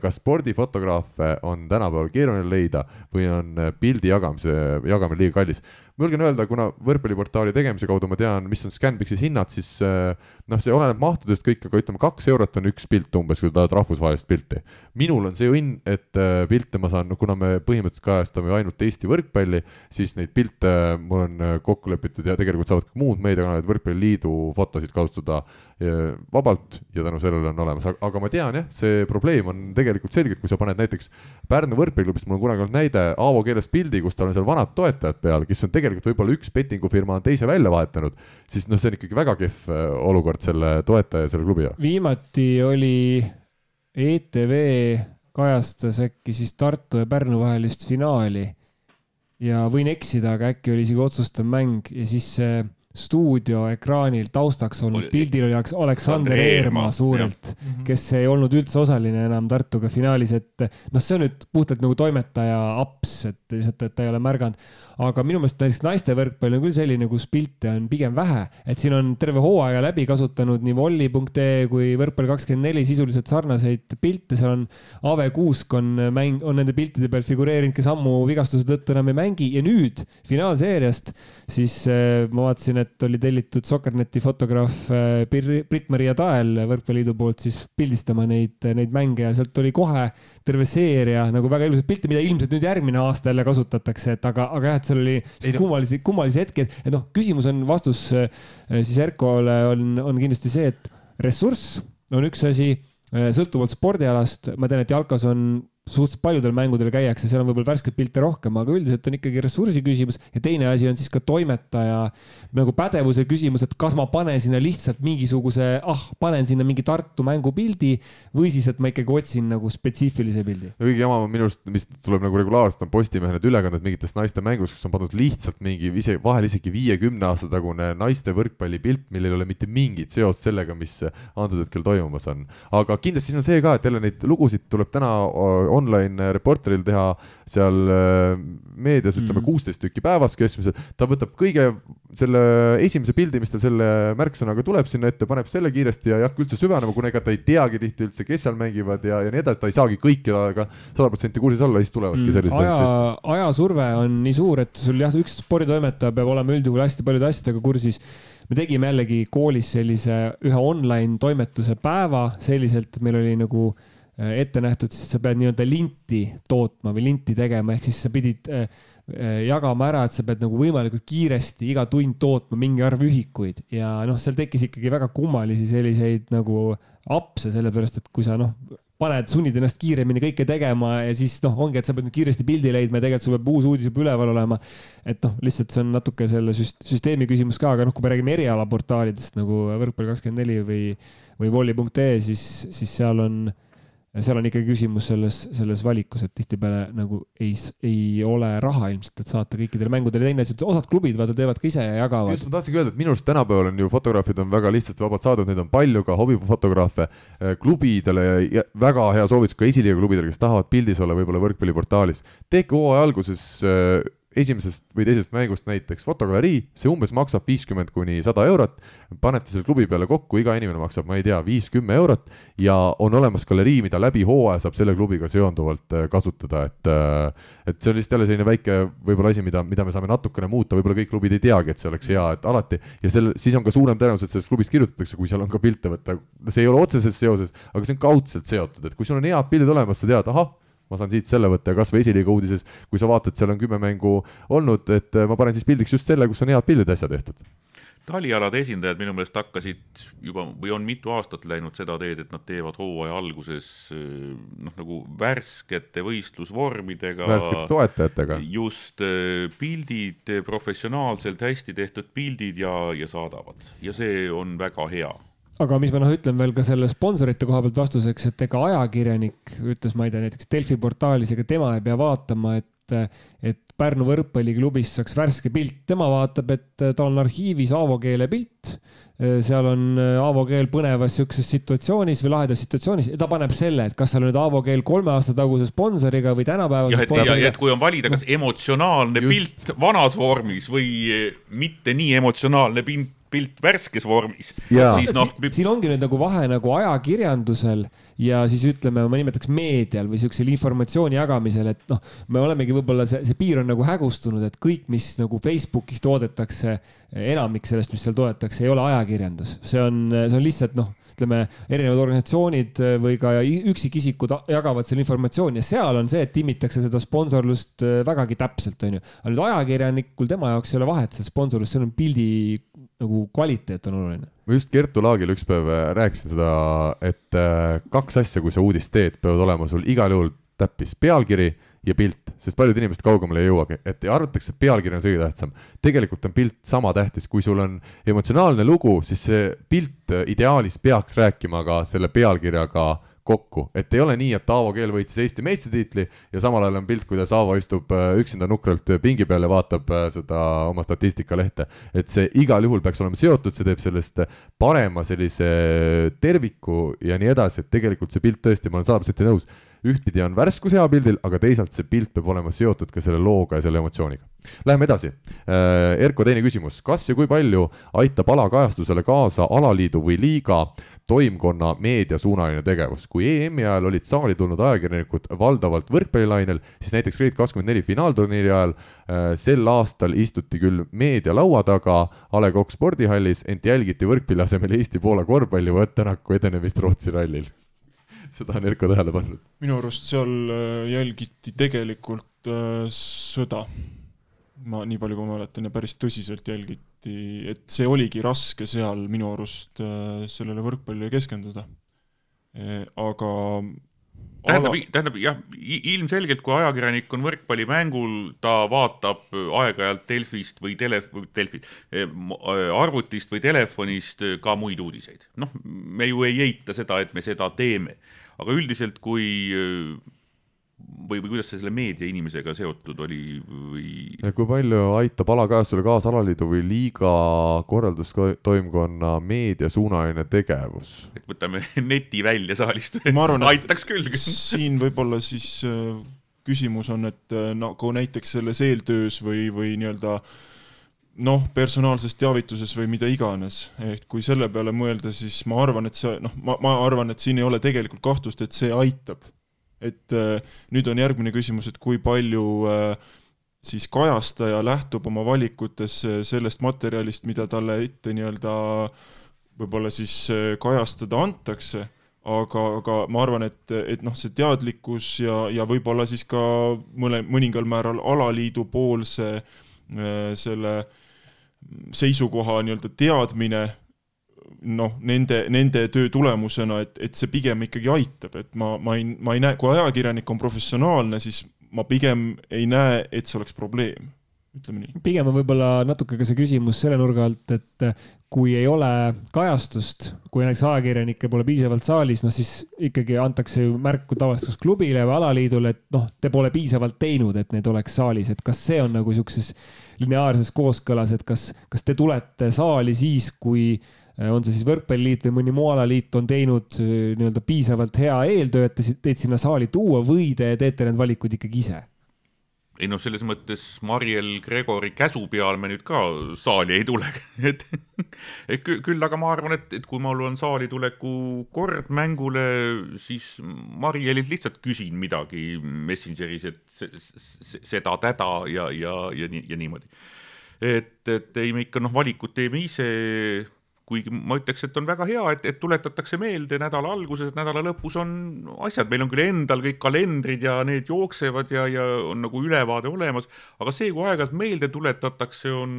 kas spordifotograafe on tänapäeval keeruline leida või on pildi jagamise, jagamine liiga kallis? Ma julgen öelda, kuna võrkpalliportaali tegemise kaudu ma tean, mis on Scanpixis hinnad, siis eh, noh, see oleneb mahtudest kõik, aga ütleme, kaks eurot on üks pilt umbes, kui sa tahad rahvusvahelist pilti. minul on see õnn, et eh, pilte ma saan, kuna me põhimõtteliselt kajastame ainult Eesti võrkpalli, siis neid pilte mul on eh, kokku lepitud ja tegelikult saavad ka muud meediakanalid Võrkpalliliidu fotosid kasutada eh, vabalt ja tänu sellele on olemas, aga ma tean jah, see probleem on tegelikult selge, et kui sa paned näiteks Pärnu võrkpalliklubist, mul on kunagi olnud näide Aavo keeles pildi, kus tal on seal vanad toetajad peal, kes on tegelikult võib-olla üks bettingufirma on teise välja vahetanud, siis noh, see on ikkagi väga kehv äh, olukord selle toetaja ja selle klubi jaoks. viimati oli ETV kajastas äkki siis Tartu ja Pärnu vahelist finaali ja võin eksida, aga äkki oli isegi otsustav mäng ja siis see stuudioekraanil taustaks olnud pildil oli Aleksander Eermaa suurelt, kes ei olnud üldse osaline enam Tartuga finaalis, et noh, see on nüüd puhtalt nagu toimetaja aps, et lihtsalt, et ta ei ole märganud. aga minu meelest näiteks naiste võrkpall on küll selline, kus pilte on pigem vähe, et siin on terve hooaja läbi kasutanud nii volli.ee kui võrkpall24 sisuliselt sarnaseid pilte, seal on Ave Kuusk on mäng, on nende piltide peal figureerinud, kes ammu vigastuse tõttu enam ei mängi. Ja nüüd finaalseeriast siis äh, ma vaatasin, et oli tellitud Sokkerneti fotograaf äh, Brit-Maria Tael Võrkpalliliidu poolt siis pildistama neid, neid mänge ja sealt oli kohe terve seeria nagu väga ilusaid pilte, mida ilmselt nüüd järgmine aasta jälle kasutatakse, et aga, aga jah, et seal oli kummalisi, kummalisi hetki, et noh, küsimus on, vastus äh, siis Erkole on, on kindlasti see, et ressurss on üks asi, sõltuvalt spordialast, ma tean, et jalkas on suhteliselt paljudel mängudel käiakse, seal on võib-olla värskeid pilte rohkem, aga üldiselt on ikkagi ressursi küsimus ja teine asi on siis ka toimetaja nagu pädevuse küsimus, et kas ma panen sinna lihtsalt mingisuguse, ah, panen sinna mingi Tartu mängupildi või siis, et ma ikkagi otsin nagu spetsiifilise pildi. ja kõige jamam on minu arust, mis tuleb nagu regulaarselt, on Postimehe need ülekanded mingitest naiste mängust, kus on pandud lihtsalt mingi ise, vahel isegi viiekümne aasta tagune naiste võrkpallipilt, millel ei ole mitte mingit seost sellega, mis antud hetkel toimumas on. aga kindlasti siin on see ka, et jälle neid lugusid tuleb täna online reporteril teha seal äh, meedias ütleme mhm. kuusteist mm. tükki päevas keskmiselt, ta võtab kõige selle esimese pildi, mis tal selle märksõnaga tuleb sinna ette, paneb selle kiiresti ja ei hakka üldse süvenema, kuna ega ta ei teagi tihti üldse, kes seal mängivad ja, ja nii edasi, ta ei saagi kõikidega sada protsenti kursis olla, siis tulevadki mm. sellised aja, ajasurve on nii suur, et sul jah, üks sporditoimetaja peab olema üldjuhul hästi paljude asjadega kursis me tegime jällegi koolis sellise ühe online toimetuse päeva selliselt, meil oli nagu Äh, ette nähtud, siis sa pead nii-öelda linti tootma või linti tegema, ehk siis sa pidid äh, äh, jagama ära, et sa pead nagu võimalikult kiiresti iga tund tootma mingi arv ühikuid ja noh, seal tekkis ikkagi väga kummalisi selliseid nagu apse, sellepärast et kui sa noh, paned, sunnid ennast kiiremini kõike tegema ja siis noh, ongi, et sa pead nüüd kiiresti pildi leidma ja tegelikult sul peab uus uudis juba üleval olema. et noh, lihtsalt see on natuke selle süsteemi küsimus ka, aga noh, kui me räägime erialaportaalidest nagu võrkpalli kakskümmend neli või, või volley.ee, siis, siis seal on seal on ikkagi küsimus selles, selles valikus, et tihtipeale nagu ei, ei ole raha ilmselt, et saata kõikidele mängudele, teine asi, et osad klubid vaata teevad ka ise ja jagavad. just, ma tahtsingi öelda, et minu arust tänapäeval on ju fotograafid on väga lihtsalt vabalt saadavad, neid on palju ka hobifotograafe. Eh, klubidele väga hea soovitus ka esiliiga klubidele, kes tahavad pildis olla võib-olla võrkpalliportaalis. tehke hooaja alguses eh, esimesest või teisest mängust näiteks fotogalerii, see umbes maksab viiskümmend kuni sada eurot, panete selle klubi peale kokku, iga inimene maksab, ma ei tea, viis-kümme eurot. Ja on olemas galerii, mida läbi hooaja saab selle klubiga seonduvalt äh, kasutada, et äh, et see on lihtsalt jälle selline väike võib-olla asi, mida, mida me saame natukene muuta, võib-olla kõik klubid ei teagi, et see oleks hea, et alati. Ja selle, siis on ka suurem tõenäosus, et sellest klubist kirjutatakse, kui seal on ka pilte võtta, see ei ole otseses seoses, aga see on kaudselt seotud, et kui sul on head pildid olemas, sa tead, ahah ma saan siit selle võtta ja kasvõi esiliiga uudises, kui sa vaatad, seal on kümme mängu olnud, et äh, ma panen siis pildiks just selle, kus on head pildid äsja tehtud talialade esindajad minu meelest hakkasid juba või on mitu aastat läinud seda teed, et nad teevad hooaja alguses äh, noh, nagu värskete võistlusvormidega. värskete toetajatega. just äh, pildid, professionaalselt hästi tehtud pildid ja, ja saadavad ja see on väga hea aga mis ma noh, ütlen veel ka selle sponsorite koha pealt vastuseks, et ega ajakirjanik ütles, ma ei tea, näiteks Delfi portaalis, ega tema ei pea vaatama, et et Pärnu võrkpalliklubist saaks värske pilt, tema vaatab, et tal on arhiivis Aavo Keele pilt. seal on Aavo Keel põnevas sihukeses situatsioonis või lahedas situatsioonis ja ta paneb selle, et kas seal on nüüd Aavo Keel kolme aasta taguse sponsoriga või tänapäevase ja, sponsoriga. ja et kui on valida, kas emotsionaalne Just. pilt vanas vormis või mitte nii emotsionaalne pilt pilt värskes vormis, siis noh. siin ongi nüüd nagu vahe nagu ajakirjandusel ja siis ütleme, ma nimetaks meedial või siuksel informatsiooni jagamisel, et noh, me olemegi võib-olla see, see piir on nagu hägustunud, et kõik, mis nagu Facebookis toodetakse, enamik sellest, mis seal toodetakse, ei ole ajakirjandus, see on, see on lihtsalt noh ütleme, erinevad organisatsioonid või ka üksikisikud jagavad selle informatsiooni ja seal on see, et timmitakse seda sponsorlust vägagi täpselt, onju. aga nüüd ajakirjanikul, tema jaoks ei ole vahet, see sponsorlus, seal on pildi nagu kvaliteet on oluline. ma just Kertu Laagile üks päev äh, rääkisin seda, et äh, kaks asja, kui sa uudist teed, peavad olema sul igal juhul täppis pealkiri ja pilt, sest paljud inimesed kaugemale ei jõuagi, et arvatakse, et pealkiri on kõige tähtsam. tegelikult on pilt sama tähtis, kui sul on emotsionaalne lugu, siis see pilt äh, ideaalis peaks rääkima ka selle pealkirjaga kokku, et ei ole nii, et Aavo Keel võitis Eesti meistritiitli ja samal ajal on pilt, kuidas Aavo istub äh, üksinda nukralt pingi peal ja vaatab äh, seda oma statistikalehte. et see igal juhul peaks olema seotud, see teeb sellest parema sellise terviku ja nii edasi, et tegelikult see pilt tõesti, ma olen sada protsenti nõus ühtpidi on värskus hea pildil, aga teisalt see pilt peab olema seotud ka selle looga ja selle emotsiooniga. Läheme edasi. Äh, Erko, teine küsimus, kas ja kui palju aitab alakajastusele kaasa alaliidu või liiga toimkonna meediasuunaline tegevus. kui EM-i ajal olid saali tulnud ajakirjanikud valdavalt võrkpallilainel, siis näiteks Grade kakskümmend neli finaalturniiri ajal äh, sel aastal istuti küll meedia laua taga A Le Coq spordihallis, ent jälgiti võrkpalli asemel Eesti-Poola korvpalli või Ott Tänaku edenemist Rootsi rallil seda on Erko tähele pannud. minu arust seal äh, jälgiti tegelikult äh, sõda. ma nii palju kui ma mäletan ja päris tõsiselt jälgiti, et see oligi raske seal minu arust äh, sellele võrkpallile keskenduda e,. aga tähendab ala-, tähendab jah, ilmselgelt kui ajakirjanik on võrkpallimängul, ta vaatab aeg-ajalt Delfist või tele, Delfist, arvutist või telefonist ka muid uudiseid. noh, me ju ei eita seda, et me seda teeme, aga üldiselt kui või, või kuidas see selle meediainimesega seotud oli või ja kui palju aitab alakajastusele kaasa alaliidu või liiga korraldustoimkonna meediasuunaline tegevus? et võtame neti välja saalist Ma arvan, et- aitaks küll. siin võib-olla siis äh, küsimus on, et nagu näiteks selles eeltöös või, või nii-öelda noh, personaalses teavituses või mida iganes, et kui selle peale mõelda, siis ma arvan, et see noh, ma, ma arvan, et siin ei ole tegelikult kahtlust, et see aitab. Et äh, nüüd on järgmine küsimus, et kui palju äh, siis kajastaja lähtub oma valikutes äh, sellest materjalist, mida talle ette nii-öelda võib-olla siis kajastada antakse. Aga, aga ma arvan, et, et noh, see teadlikkus ja, ja võib-olla siis ka mõne, mõningal määral alaliidu poolse selle seisukoha nii-öelda teadmine noh, nende, nende töö tulemusena, et, et see pigem ikkagi aitab, et ma, ma ei, ma ei näe, kui ajakirjanik on professionaalne, siis ma pigem ei näe, et see oleks probleem, ütleme nii. pigem on võib-olla natuke ka see küsimus selle nurga alt, et kui ei ole kajastust, kui näiteks ajakirjanikke pole piisavalt saalis, noh siis ikkagi antakse ju märku tavaliselt kas klubile või alaliidule, et noh, te pole piisavalt teinud, et need oleks saalis, et kas see on nagu siukses lineaarses kooskõlas, et kas, kas te tulete saali siis, kui äh, on see siis võrkpalliliit või mõni muu alaliit on teinud äh, nii-öelda piisavalt hea eeltöö, et te teid sinna saali tuua või te teete need valikud ikkagi ise? ei noh, selles mõttes Mariel Gregori käsu peal me nüüd ka saali ei tule, et et küll, aga ma arvan, et, et kui mul on saali tuleku kord mängule, siis Marielilt lihtsalt küsin midagi Messengeris, et se, se, seda-täda ja, ja, ja nii, ja niimoodi. et, et ei, me ikka noh, valikut teeme ise kuigi ma ütleks, et on väga hea, et, et tuletatakse meelde nädala alguses, nädala lõpus on asjad, meil on küll endal kõik kalendrid ja need jooksevad ja, ja on nagu ülevaade olemas, aga see, kui aeg-ajalt meelde tuletatakse, on,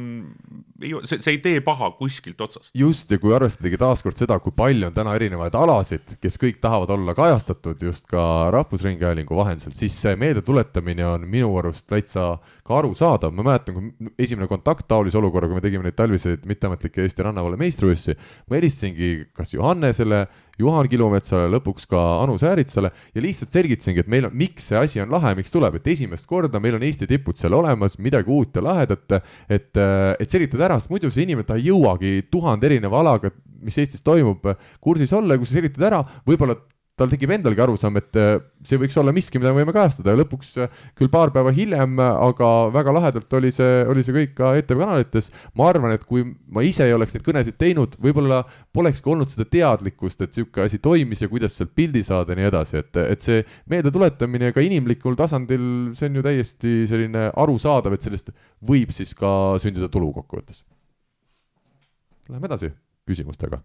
see, see ei tee paha kuskilt otsast. just, ja kui arvestadagi taaskord seda, kui palju on täna erinevaid alasid, kes kõik tahavad olla kajastatud just ka Rahvusringhäälingu vahendusel, siis see meeldetuletamine on minu arust täitsa ka arusaadav, ma mäletan, kui esimene kontakt taolise olukorraga, me tegime neid talviseid mitteametlikke Eesti rannavalve meistrivõistlusi, ma helistasingi kas Johannesele, Juhan Kilumetsale, lõpuks ka Anu Sääritsale ja lihtsalt selgitasingi, et meil on, miks see asi on lahe, miks tuleb, et esimest korda meil on Eesti tipud seal olemas, midagi uut ja lahedat, et, et selgitada ära, sest muidu see inimene, ta ei jõuagi tuhande erineva alaga, mis Eestis toimub, kursis olla ja kui sa selgitad ära, võib-olla tal tekib endalgi arusaam, et äh, see võiks olla miski, mida me võime kajastada ja lõpuks äh, küll paar päeva hiljem, aga väga lahedalt oli see, oli see kõik ka ETV kanalites. ma arvan, et kui ma ise ei oleks neid kõnesid teinud, võib-olla polekski olnud seda teadlikkust, et sihuke asi toimis ja kuidas sealt pildi saada ja nii edasi, et, et see meeldetuletamine ka inimlikul tasandil, see on ju täiesti selline arusaadav, et sellest võib siis ka sündida tulu kokkuvõttes. Läheme edasi küsimustega.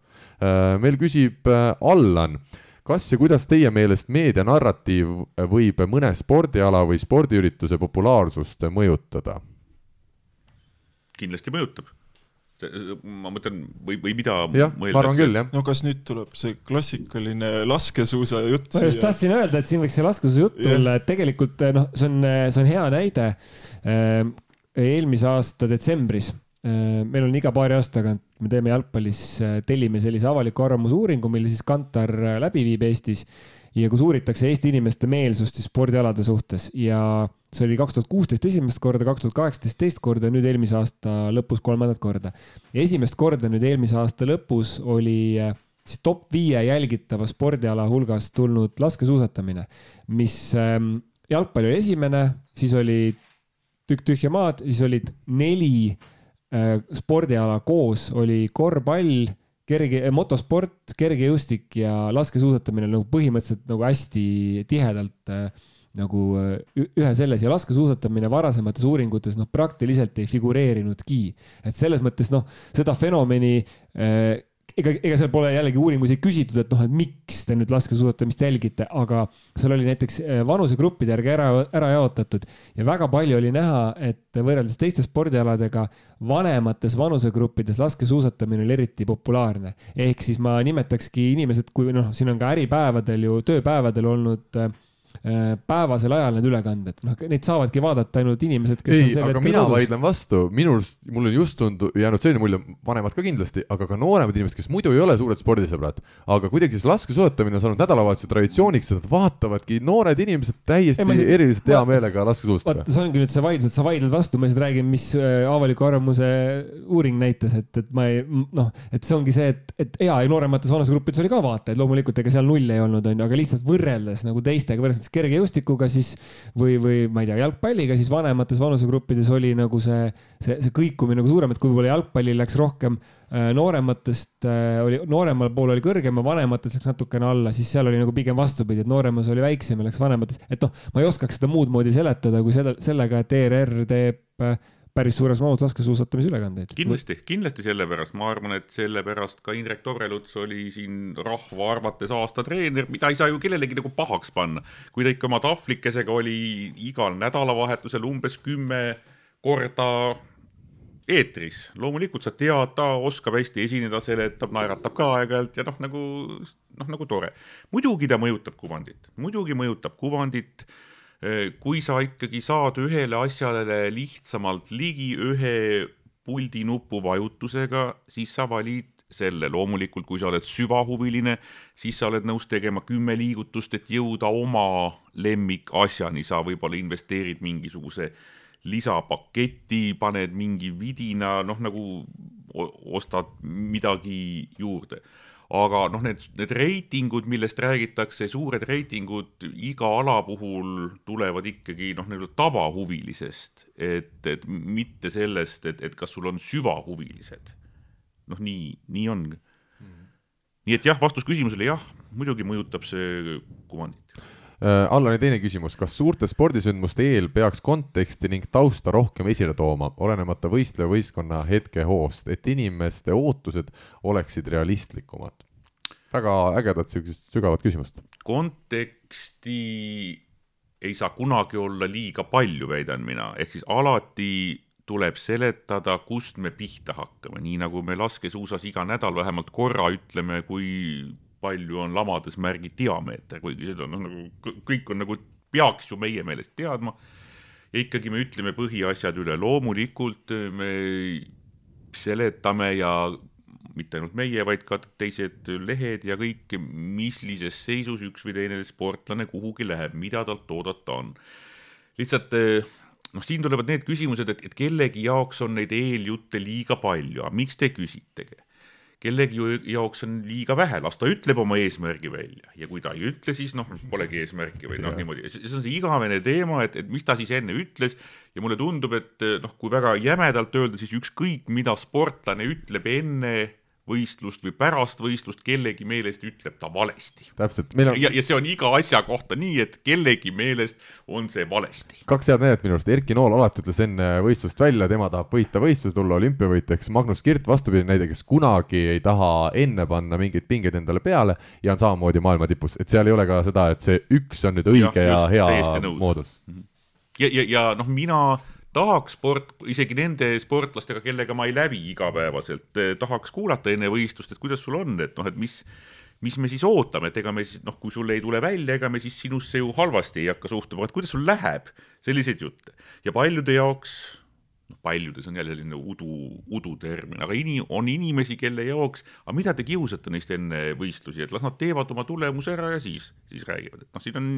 meil küsib äh, Allan kas ja kuidas teie meelest meedianarratiiv võib mõne spordiala või spordiürituse populaarsust mõjutada? kindlasti mõjutab. ma mõtlen või, või mida jah, ma arvan küll, jah. no kas nüüd tuleb see klassikaline laskesuusa jutt ma just tahtsin öelda, et siin võiks see laskuse jutt tulla, et tegelikult noh, see on, see on hea näide. eelmise aasta detsembris meil on iga paari aasta tagant, me teeme jalgpallis, tellime sellise avaliku arvamuse uuringu, mille siis Kantar läbi viib Eestis ja kus uuritakse Eesti inimeste meelsust siis spordialade suhtes ja see oli kaks tuhat kuusteist esimest korda, kaks tuhat kaheksateist teist korda ja nüüd eelmise aasta lõpus kolmandat korda. esimest korda nüüd eelmise aasta lõpus oli siis top viie jälgitava spordiala hulgast tulnud laskesuusatamine, mis ähm, jalgpall oli esimene, siis oli tükk tühja maad, siis olid neli äh, spordiala koos, oli korvpall, kerge, motosport, kergejõustik ja laskesuusatamine nagu põhimõtteliselt nagu hästi tihedalt äh, nagu äh, ühe selles ja laskesuusatamine varasemates uuringutes noh, praktiliselt ei figureerinudki. et selles mõttes noh, seda fenomeni äh, ega, ega seal pole jällegi uuringus ei küsitud, et noh, et miks te nüüd laskesuusatamist jälgite, aga seal oli näiteks vanusegruppide järgi ära, ära jaotatud ja väga palju oli näha, et võrreldes teiste spordialadega vanemates vanusegruppides laskesuusatamine oli eriti populaarne. ehk siis ma nimetakski inimesed, kui noh, siin on ka äripäevadel ju, tööpäevadel olnud äh, päevasel ajal need ülekanded, noh, neid saavadki vaadata ainult inimesed, kes ei, aga mina kodus. vaidlen vastu, minu arust, mul on just tundu-, jäänud selline mulje, vanemad ka kindlasti, aga ka nooremad inimesed, kes muidu ei ole suured spordisõbrad, aga kuidagi siis laskesuusatamine on saanud nädalavahetuse traditsiooniks, et vaatavadki noored inimesed täiesti ei, eriliselt hea meelega laskesuusatada. vaata, see ongi nüüd see vaidlus, et sa vaidled vastu, ma lihtsalt räägin, mis äh, avaliku arvamuse uuring näitas, et, et ma ei, noh, et see ongi see, et, et hea ja nooremates vanusegruppides oli ka vaatajaid, loomulikult ega seal nulli ei olnud, onju, aga lihtsalt võrreldes nagu teistega, võrreldes kergejõustikuga siis või, või ma ei tea, jalgpalliga, siis vanemates vanusegruppides oli nagu see, see, see kõikumine nagu suurem, et kui võib-olla jalgpallil läks rohkem äh, noorematest äh, oli, nooremal pool oli kõrgem ja vanemates läks natukene alla, siis seal oli nagu pigem vastupidi, et nooremas oli väiksem ja läks vanemates, et noh, ma ei oskaks seda muud moodi seletada kui selle, sellega, et ERR teeb äh, päris suures mahus laskesuusatamise ülekandeid. kindlasti, kindlasti sellepärast, ma arvan, et sellepärast ka Indrek Tobreluts oli siin rahva arvates aasta treener, mida ei saa ju kellelegi nagu pahaks panna. kui ta ikka oma tahvlikesega oli igal nädalavahetusel umbes kümme korda eetris, loomulikult sa tead, ta oskab hästi esineda, seletab, naeratab ka aeg-ajalt ja noh, nagu noh, nagu tore. muidugi ta mõjutab kuvandit, muidugi mõjutab kuvandit kui sa ikkagi saad ühele asjale lihtsamalt ligi ühe puldi nupu vajutusega, siis sa valid selle, loomulikult kui sa oled süvahuviline, siis sa oled nõus tegema kümme liigutust, et jõuda oma lemmikasjani, sa võib-olla investeerid mingisuguse lisapaketi, paned mingi vidina, noh nagu ostad midagi juurde aga noh, need, need reitingud, millest räägitakse, suured reitingud iga ala puhul tulevad ikkagi noh, nii-öelda tavahuvilisest, et, et mitte sellest, et, et kas sul on süvahuvilised. noh, nii, nii on mm. -hmm. nii et jah, vastus küsimusele jah, muidugi mõjutab see kuvandit äh,. Allani teine küsimus, kas suurte spordisündmuste eel peaks konteksti ning tausta rohkem esile tooma, olenemata võistleja võistkonna hetkehoost, et inimeste ootused oleksid realistlikumad? väga ägedat siukest sügavat küsimust. konteksti ei saa kunagi olla liiga palju, väidan mina, ehk siis alati tuleb seletada, kust me pihta hakkame, nii nagu me laskesuusas iga nädal vähemalt korra ütleme, kui palju on lamades märgi diameeter, kuigi seda noh, nagu kõik on nagu, peaks ju meie meelest teadma. ja ikkagi me ütleme põhiasjad üle, loomulikult me seletame ja mitte ainult meie, vaid ka teised lehed ja kõik, millises seisus üks või teine sportlane kuhugi läheb, mida talt oodata on. lihtsalt eh, noh, siin tulevad need küsimused, et, et kellegi jaoks on neid eeljutte liiga palju, aga miks te küsitegi? Kellegi jaoks on liiga vähe, las ta ütleb oma eesmärgi välja. Ja kui ta ei ütle, siis noh, polegi eesmärki või noh, niimoodi, see on see igavene teema, et, et mis ta siis enne ütles. Ja mulle tundub, et noh, kui väga jämedalt öelda, siis ükskõik, mida sportlane ütleb enne võistlust või pärast võistlust kellegi meelest ütleb ta valesti. täpselt, meil on. ja, ja see on iga asja kohta nii, et kellegi meelest on see valesti. kaks head näidet minu arust, Erki Nool alati ütles enne võistlust välja, tema tahab võita võistlust, tulla olümpiavõitjaks, Magnus Kirt vastupidi näide, kes kunagi ei taha enne panna mingeid pingeid endale peale ja on samamoodi maailma tipus, et seal ei ole ka seda, et see üks on nüüd õige ja, ja hea moodus. ja, ja, ja noh, mina tahaks sport, isegi nende sportlastega, kellega ma ei läbi igapäevaselt, eh, tahaks kuulata enne võistlust, et kuidas sul on, et noh, et mis, mis me siis ootame, et ega me siis noh, kui sul ei tule välja, ega me siis sinusse ju halvasti ei hakka suhtuma, et kuidas sul läheb, selliseid jutte. ja paljude jaoks paljudes on jälle selline udu, udutermin, aga ini-, on inimesi, kelle jaoks, aga mida te kiusate neist enne võistlusi, et las nad teevad oma tulemuse ära ja siis, siis räägivad, et noh, siin on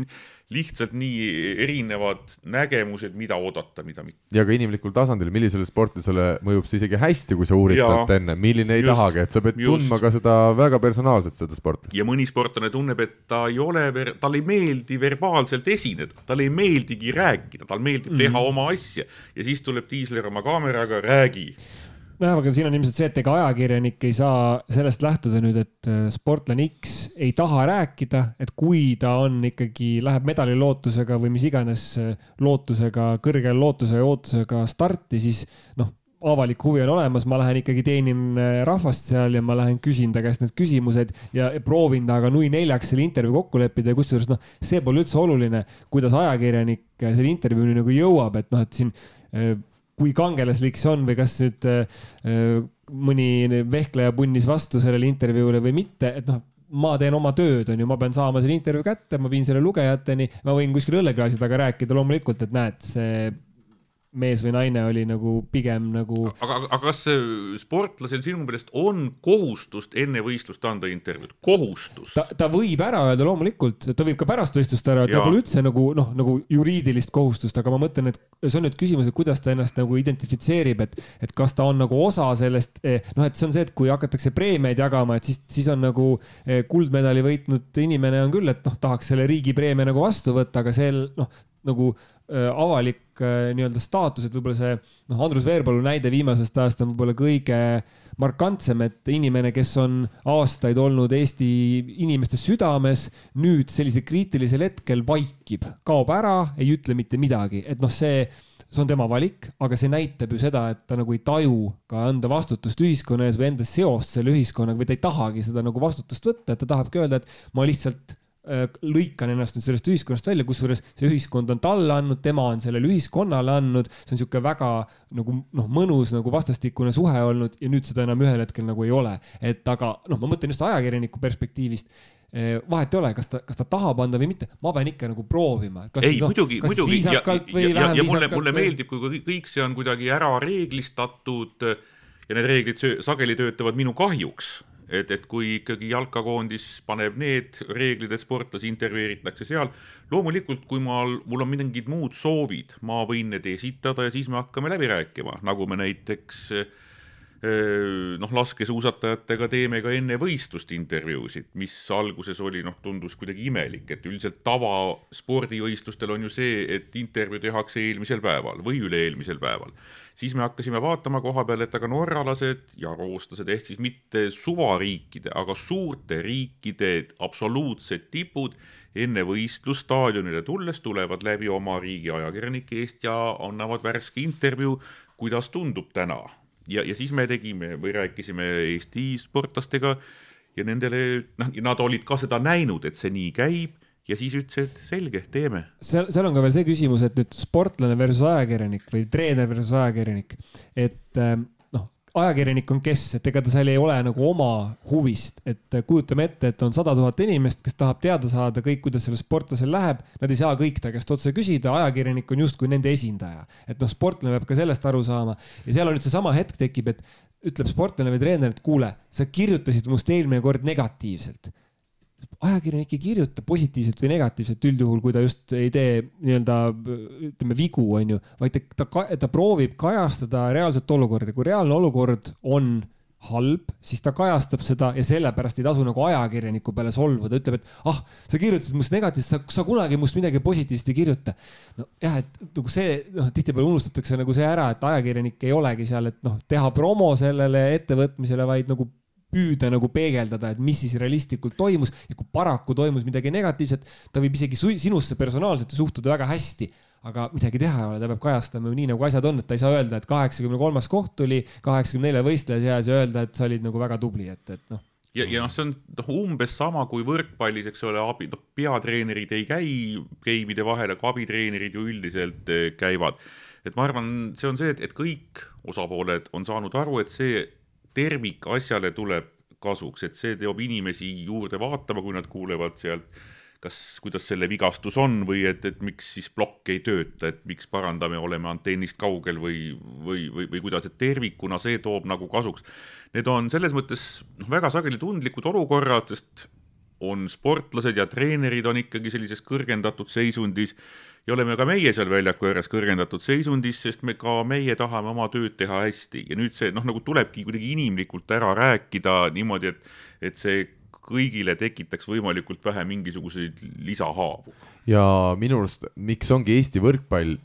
lihtsalt nii erinevad nägemused, mida oodata, mida mitte. ja ka inimlikul tasandil, millisele sportlasele mõjub see isegi hästi, kui sa uurid talt enne, milline ei just, tahagi, et sa pead just. tundma ka seda väga personaalselt, seda sportlast. ja mõni sportlane tunneb, et ta ei ole, talle ei meeldi verbaalselt esineda, talle ei meeldigi rääkida, tal meeldib mm -hmm. teha oma asja ja siis tuleb diisler oma kaameraga, räägi. Nojah, aga siin on ilmselt see, et ega ajakirjanik ei saa sellest lähtuda nüüd, et äh, sportlane X ei taha rääkida, et kui ta on ikkagi, läheb medali lootusega või mis iganes äh, lootusega, kõrge lootuse ja ootusega starti, siis noh, avalik huvi on olemas, ma lähen ikkagi teenin äh, rahvast seal ja ma lähen küsin ta käest need küsimused ja proovin temaga nui neljaks selle intervjuu kokku leppida ja kusjuures noh, see pole üldse oluline, kuidas ajakirjanik selle intervjuuni nagu jõuab, et noh, et siin kui kangelaslik see on või kas nüüd äh, mõni vehkleja punnis vastu sellele intervjuule või mitte, et noh, ma teen oma tööd, on ju, ma pean saama selle intervjuu kätte, ma viin selle lugejateni, ma võin kuskil õlleklaasi taga rääkida loomulikult, et näed, see mees või naine oli nagu pigem nagu. aga, aga kas sportlasel sinu meelest on kohustust enne võistlust anda intervjuud, kohustus? ta, ta võib ära öelda loomulikult, ta võib ka pärast võistlust ära öelda, pole üldse nagu noh, nagu juriidilist kohustust, aga ma mõtlen, et see on nüüd küsimus, et kuidas ta ennast nagu identifitseerib, et, et kas ta on nagu osa sellest, eh, noh, et see on see, et kui hakatakse preemiaid jagama, et siis, siis on nagu eh, kuldmedali võitnud inimene on küll, et noh, tahaks selle riigipreemia nagu vastu võtta, aga see noh, nagu Äh, avalik äh, nii-öelda staatus, et võib-olla see noh, Andrus Veerpalu näide viimasest ajast on võib-olla kõige markantsem, et inimene, kes on aastaid olnud Eesti inimeste südames, nüüd sellisel kriitilisel hetkel vaikib, kaob ära, ei ütle mitte midagi, et noh, see see on tema valik, aga see näitab ju seda, et ta nagu ei taju ka anda vastutust ühiskonna ees või enda seost selle ühiskonnaga või ta ei tahagi seda nagu vastutust võtta, et ta tahabki öelda, et ma lihtsalt lõikan ennast nüüd sellest ühiskonnast välja, kusjuures see ühiskond on talle andnud, tema on sellele ühiskonnale andnud, see on niisugune väga nagu noh, mõnus nagu vastastikune suhe olnud ja nüüd seda enam ühel hetkel nagu ei ole. et aga noh, ma mõtlen just ajakirjaniku perspektiivist. Äh, vahet ei ole, kas ta, kas ta tahab anda või mitte, ma pean ikka nagu proovima. ei no,, muidugi, muidugi. Ja, ja, ja, ja mulle, mulle meeldib, kui kõik see on kuidagi ära reeglistatud. Ja need reeglid sageli töötavad minu kahjuks et, et kui ikkagi jalkakoondis paneb need reeglid, et sportlasi intervjueeritakse seal, loomulikult, kui mal, mul on mingid muud soovid, ma võin need esitada ja siis me hakkame läbi rääkima, nagu me näiteks noh, laskesuusatajatega teeme ka enne võistlust intervjuusid, mis alguses oli, noh, tundus kuidagi imelik, et üldiselt tava spordivõistlustel on ju see, et intervjuu tehakse eelmisel päeval või üle-eelmisel päeval siis me hakkasime vaatama koha peal, et aga norralased ja rootslased ehk siis mitte suvariikide, aga suurte riikide absoluutsed tipud enne võistlust staadionile tulles tulevad läbi oma riigi ajakirjanike eest ja annavad värske intervjuu, kuidas tundub täna. ja, ja siis me tegime või rääkisime Eesti sportlastega ja nendele, noh, nad olid ka seda näinud, et see nii käib ja siis ütles, et selge, teeme. seal, seal on ka veel see küsimus, et nüüd sportlane versus ajakirjanik või treener versus ajakirjanik, et ähm, noh, ajakirjanik on kes, et ega ta seal ei ole nagu oma huvist, et kujutame ette, et on sada tuhat inimest, kes tahab teada saada kõik, kuidas sellel sportlasel läheb. Nad ei saa kõik ta käest otse küsida, ajakirjanik on justkui nende esindaja, et noh, sportlane peab ka sellest aru saama. Ja seal on nüüd seesama hetk tekib, et ütleb sportlane või treener, et kuule, sa kirjutasid must eelmine kord negatiivselt ajakirjanik ei kirjuta positiivselt või negatiivselt üldjuhul, kui ta just ei tee nii-öelda ütleme vigu, onju, vaid ta, ta, ta proovib kajastada reaalset olukorda. kui reaalne olukord on halb, siis ta kajastab seda ja sellepärast ei tasu nagu ajakirjaniku peale solvuda, ütleb, et ah, sa kirjutasid must negatiivset, sa, sa kunagi must midagi positiivset ei kirjuta. nojah, et nagu see, noh, tihtipeale unustatakse nagu see ära, et ajakirjanik ei olegi seal, et noh, teha promo sellele ettevõtmisele, vaid nagu püüda nagu peegeldada, et mis siis realistlikult toimus ja kui paraku toimus midagi negatiivset, ta võib isegi sinusse personaalselt suhtuda väga hästi, aga midagi teha ei ole, ta peab kajastama nii nagu asjad on, et ta ei saa öelda, et kaheksakümne kolmas koht tuli kaheksakümne nelja võistleja seas ja öelda, et sa olid nagu väga tubli, et, et noh ja, ja noh, see on noh, umbes sama kui võrkpallis, eks ole, abi, noh, peatreenerid ei käi game'ide vahel, aga abitreenerid ju üldiselt eh, käivad. et ma arvan, see on see, et, et kõik osapooled on saanud aru, et see tervik asjale tuleb kasuks, et see teeb inimesi juurde vaatama, kui nad kuulevad sealt, kas, kuidas selle vigastus on või et, et miks siis plokk ei tööta, et miks parandame, oleme antennist kaugel või, või, või, või kuidas, et tervikuna see toob nagu kasuks. Need on selles mõttes noh, väga sageli tundlikud olukorrad, sest on sportlased ja treenerid on ikkagi sellises kõrgendatud seisundis ja oleme ka meie seal väljaku ääres kõrgendatud seisundis, sest me ka meie tahame oma tööd teha hästi ja nüüd see noh, nagu tulebki kuidagi inimlikult ära rääkida niimoodi, et, et see kõigile tekitaks võimalikult vähe mingisuguseid lisahaavu. ja minu arust, miks ongi Eesti võrkpall,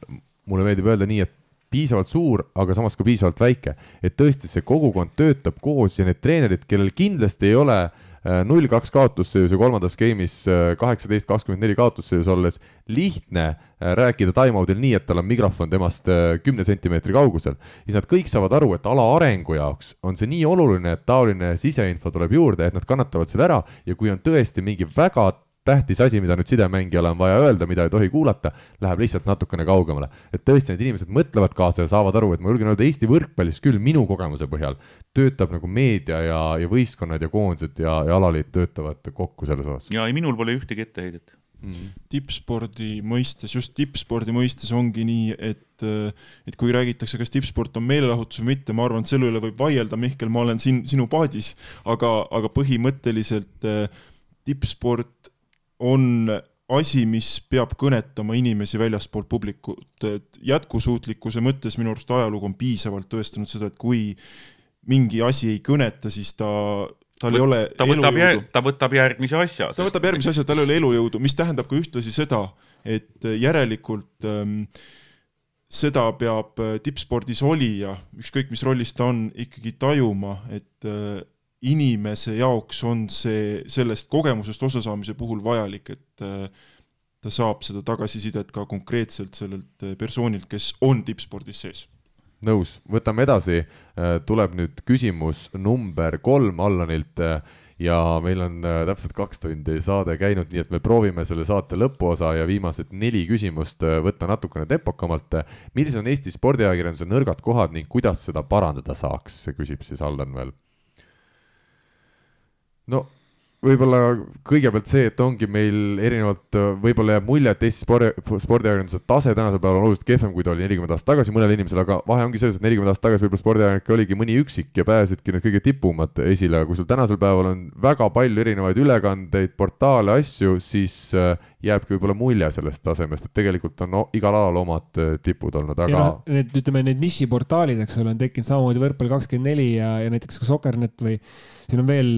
mulle meeldib öelda nii, et piisavalt suur, aga samas ka piisavalt väike, et tõesti see kogukond töötab koos ja need treenerid, kellel kindlasti ei ole äh, null kaks kaotusseisu kolmandas game'is äh, kaheksateist, kakskümmend neli kaotusseisus olles lihtne äh, rääkida time-out'il nii, et tal on mikrofon temast kümne sentimeetri kaugusel, siis nad kõik saavad aru, et ala arengu jaoks on see nii oluline, et taoline siseinfo tuleb juurde, et nad kannatavad selle ära ja kui on tõesti mingi väga tähtis asi, mida nüüd sidemängijale on vaja öelda, mida ei tohi kuulata, läheb lihtsalt natukene kaugemale. et tõesti, need inimesed mõtlevad kaasa ja saavad aru, et ma julgen öelda, Eesti võrkpallis küll minu kogemuse põhjal töötab nagu meedia ja, ja võistkonnad ja koondised ja, ja alaliit töötavad kokku selles osas. ja ei, minul pole ühtegi etteheidet mm. -hmm. tippspordi mõistes, just tippspordi mõistes ongi nii, et, et kui räägitakse, kas tippsport on meelelahutus või mitte, ma arvan, et selle üle võib vaielda, Mihkel, ma olen siin sinu paadis, aga, aga põhimõtteliselt äh, tippsport on asi, mis peab kõnetama inimesi väljaspool publikut, et jätkusuutlikkuse mõttes minu arust ajalugu on piisavalt tõestanud seda, et kui mingi asi ei kõneta, siis ta, tal Võt, ei ole ta võtab, ta võtab järgmise asja. ta võtab järgmise asja, tal ei ole elujõudu, mis tähendab ka ühtlasi seda, et järelikult ähm, seda peab äh, tippspordis olija, ükskõik mis rollis ta on, ikkagi tajuma, et äh, inimese jaoks on see sellest kogemusest osasaamise puhul vajalik, et äh, ta saab seda tagasisidet ka konkreetselt sellelt äh, persoonilt, kes on tippspordis sees. nõus, võtame edasi, äh, tuleb nüüd küsimus number kolm Allanilt ja meil on täpselt kaks tundi saade käinud, nii et me proovime selle saate lõpuosa ja viimased neli küsimust võtta natukene tempokamalt. millised on Eesti spordiajakirjanduse nõrgad kohad ning kuidas seda parandada saaks, küsib siis Allan veel no võib-olla kõigepealt see, et ongi meil erinevalt, võib-olla jääb mulje, et Eesti spordi, spordiajakirjanduse tase tänasel päeval on oluliselt kehvem, kui ta oli nelikümmend aastat tagasi mõnel inimesel, aga vahe ongi selles, et nelikümmend aastat tagasi võib-olla spordiajakirjanik oligi mõni üksik ja pääsesidki need kõige tipumad esile, aga kui sul tänasel päeval on väga palju erinevaid ülekandeid, portaale, asju, siis äh, jääbki võib-olla mulje sellest tasemest, et tegelikult on no, igal alal omad äh, tipud olnud, aga. No, need, ütleme, need nišiportaalid, eks ole, on tekkinud samamoodi Võrkpall kakskümmend neli ja, ja näiteks ka Sokernet või siin on veel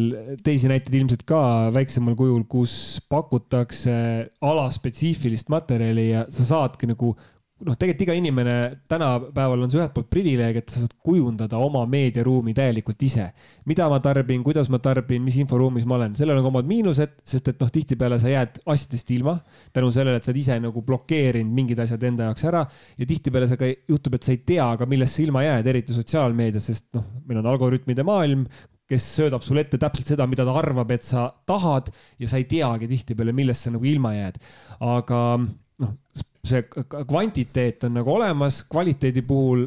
teisi näiteid ilmselt ka väiksemal kujul, kus pakutakse alaspetsiifilist materjali ja sa saadki nagu noh, tegelikult iga inimene tänapäeval on see ühelt poolt privileeg, et sa saad kujundada oma meediaruumi täielikult ise. mida ma tarbin, kuidas ma tarbin, mis inforuumis ma olen, sellel on ka omad miinused, sest et noh, tihtipeale sa jääd asjadest ilma tänu sellele, et sa oled ise nagu blokeerinud mingid asjad enda jaoks ära ja tihtipeale sa ka juhtub, et sa ei tea ka, millest sa ilma jääd, eriti sotsiaalmeedias, sest noh, meil on algoritmide maailm, kes söödab sulle ette täpselt seda, mida ta arvab, et sa tahad ja sa ei teagi tihtipeale, millest sa nagu ilma jääd. aga noh, see kvantiteet on nagu olemas, kvaliteedi puhul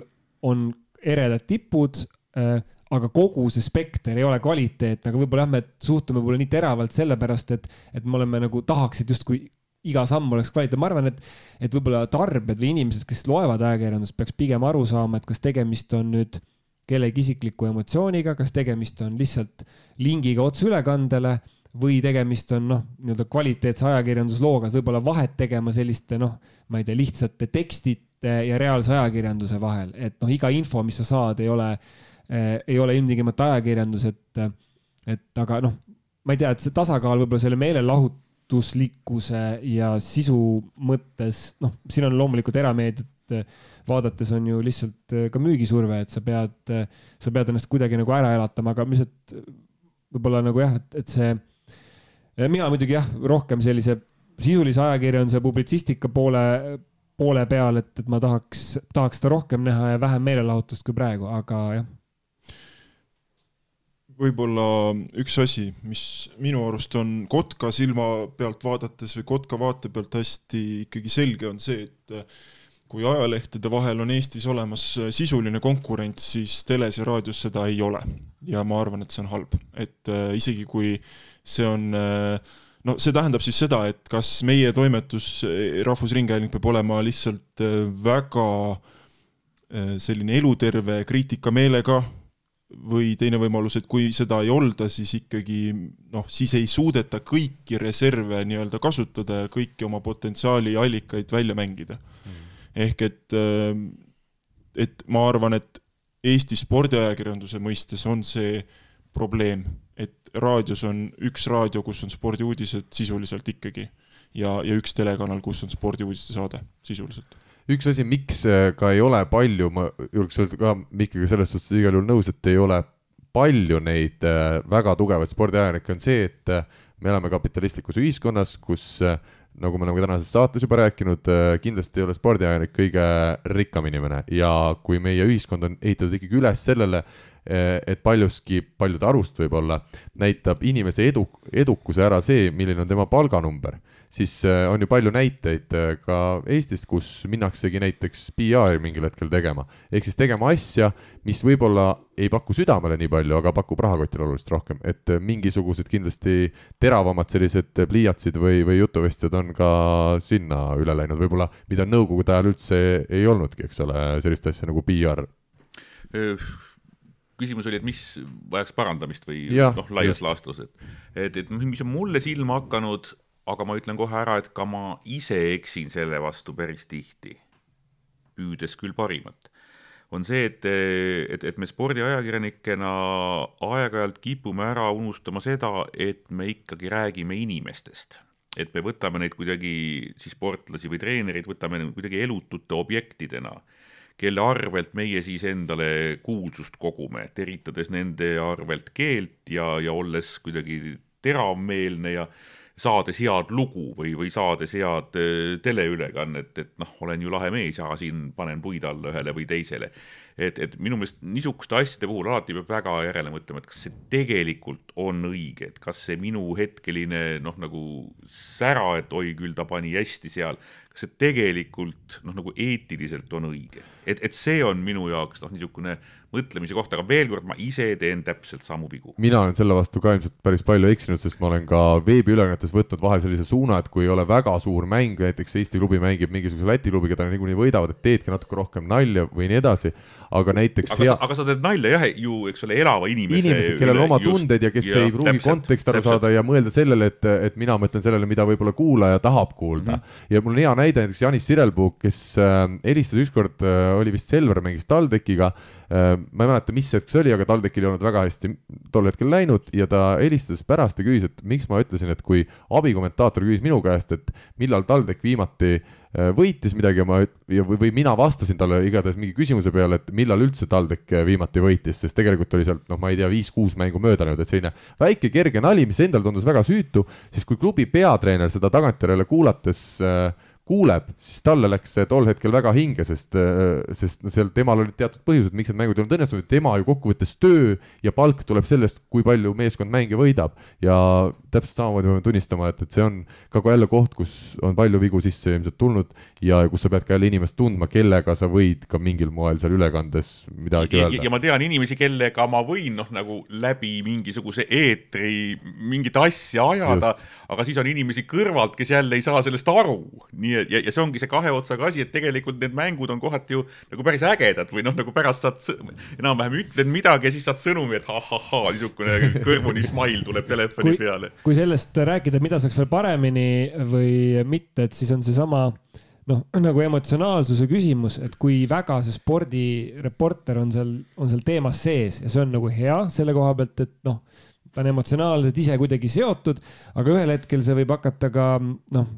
on eredad tipud äh, aga kogu see spekter ei ole kvaliteetne, aga võib-olla jah, me suhtume võib-olla nii teravalt sellepärast, et, et me oleme nagu tahaksid justkui iga samm oleks kvaliteetne, ma arvan, et, et võib-olla tarbijad või inimesed, kes loevad ajakirjandust, peaks pigem aru saama, et kas tegemist on nüüd kellegi isikliku emotsiooniga, kas tegemist on lihtsalt lingiga otseülekandele või tegemist on noh, nii-öelda kvaliteetse ajakirjanduslooga, et võib-olla vahet tegema selliste noh, ma ei tea, lihtsate tekstide ja reaalse ajakirjanduse vahel, et noh, iga info, mis sa saad, ei ole eh,, ei ole ilmtingimata ajakirjandus, et, et aga noh, ma ei tea, et see tasakaal võib-olla selle meelelahutuslikkuse ja sisu mõttes, noh, siin on loomulikult erameediat vaadates on ju lihtsalt ka müügisurve, et sa pead, sa pead ennast kuidagi nagu ära elatama, aga lihtsalt võib-olla nagu jah, et, et see mina muidugi jah, rohkem sellise sisulise ajakirjanduse publitsistika poole, poole peal, et, et ma tahaks, tahaks seda rohkem näha ja vähem meelelahutust kui praegu, aga jah. võib-olla üks asi, mis minu arust on kotka silma pealt vaadates või kotka vaate pealt hästi ikkagi selge, on see, et kui ajalehtede vahel on Eestis olemas sisuline konkurents, siis teles ja raadios seda ei ole. ja ma arvan, et see on halb, et äh, isegi kui see on äh, no see tähendab siis seda, et kas meie toimetus, äh, Rahvusringhääling peab olema lihtsalt äh, väga äh, selline eluterve kriitikameelega või teine võimalus, et kui seda ei olda, siis ikkagi noh, siis ei suudeta kõiki reserve nii-öelda kasutada ja kõiki oma potentsiaali allikaid välja mängida. Mm ehk et, äh, et ma arvan, et Eesti spordiajakirjanduse mõistes on see probleem, et raadios on üks raadio, kus on spordiuudised sisuliselt ikkagi ja, ja üks telekanal, kus on spordiuudiste saade sisuliselt. Üks asi, miks äh, ka ei ole palju, ma julgeks öelda ka Mikiga selles suhtes igal juhul nõus, et ei ole palju neid äh, väga tugevaid spordiajakirjanikke, on see, et me elame kapitalistlikus ühiskonnas, kus nagu me oleme ka tänases saates juba rääkinud, kindlasti ei ole spordiajakirjanik kõige rikkam inimene. Ja kui meie ühiskond on ehitatud ikkagi üles sellele, et paljuski, paljude arust võib-olla, näitab inimese edu, edukuse ära see, milline on tema palganumber siis äh, on ju palju näiteid äh, ka Eestist, kus minnaksegi näiteks PR-i mingil hetkel tegema. ehk siis tegema asja, mis võib-olla ei paku südamele nii palju, aga pakub rahakotile oluliselt rohkem, et äh, mingisugused kindlasti teravamad sellised pliiatsid või, või jutuvestjad on ka sinna üle läinud, võib-olla mida nõukogude ajal üldse ei olnudki, eks ole, sellist asja nagu PR küsimus oli, et mis vajaks parandamist või noh, laias laastus, et, et, et mis on mulle silma hakanud, aga ma ütlen kohe ära, et ka ma ise eksin selle vastu päris tihti, püüdes küll parimat. on see, et, et, et me spordiajakirjanikena aeg-ajalt kipume ära unustama seda, et me ikkagi räägime inimestest. et me võtame neid kuidagi, siis sportlasi või treenereid, võtame kuidagi elutute objektidena kelle arvelt meie siis endale kuulsust kogume, teritades nende arvelt keelt ja, ja olles kuidagi teravmeelne ja saades head lugu või, või saades head äh, teleülekannet, et noh, olen ju lahe mees, aga siin panen puid alla ühele või teisele. et, et minu meelest niisuguste asjade puhul alati peab väga järele mõtlema, et kas see tegelikult on õige, et kas see minu hetkeline noh, nagu sära, et oi küll ta pani hästi seal, kas see tegelikult noh, nagu eetiliselt on õige, et, et see on minu jaoks noh, niisugune mõtlemise koht, aga veel kord, ma ise teen täpselt samu vigu. mina olen selle vastu ka ilmselt päris palju eksinud, sest ma olen ka veebiülekannetes võtnud vahel sellise suuna, et kui ei ole väga suur mäng, näiteks Eesti klubi mängib mingisuguse Läti klubiga, ta niikuinii võidavad, et teedki natuke rohkem nalja või nii edasi, aga näiteks aga, hea... aga sa teed nalja jah, ju, eks ole, elava inimese inimesed, kellel on oma just, tunded ja kes ja, ei pruugi konteksti aru saada ja mõelda sellele, et, et mina mõtlen sellele, mida võib-olla kuulaja tahab kuulda mm. -hmm. ja mul on hea näide näiteks Janis Sirelpuu, kes äh, helistas äh, ükskord äh,, oli vist Selver mängis TalTechiga äh,, ma ei mäleta, mis hetk see oli, aga TalTechil ei olnud väga hästi tol hetkel läinud ja ta helistas pärast ja küsis, et miks ma ütlesin, et kui abikommentaator küsis minu käest, et millal TalTech viimati äh, võitis midagi ja ma, või, mina vastasin talle igatahes mingi küsimuse peale, et millal üldse TalTech viimati võitis, sest tegelikult oli sealt noh, ma ei tea, viis-kuus mängu mööda läinud, et selline väike kerge nali, mis endal tundus väga süütu, siis kui klubi peatreener seda tagantjärele kuulates äh, kuuleb, siis talle läks see tol hetkel väga hinge, sest, äh, sest seal temal olid teatud põhjused, miks need mängud ei olnud õnnestunud, tema ju kokkuvõttes töö ja palk tuleb sellest, kui palju meeskond mänge võidab. ja täpselt samamoodi peame tunnistama, et, et see on ka jälle koht, kus on palju vigu sisse ilmselt tulnud ja kus sa pead ka jälle inimest tundma, kellega sa võid ka mingil moel seal ülekandes midagi öelda. ja ma tean inimesi, kellega ma võin noh, nagu läbi mingisuguse eetri mingit asja ajada, aga siis on inimesi kõrvalt, kes jälle ei saa sellest aru, nii et ja, ja see ongi see kahe otsaga asi, et tegelikult need mängud on kohati ju nagu päris ägedad või noh, nagu pärast saad enam-vähem ütled midagi ja siis saad sõnumi, et ha-ha-ha, niisugune kõrvuni smile tuleb telefoni kui, peale. kui sellest rääkida, mida saaks veel paremini või mitte, et siis on seesama noh, nagu emotsionaalsuse küsimus, et kui väga see spordireporter on seal, on seal teemas sees ja see on nagu hea selle koha pealt, et noh, ta on emotsionaalselt ise kuidagi seotud, aga ühel hetkel see võib hakata ka noh,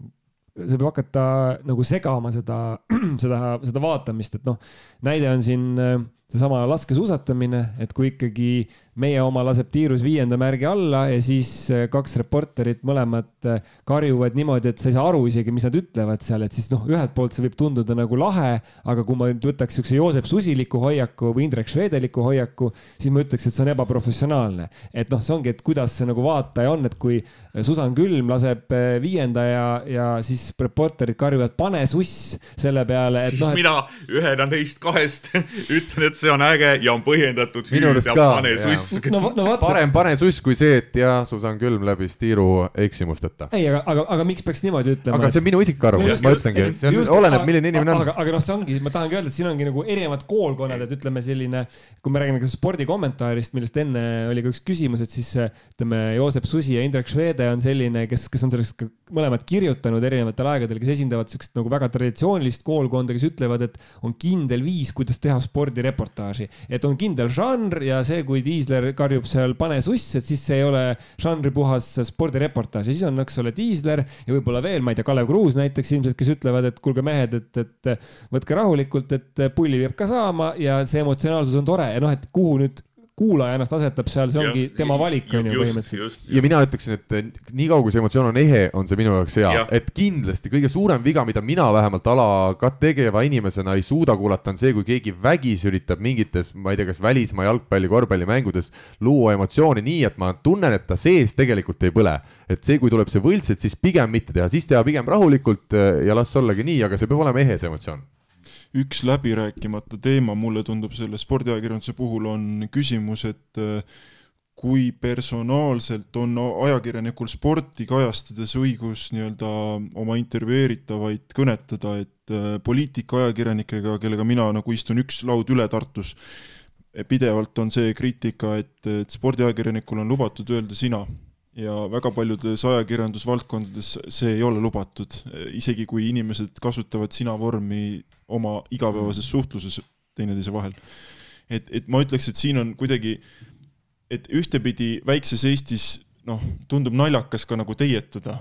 see võib hakata nagu segama seda, seda, seda vaatamist, et noh, näide on siin äh, seesama laskesuusatamine, et kui ikkagi meie oma laseb tiirus viienda märgi alla ja siis äh, kaks reporterit mõlemad äh, karjuvad niimoodi, et sa ei saa aru isegi, mis nad ütlevad seal, et siis noh, ühelt poolt see võib tunduda nagu lahe, aga kui ma nüüd võtaks siukse Joosep Susiliku hoiaku või Indrek Švedeliku hoiaku, siis ma ütleks, et see on ebaprofessionaalne. et noh, see ongi, et kuidas see nagu vaataja on, et kui Susan Külm laseb äh, viienda ja, ja siis reporterid karjuvad pane suss selle peale, siis noh, et... mina ühena neist kahest ütlen, et see on äge ja on põhjendatud. minu arust ka, jah no, no, vaata. parem pane suss kui see, et jah, Susan Külm läbis tiiru eksimusteta. ei, aga, aga, aga miks peaks niimoodi ütlema? aga see on minu isiklik arvamus, ma ütlengi, see on, oleneb, milline inimene on. aga, aga noh, see ongi, ma tahangi öelda, et siin ongi nagu erinevad koolkonnad, et ütleme selline, kui me räägime ka spordikommentaarist, millest enne oli ka üks küsimus, et siis ütleme, Joosep Susi ja Indrek Švede on selline, kes, kes on sellest ka mõlemad kirjutanud erinevatel aegadel, kes esindavad siukest nagu väga traditsioonilist koolkonda, kes ütlevad, et on kindel viis, kuidas teha spordireportaaži, et on kindel žanr ja see, kui diisler karjub seal pane suss, et siis see ei ole žanripuhas spordireportaaž. Ja siis on, eks ole, diisler ja võib-olla veel, ma ei tea, Kalev Kruus näiteks ilmselt, kes ütlevad, et kuulge mehed, et, et võtke rahulikult, et pulli peab ka saama ja see emotsionaalsus on tore. Ja noh, et kuhu nüüd kuulaja ennast asetab seal, see ongi tema valik on ju põhimõtteliselt. ja mina ütleksin, et niikaua kui see emotsioon on ehe, on see minu jaoks hea Jah., et kindlasti kõige suurem viga, mida mina vähemalt ala ka tegeva inimesena ei suuda kuulata, on see, kui keegi vägisi üritab mingites, ma ei tea, kas välismaa jalgpalli, korvpallimängudes luua emotsiooni nii, et ma tunnen, et ta sees tegelikult ei põle. et see, kui tuleb see võlts, et siis pigem mitte teha, siis teha pigem rahulikult eh, ja las ollagi nii, aga see peab olema ehe, see emotsioon. Üks läbirääkimata teema, mulle tundub selle spordiajakirjanduse puhul on küsimus, et äh, kui personaalselt on ajakirjanikul sporti kajastades õigus nii-öelda oma intervjueeritavaid kõnetada, et äh, poliitikaajakirjanikega, kellega mina nagu istun üks laud üle Tartus, pidevalt on see kriitika, et, et spordiajakirjanikul on lubatud öelda sina. Ja väga paljudes ajakirjandusvaldkondades see ei ole lubatud, isegi kui inimesed kasutavad sina vormi oma igapäevases suhtluses teineteise vahel. et, et ma ütleks, et siin on kuidagi, et ühtepidi väikses Eestis noh, tundub naljakas ka nagu teietada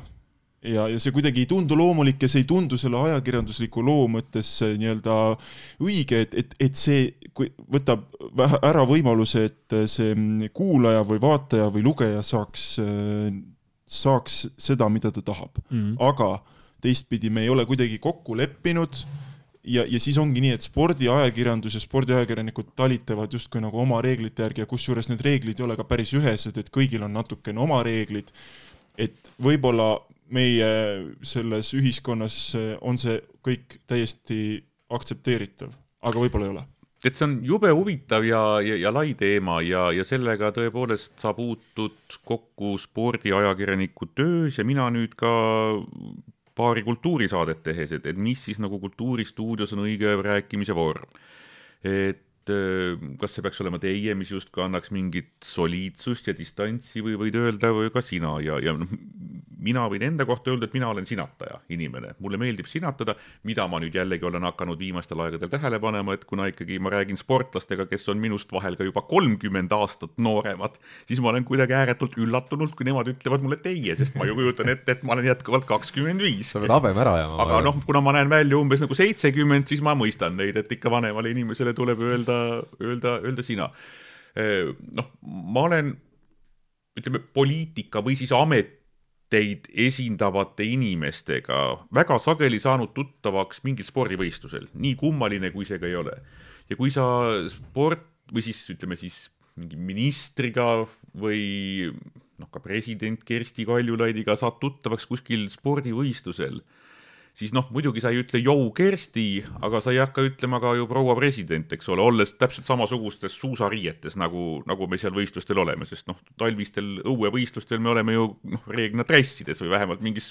ja, ja see kuidagi ei tundu loomulik ja see ei tundu selle ajakirjandusliku loo mõttes äh, nii-öelda õige, et, et, et see kui võtab ära võimaluse, et äh, see mm, kuulaja või vaataja või lugeja saaks, saaks seda, mida ta tahab Mhm. aga teistpidi me ei ole kuidagi kokku leppinud ja, ja siis ongi nii, et spordiajakirjandus ja spordiajakirjanikud talitavad justkui nagu oma reeglite järgi ja kusjuures need reeglid ei ole ka päris ühesed, et kõigil on natukene oma reeglid. et võib-olla meie selles ühiskonnas on see kõik täiesti aktsepteeritav, aga võib-olla ei ole et see on jube huvitav ja, ja, ja lai teema ja, ja sellega tõepoolest sa puutud kokku spordiajakirjaniku töös ja mina nüüd ka paari kultuurisaadet tehes, et, et mis siis nagu kultuuristuudios on õige rääkimise vorm. et kas see peaks olema teie, mis justkui annaks mingit soliidsust ja distantsi või võid öelda või ka sina ja, ja noh, mina võin enda kohta öelda, et mina olen sinataja inimene, mulle meeldib sinatada, mida ma nüüd jällegi olen hakanud viimastel aegadel tähele panema, et kuna ikkagi ma räägin sportlastega, kes on minust vahel ka juba kolmkümmend aastat nooremad, siis ma olen kuidagi ääretult üllatunud, kui nemad ütlevad mulle teie, sest ma ju kujutan ette, et ma olen jätkuvalt kakskümmend viis sa pead habeme ära ajama. aga noh, kuna ma näen välja umbes nagu seitsekümmend, siis ma mõistan neid, et ikka vanemale inimesele tuleb öelda, öelda, öelda sina. noh, ma olen ütleme poliitika või siis ameteid esindavate inimestega väga sageli saanud tuttavaks mingil spordivõistlusel, nii kummaline kui see ka ei ole. ja kui sa sport või siis ütleme siis mingi ministriga või noh, ka president Kersti Kaljulaidiga saad tuttavaks kuskil spordivõistlusel, siis noh, muidugi sa ei ütle jou Kersti, aga sa ei hakka ütlema ka ju proua president, eks ole, olles täpselt samasugustes suusariietes nagu, nagu me seal võistlustel oleme, sest noh, talvistel õuevõistlustel me oleme ju noh, reeglina dressides või vähemalt mingis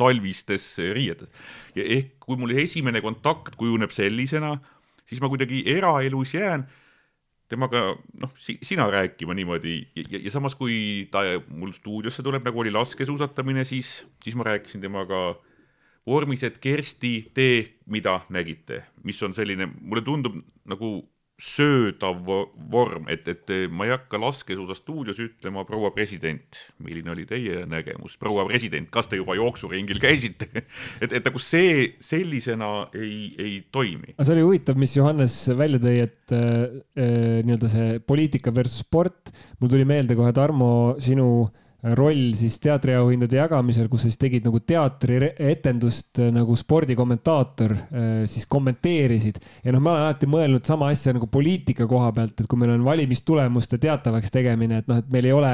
talvistes riietes. ja ehk kui mul esimene kontakt kujuneb sellisena, siis ma kuidagi eraelus jään temaga noh si, sina rääkima niimoodi ja, ja, ja samas, kui ta mul stuudiosse tuleb, nagu oli laskesuusatamine, siis, siis ma rääkisin temaga vormis, et Kersti, tee, mida nägite, mis on selline, mulle tundub nagu söödav vo- vorm, et, et ma ei hakka laskesuusastuudios ütlema, proua president, milline oli teie nägemus, proua president, kas te juba jooksuringil käisite? et, et nagu see sellisena ei, ei toimi. see oli huvitav, mis Johannes välja tõi, et äh, äh, nii-öelda see poliitika versus sport. mul tuli meelde kohe, Tarmo, sinu roll siis teatriauhindade jagamisel, kus sa siis tegid nagu teatrietendust äh, nagu spordikommentaator, siis kommenteerisid. ja noh, ma olen alati mõelnud sama asja nagu poliitika koha pealt, et kui meil on valimistulemuste teatavaks tegemine, et noh, et meil ei ole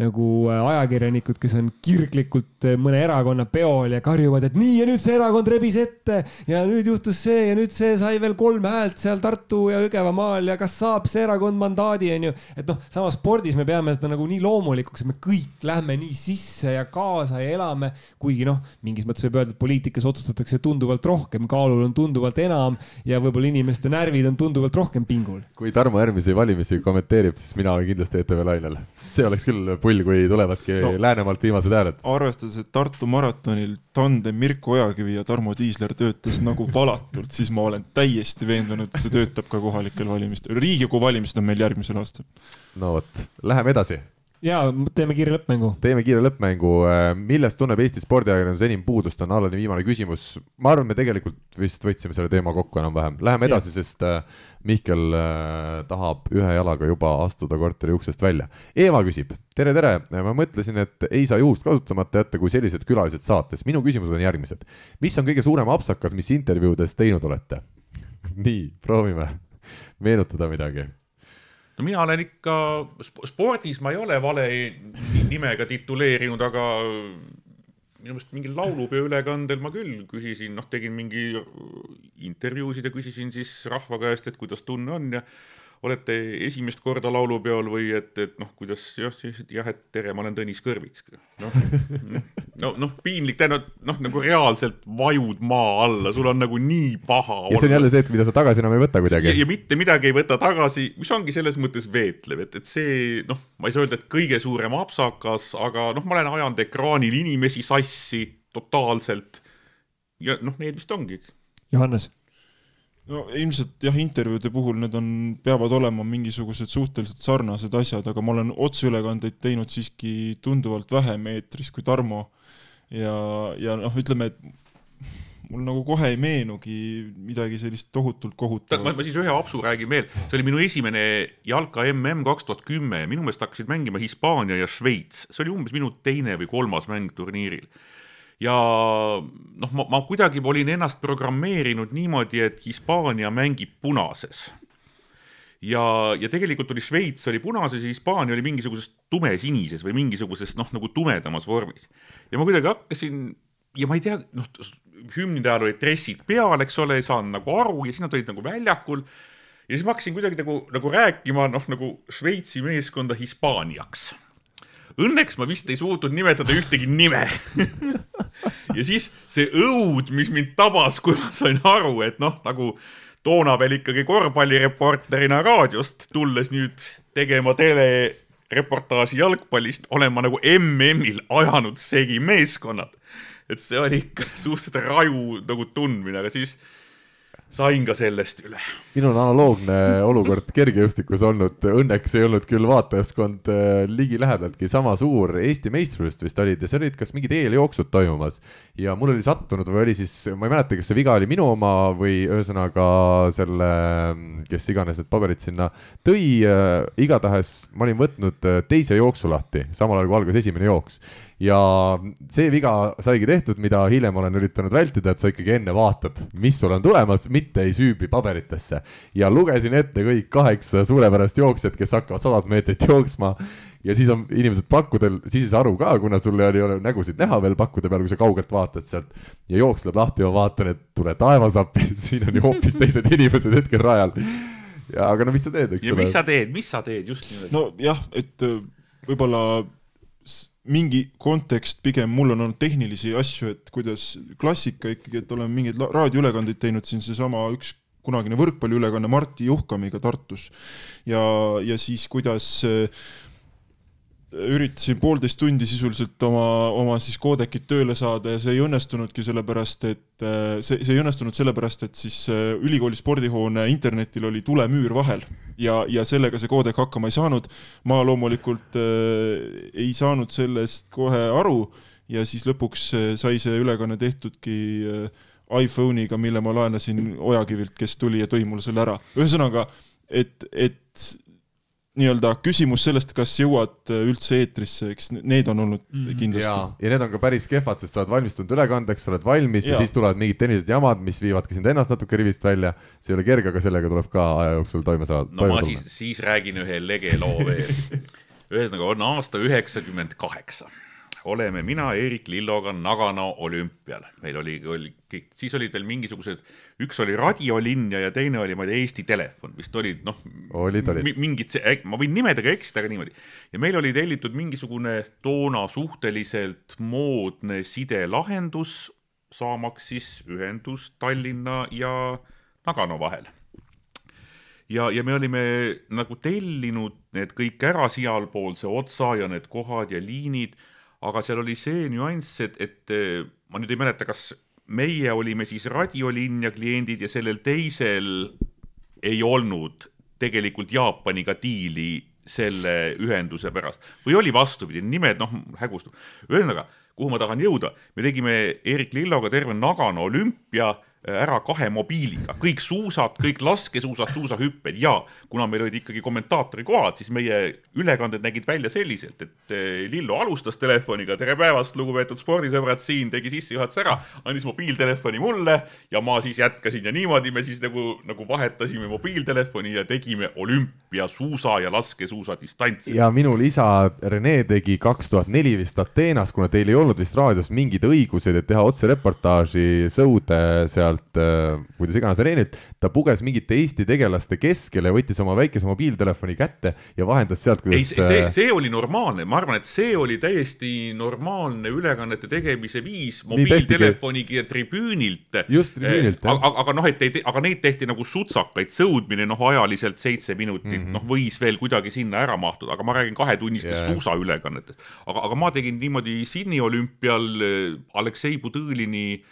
nagu äh, ajakirjanikud, kes on kirglikult äh, mõne erakonna peol ja karjuvad, et nii ja nüüd see erakond rebis ette ja nüüd juhtus see ja nüüd see sai veel kolm häält seal Tartu ja Jõgevamaal ja kas saab see erakond mandaadi, onju. et noh, samas spordis me peame seda nagu nii loomulikuks, et me kõik lähme nii sisse ja kaasa ja elame, kuigi noh, mingis mõttes võib öelda, et poliitikas otsustatakse tunduvalt rohkem, kaalul on tunduvalt enam ja võib-olla inimeste närvid on tunduvalt rohkem pingul. kui Tarmo järgmisi valimisi kommenteerib, siis mina olen kindlasti ETV lainel. see oleks küll pull, kui tulevadki no. No. Läänemaalt viimased hääled. arvestades, et Tartu maratonil tandem Mirko Ojakivi ja Tarmo Tiisler töötas nagu valatult, siis ma olen täiesti veendunud, et see töötab ka kohalikel valimistel. riigikogu valimised on meil järgmisel aastal. no vot, läheme edasi. Ja teeme kiire lõppmängu. teeme kiire lõppmängu, millest tunneb Eesti spordiajakirjandus enim puudust, on Alani viimane küsimus. ma arvan, me tegelikult vist võtsime selle teema kokku enam-vähem, läheme edasi, sest äh, Mihkel äh, tahab ühe jalaga juba astuda korteri uksest välja. Eeva küsib, tere, tere, ma mõtlesin, et ei saa juhust kasutamata jätta, kui sellised külalised saates. minu küsimused on järgmised. mis on kõige suurem apsakas, mis intervjuudes teinud olete? nii, proovime meenutada midagi no mina olen ikka, spordis ma ei ole vale nimega tituleerinud, aga minu meelest mingil laulupeo ülekandel ma küll küsisin, noh, tegin mingi intervjuusid ja küsisin siis rahva käest, et kuidas tunne on ja olete esimest korda laulupeol või et, et noh, kuidas jah, jah, et tere, ma olen Tõnis Kõrvits. noh, no noh, piinlik, tähendab noh, nagu reaalselt vajud maa alla, sul on nagu nii paha. ja see on jälle see, et mida sa tagasi enam ei võta kuidagi. ja mitte midagi ei võta tagasi, mis ongi selles mõttes veetlev, et, et see noh, ma ei saa öelda, et kõige suurem apsakas, aga noh, ma olen ajanud ekraanil inimesi sassi totaalselt. ja noh, need vist ongi. Johannes no ilmselt jah, intervjuude puhul need on, peavad olema mingisugused suhteliselt sarnased asjad, aga ma olen otseülekandeid teinud siiski tunduvalt vähem eetris kui Tarmo. ja, ja noh, ütleme, et mul nagu kohe ei meenugi midagi sellist tohutult kohutavat. ma, siis ühe apsu räägin veel, see oli minu esimene jalka mm kaks tuhat kümme ja minu meelest hakkasid mängima Hispaania ja Šveits, see oli umbes minu teine või kolmas mäng turniiril ja noh, ma, ma kuidagi olin ennast programmeerinud niimoodi, et Hispaania mängib punases. ja, ja tegelikult oli Šveits oli punases ja Hispaania oli mingisuguses tumesinises või mingisuguses noh, nagu tumedamas vormis. ja ma kuidagi hakkasin ja ma ei tea, noh, hümnide ajal olid dressid peal, eks ole, ei saanud nagu aru ja siis nad olid nagu väljakul. ja siis ma hakkasin kuidagi nagu, nagu rääkima, noh, nagu Šveitsi meeskonda Hispaaniaks Õnneks ma vist ei suutnud nimetada ühtegi nime ja siis see õud, mis mind tabas, kui ma sain aru, et noh, nagu toona veel ikkagi korvpallireporterina raadiost, tulles nüüd tegema telereportaaži jalgpallist, olen ma nagu MM-il ajanud segi meeskonnad. et see oli ikka suhteliselt raju nagu tundmine, aga siis sain ka sellest üle. minul on analoogne olukord kergejõustikus olnud, õnneks ei olnud küll vaatajaskond äh, ligilähedaltki sama suur, Eesti meistrivõistlused vist olid ja seal olid kas mingid eeljooksud toimumas. ja mul oli sattunud või oli siis, ma ei mäleta, kas see viga oli minu oma või ühesõnaga selle, kes iganes need paberid sinna tõi, äh, igatahes ma olin võtnud äh, teise jooksu lahti, samal ajal kui algas esimene jooks ja see viga saigi tehtud, mida hiljem olen üritanud vältida, et sa ikkagi enne vaatad, mis sul on tulemas, mitte ei süübi paberitesse. ja lugesin ette kõik kaheksa suurepärast jooksjat, kes hakkavad sadat meetrit jooksma ja siis on inimesed pakkudel, siis ei saa aru ka, kuna sul ei ole nägusid näha veel pakkude peal, kui sa kaugelt vaatad sealt ja jooks läheb lahti, ma vaatan, et tule taevas appi, siin on ju hoopis teised inimesed hetkel rajal. ja aga no mis sa teed, eks ole. ja mis sa teed, mis sa teed just niimoodi? nojah, et äh, võib-olla mingi kontekst, pigem mul on olnud tehnilisi asju, et kuidas klassika ikkagi, et oleme mingeid raadioülekandeid teinud, siin seesama üks kunagine võrkpalliülekanne Martti Juhkamiga Tartus. Ja, ja siis kuidas äh, üritasin poolteist tundi sisuliselt oma, oma siis koodekit tööle saada ja see ei õnnestunudki sellepärast, et äh, see, see ei õnnestunud sellepärast, et siis äh, ülikooli spordihoone internetil oli tulemüür vahel ja, ja sellega see koodek hakkama ei saanud. ma loomulikult äh, ei saanud sellest kohe aru ja siis lõpuks äh, sai see ülekanne tehtudki äh, iPhone'iga, mille ma laenasin Ojakivilt, kes tuli ja tõi mulle selle ära. ühesõnaga, et, et nii-öelda küsimus sellest, kas jõuad äh, üldse eetrisse, eks need on olnud mm. kindlasti. ja need on ka päris kehvad, sest sa oled valmistunud ülekandeks, sa oled valmis ja, ja siis tulevad mingid tehnilised jamad, mis viivadki sind ennast natuke rivist välja. see ei ole kerge, aga sellega tuleb ka aja jooksul toime saada. no ma siis, siis räägin ühe lege loo veel. ühesõnaga on aasta üheksakümmend kaheksa oleme mina Eerik Lilloga Nagano olümpial. meil oli, oli kõik, siis olid veel mingisugused, üks oli radiolinja ja teine oli, ma ei tea, Eesti Telefon vist olid, noh. olid, olid. mingid, ma võin nimedega eksida, aga niimoodi. ja meil oli tellitud mingisugune toona suhteliselt moodne sidelahendus, saamaks siis ühendust Tallinna ja Nagano vahel ja, ja me olime nagu tellinud need kõik ära sealpoolse otsa ja need kohad ja liinid aga seal oli see nüanss, et, et eh, ma nüüd ei mäleta, kas meie olime siis radiolinja kliendid ja sellel teisel ei olnud tegelikult Jaapaniga diili selle ühenduse pärast või oli vastupidi, nimed noh hägustub. ühesõnaga, kuhu ma tahan jõuda, me tegime Erik Lilloga terve Nagano olümpia ära kahe mobiiliga, kõik suusad, kõik laskesuusad, suusahüpped ja kuna meil olid ikkagi kommentaatori kohad, siis meie ülekanded nägid välja selliselt, et eh, Lillo alustas telefoniga, tere päevast, lugupeetud spordisõbrad! Siin, tegi sissejuhatuse ära, andis mobiiltelefoni mulle ja ma siis jätkasin ja niimoodi me siis nagu, nagu vahetasime mobiiltelefoni ja tegime olümpiasuusa ja laskesuusa distantsi. ja minul isa Rene tegi kaks tuhat neli vist Ateenas, kuna teil ei olnud vist raadios mingeid õiguseid, et teha otsereportaaži sõude seal sealt, äh, kuidas iganes areenilt, ta puges mingite Eesti tegelaste keskele, võttis oma väikese mobiiltelefoni kätte ja vahendas sealt, kuidas. ei, see, äh, see oli normaalne, ma arvan, et see oli täiesti normaalne ülekannete tegemise viis mobiiltelefoniga tribüünilt. just tribüünilt, jah. aga, aga noh, et ei, aga neid tehti nagu sutsakaid, sõudmine noh, ajaliselt seitse minutit mm, -hmm. noh, võis veel kuidagi sinna ära mahtuda, aga ma räägin kahetunnistest yeah. suusaülekannetest. aga, aga ma tegin niimoodi Sydney olümpial äh, Aleksei Budõlini Eh,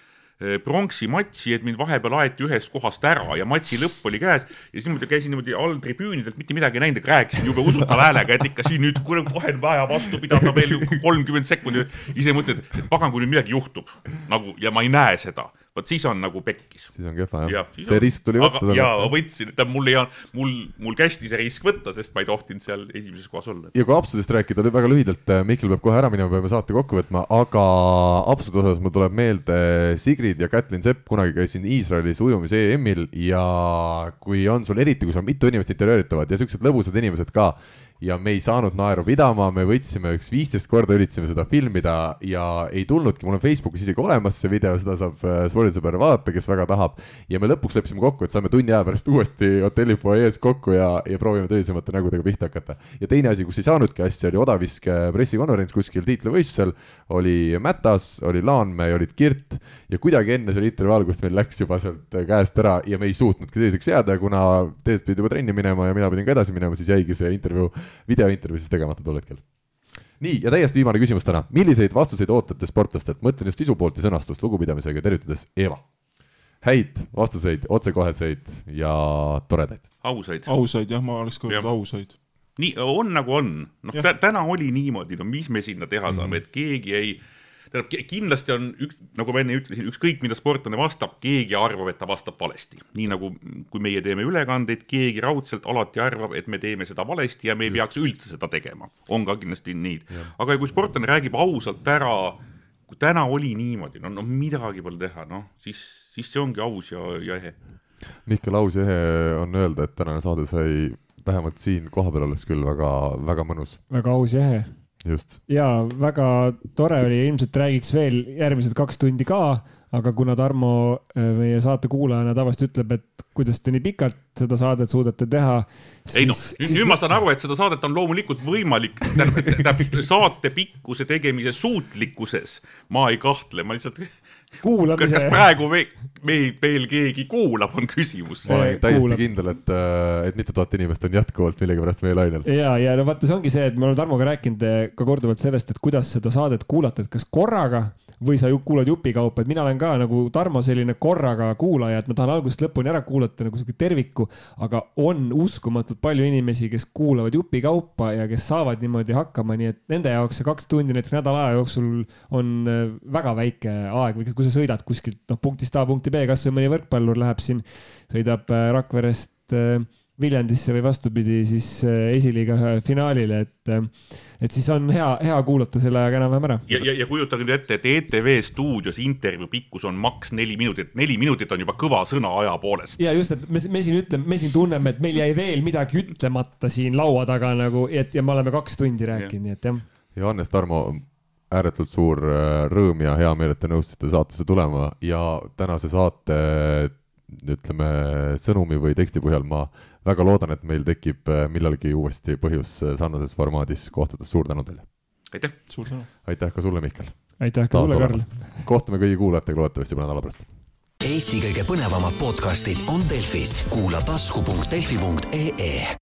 pronksi matši, et mind vahepeal aeti ühest kohast ära ja matši lõpp oli käes ja siis ma käisin niimoodi all tribüünidelt, mitte midagi ei näinud, aga rääkisin jube usutava häälega, et ikka siin nüüd kohe on vaja vastu pidada veel kolmkümmend sekundit. ise mõtled, et pagan, kui nüüd midagi juhtub nagu ja ma ei näe seda vot siis on nagu pekkis. siis on kehva jah ja,, see risk tuli võtta. ja võtsin, tähendab mul ei, mul, mul kästi see risk võtta, sest ma ei tohtinud seal esimeses kohas olla. ja kui apsudest rääkida, väga lühidalt, äh, Mihkel peab kohe ära minema, peame saate kokku võtma, aga apsude osas mul tuleb meelde Sigrid ja Kätlin Sepp, kunagi käisin Iisraelis ujumise EM-il ja kui on sul eriti, kui sul on mitu inimest intervjueeritavad ja siuksed lõbusad inimesed ka ja me ei saanud naeru pidama, me võtsime üks viisteist korda, üritasime seda filmida ja ei tulnudki, mul on Facebookis isegi olemas see video, seda saab äh, spordisõber vaadata, kes väga tahab. ja me lõpuks leppisime kokku, et saame tunni aja pärast uuesti hotelli fuajees kokku ja, ja proovime tõsisemate nägudega pihta hakata. ja teine asi, kus ei saanudki asja, oli odaviske pressikonverents kuskil tiitlivõistlusel, oli Mätas, oli Laanmäe, olid Kirt ja kuidagi enne selle intervjuu algust meil läks juba sealt käest ära ja me ei suutnudki selliseks jääda, kuna teised pidid juba trenni minema ja mina pidin ka edasi minema, siis jäigi see intervjuu videointervjuu siis tegemata tol hetkel. nii, ja täiesti viimane küsimus täna, milliseid vastuseid ootate sportlastelt, mõtlen just sisu poolt ja sõnastust, lugupidamisega tervitades Eeva. häid vastuseid, otsekoheseid ja toredaid. ausaid. ausaid jah, ma oleks ka öelnud ausaid nii on nagu on, noh täna oli niimoodi, no mis me sinna teha saame mm, -hmm. et keegi ei tähendab, kindlasti on üks, nagu ma enne ütlesin, ükskõik mida sportlane vastab, keegi arvab, et ta vastab valesti. nii nagu kui meie teeme ülekandeid, keegi raudselt alati arvab, et me teeme seda valesti ja me ei Just. peaks üldse seda tegema. on ka kindlasti nii. aga kui sportlane räägib ausalt ära, kui täna oli niimoodi, no, no midagi pole teha, noh, siis, siis see ongi aus ja, ja ehe. Mihkel, aus ja ehe on öelda, et tänane saade sai vähemalt siin kohapeal olles küll väga, väga mõnus. väga aus ja ehe just. ja väga tore oli, ilmselt räägiks veel järgmised kaks tundi ka, aga kuna Tarmo äh, meie saate kuulajana tavaliselt ütleb, et kuidas te nii pikalt seda saadet suudate teha. ei noh, nüüd siis... ma saan aru, et seda saadet on loomulikult võimalik, tähendab saate pikkuse tegemise suutlikkuses ma ei kahtle, ma lihtsalt kuulamise. kas praegu me, meil veel keegi kuulab, on küsimus. ma olen täiesti kuulab. kindel, et, äh, et mitu tuhat inimest on jätkuvalt millegipärast meie lainel. ja, ja no vaata, see ongi see, et me oleme Tarmoga rääkinud äh, ka korduvalt sellest, et kuidas seda saadet kuulata, et kas korraga või sa ju kuulad jupikaupa, et mina olen ka nagu Tarmo selline korraga kuulaja, et ma tahan algusest lõpuni ära kuulata nagu sihuke terviku, aga on uskumatult palju inimesi, kes kuulavad jupikaupa ja kes saavad niimoodi hakkama, nii et nende jaoks see kaks tundi näiteks nädala aja jooksul on äh, väga väike aeg või kui sa sõidad kuskilt noh, punktist A punkti B, kasvõi mõni võrkpallur läheb siin, sõidab äh, Rakverest äh, Viljandisse või vastupidi siis äh, esiliiga finaalile, et, et siis on hea, hea kuulata selle ajaga enam-vähem ära. ja, ja, ja kujutage nüüd ette, et ETV stuudios intervjuu pikkus on maks neli minutit, neli minutit on juba kõva sõna aja poolest. ja just, et me, me siin ütleme, me siin tunneme, et meil jäi veel midagi ütlemata siin laua taga nagu, et ja me oleme kaks tundi rääkinud, nii et jah. Johannes Tarmo, ääretult suur äh, rõõm ja hea meel, et te nõustusite saatesse tulema ja tänase saate ütleme sõnumi või teksti põhjal ma väga loodan, et meil tekib äh, millalgi uuesti põhjus äh, sarnases formaadis kohtuda, suur tänu teile! aitäh! suur tänu! aitäh ka sulle, Mihkel! aitäh ka sulle, Karl! kohtume kõigi kuulajatega loodetavasti juba nädala pärast. Eesti kõige põnevamad podcastid on Delfis, kuula tasku.delfi.ee